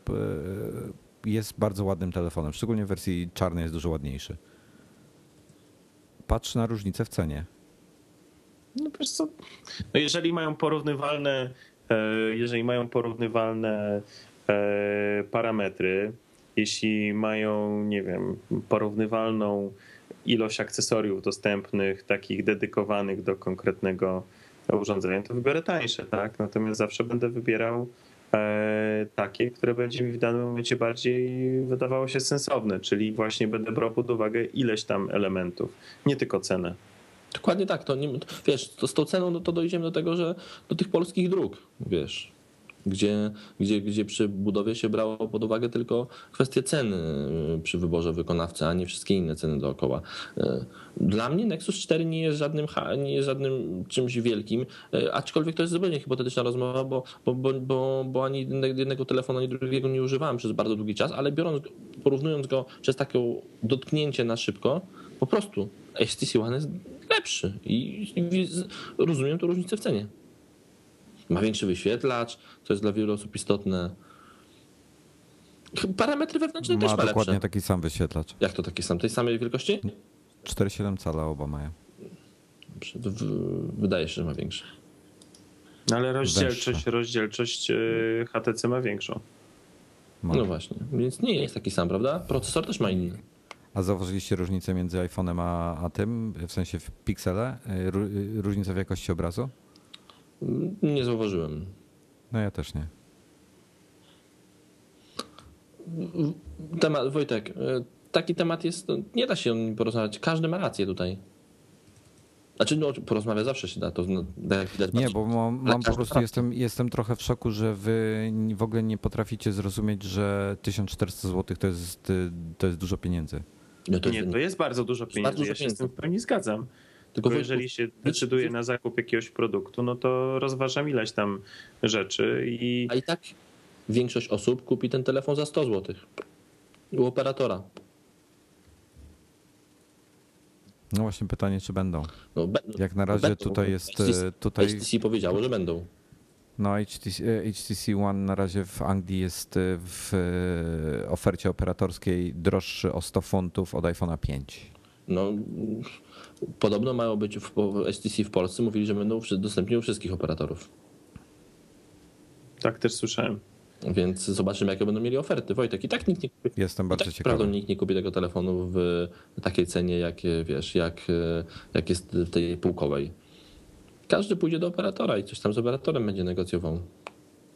jest bardzo ładnym telefonem, szczególnie w wersji czarnej jest dużo ładniejszy. Patrz na różnicę w cenie. No wiesz co, no jeżeli mają porównywalne, e, jeżeli mają porównywalne parametry, jeśli mają, nie wiem, porównywalną ilość akcesoriów dostępnych, takich dedykowanych do konkretnego urządzenia, to wybiorę tańsze, tak? Natomiast zawsze będę wybierał e, takie, które będzie mi w danym momencie bardziej wydawało się sensowne, czyli właśnie będę brał pod uwagę ileś tam elementów, nie tylko cenę. Dokładnie tak, to nie, wiesz, to z tą ceną no to dojdziemy do tego, że do tych polskich dróg, wiesz, gdzie, gdzie, gdzie przy budowie się brało pod uwagę tylko kwestię ceny y, przy wyborze wykonawcy, a nie wszystkie inne ceny dookoła. Y, dla mnie Nexus 4 nie jest żadnym, nie jest żadnym czymś wielkim, y, aczkolwiek to jest zupełnie hipotetyczna rozmowa, bo, bo, bo, bo, bo ani jednego telefonu, ani drugiego nie używałem przez bardzo długi czas, ale biorąc, porównując go przez takie dotknięcie na szybko, po prostu HTC One jest lepszy i, rozumiem tę różnicę w cenie. Ma większy wyświetlacz, co jest dla wielu osób istotne. Parametry wewnętrzne ma też ma dokładnie lepsze. taki sam wyświetlacz. Jak to taki sam? Tej samej wielkości? 4,7 cala oba mają. Wydaje się, że ma większy. No ale rozdzielczość, rozdzielczość e, HTC ma większą. Ma. No właśnie, więc nie jest taki sam, prawda? Procesor też ma inny. A zauważyliście różnicę między iPhone'em a, a tym, w sensie w piksele? Różnica w jakości obrazu? Nie zauważyłem. No ja też nie. Temat, Wojtek, e, taki temat jest, no, nie da się o nim porozmawiać. Każdy ma rację tutaj. Znaczy, no, porozmawiać zawsze się da. To, no, jak widać, nie, bo mam, mam po prostu jestem, jestem trochę w szoku, że wy w ogóle nie potraficie zrozumieć, że 1400 zł to jest, to jest dużo pieniędzy. No to nie, to jest bardzo dużo pieniędzy. Bardzo ja się pieniędzy. z tym w pełni zgadzam. Tylko jeżeli się decyduje na zakup jakiegoś produktu, no to rozważam ileś tam rzeczy i... A i tak większość osób kupi ten telefon za 100 zł u operatora. No właśnie pytanie, czy będą. No, Jak na razie będą. tutaj jest... HTC, tutaj... HTC powiedziało, że będą. No HTC, HTC One na razie w Anglii jest w ofercie operatorskiej droższy o 100 funtów od iPhone'a 5. No Podobno mają być w STC w Polsce. Mówili, że będą dostępni u wszystkich operatorów. Tak też słyszałem. Więc zobaczymy, jakie będą mieli oferty. Wojtek, i tak nikt nie kupi. Jestem bardzo tak ciekawy. Prawdą nikt nie kupi tego telefonu w takiej cenie, jak wiesz, jak, jak jest w tej półkowej. Każdy pójdzie do operatora i coś tam z operatorem będzie negocjował.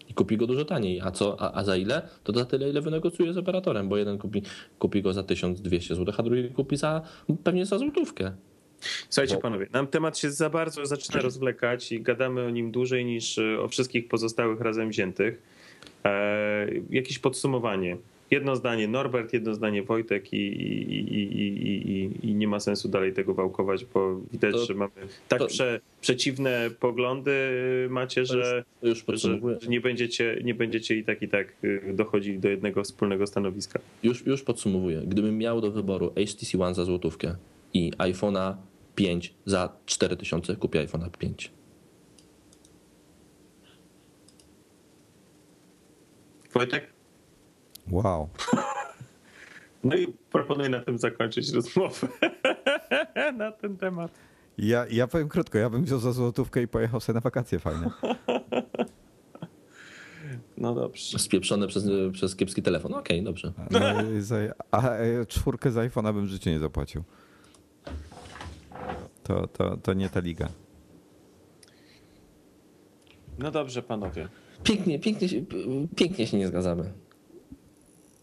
I kupi go dużo taniej. A, co, a, a za ile? To za tyle, ile wynegocjuje z operatorem, bo jeden kupi, kupi go za 1200 zł, a drugi kupi za pewnie za złotówkę. Słuchajcie Bo... panowie, nam temat się za bardzo zaczyna rozwlekać i gadamy o nim dłużej niż e, o wszystkich pozostałych razem wziętych. E, jakieś podsumowanie. Jedno zdanie Norbert, jedno zdanie Wojtek i, i, i, i, nie ma sensu dalej tego wałkować, bo widać, to, że mamy tak to, prze, przeciwne poglądy macie, że, już, już że, że, nie, będziecie, nie będziecie i tak i tak y, dochodzili do jednego wspólnego stanowiska. Już, już podsumowuję. Gdybym miał do wyboru HTC One za złotówkę i iPhone'a 5 za 4000 kupię iPhone'a 5. Wojtek? Wow. No i proponuję na tym zakończyć rozmowę na ten temat. Ja, ja powiem krótko, ja bym wziął za złotówkę i pojechał sobie na wakacje fajne. No dobrze. Spieprzone przez, przez kiepski telefon. Okej, okay, dobrze. No, a e, czwórkę z iPhone'a bym w życiu nie zapłacił. To, to, to nie ta liga. No dobrze, panowie. Pięknie, pięknie, się, pięknie się nie zgadzamy.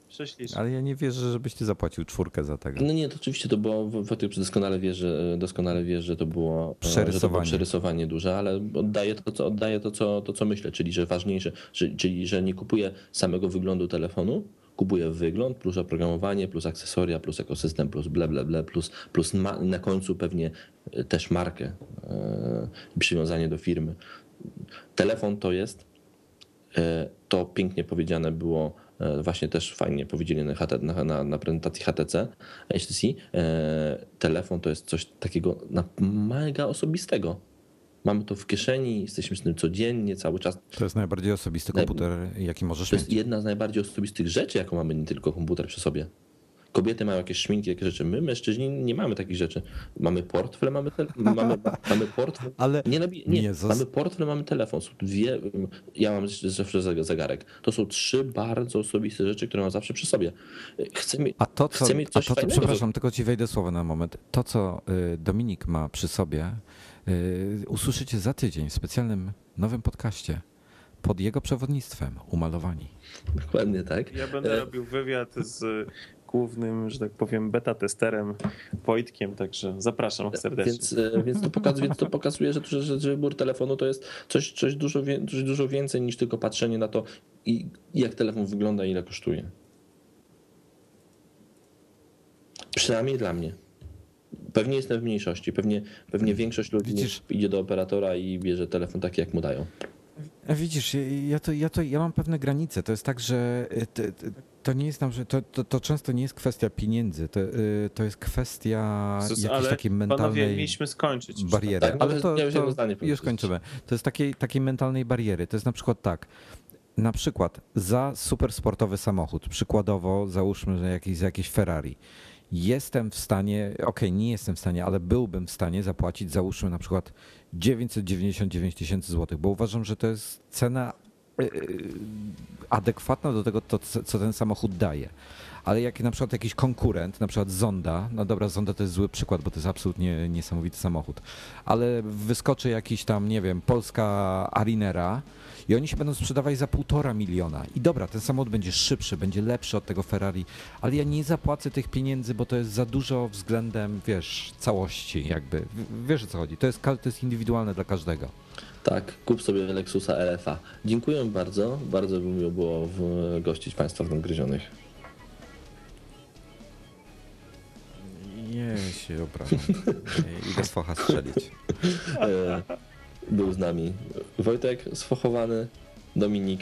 Prześlicznie. Ale ja nie wierzę, żebyś ty zapłacił czwórkę za tego. No nie, to oczywiście to było, Wojtek doskonale wie, że, doskonale wie, że to było przerysowanie, że to było przerysowanie duże, ale oddaję to, co, oddaję to, co, to, co myślę, czyli że ważniejsze, że, czyli że nie kupuję samego wyglądu telefonu, kupuję wygląd, plus oprogramowanie, plus akcesoria, plus ekosystem, plus ble, ble, ble, plus, plus na końcu pewnie e, też markę, yy, przywiązanie do firmy. Telefon to jest, yy, to pięknie powiedziane było, e, właśnie też fajnie powiedzieli na, na, na, na prezentacji HTC, HTC, e, telefon to jest coś takiego mega osobistego. Mamy to w kieszeni, jesteśmy z tym codziennie, cały czas. To jest najbardziej osobisty komputer, jaki możesz To mieć. jest jedna z najbardziej osobistych rzeczy, jaką mamy, nie tylko komputer przy sobie. Kobiety mają jakieś szminki, jakieś rzeczy. My, mężczyźni, nie mamy takich rzeczy. Mamy portfel, mamy, te, mamy, mamy portfel. Ale nie, nabi- nie, nie, zas- mamy portfel, mamy telefon. Są dwie, ja mam zawsze zegarek. To są trzy bardzo osobiste rzeczy, które mam zawsze przy sobie. Chcę, mi, A to, co, chcę mieć a coś to, co fajnego. przepraszam, tylko ci wejdę słowo na moment. To, co y, Dominik ma przy sobie, usłyszycie za tydzień w specjalnym nowym podcaście pod jego przewodnictwem, umalowani. Dokładnie tak. Ja będę E, robił wywiad z głównym, że tak powiem, beta-testerem Wojtkiem, także zapraszam serdecznie. Więc, e, więc, to pokazuje, więc to pokazuje, że, że, że wybór telefonu to jest coś, coś, dużo, coś dużo więcej niż tylko patrzenie na to, i, jak telefon wygląda i ile kosztuje. Przynajmniej dla mnie. Pewnie jestem w mniejszości. Pewnie, pewnie większość ludzi Widzisz- idzie do operatora i bierze telefon taki, jak mu dają. Widzisz, ja- to, ja to ja mam pewne granice. To jest tak, że y, to, to nie jest nam, że to, to, to często nie jest kwestia pieniędzy. To, y, to jest kwestia Sus, jakiejś ale takiej panowie, mentalnej mieliśmy skończyć. bariery. Tak, Ale może to, to zdanie już kończymy. To jest takiej, takiej mentalnej bariery. To jest na przykład tak. Na przykład za super sportowy samochód, przykładowo załóżmy, że jakiś, za jakieś Ferrari, jestem w stanie, okej, nie jestem w stanie, ale byłbym w stanie zapłacić załóżmy na przykład 999 tysięcy złotych, bo uważam, że to jest cena yy, adekwatna do tego, to, co ten samochód daje. Ale jak na przykład jakiś konkurent, na przykład Zonda, no dobra, Zonda to jest zły przykład, bo to jest absolutnie niesamowity samochód, ale wyskoczy jakiś tam, nie wiem, polska Arinera i oni się będą sprzedawać za półtora miliona. I dobra, ten samochód będzie szybszy, będzie lepszy od tego Ferrari, ale ja nie zapłacę tych pieniędzy, bo to jest za dużo względem, wiesz, całości jakby. Wiesz o co chodzi, to jest, to jest indywidualne dla każdego. Tak, kup sobie Lexusa LFA. Dziękuję bardzo. Bardzo by miło było gościć Państwa w Nadgryzionych. Nie się obrażam. Idę z focha strzelić. Był z nami Wojtek sfochowany, Dominik,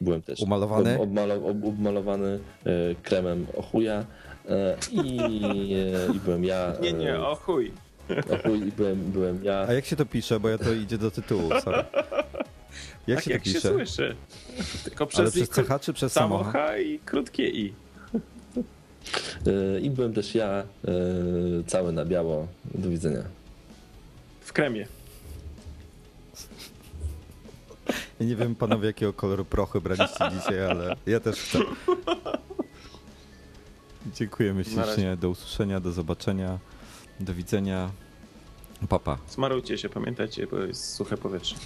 byłem też. Umalowany? Ob, obmalo, ob, obmalowany e, kremem o chuja e, i, e, i byłem ja. Nie, nie, e, o chuj. o chuj, i byłem, byłem ja. A jak się to pisze, bo ja to idzie do tytułu, sorry. Jak tak się jak to pisze? się słyszy. Tylko przez, Ale przez CH czy przez samocha? i krótkie i. I byłem też ja, cały na biało. Do widzenia. W kremie. Ja nie wiem, panowie, jakiego koloru prochy braliście dzisiaj, ale ja też chcę. Dziękujemy ślicznie. Do usłyszenia, do zobaczenia, do widzenia. Papa. Smarujcie się, pamiętajcie, bo jest suche powietrze.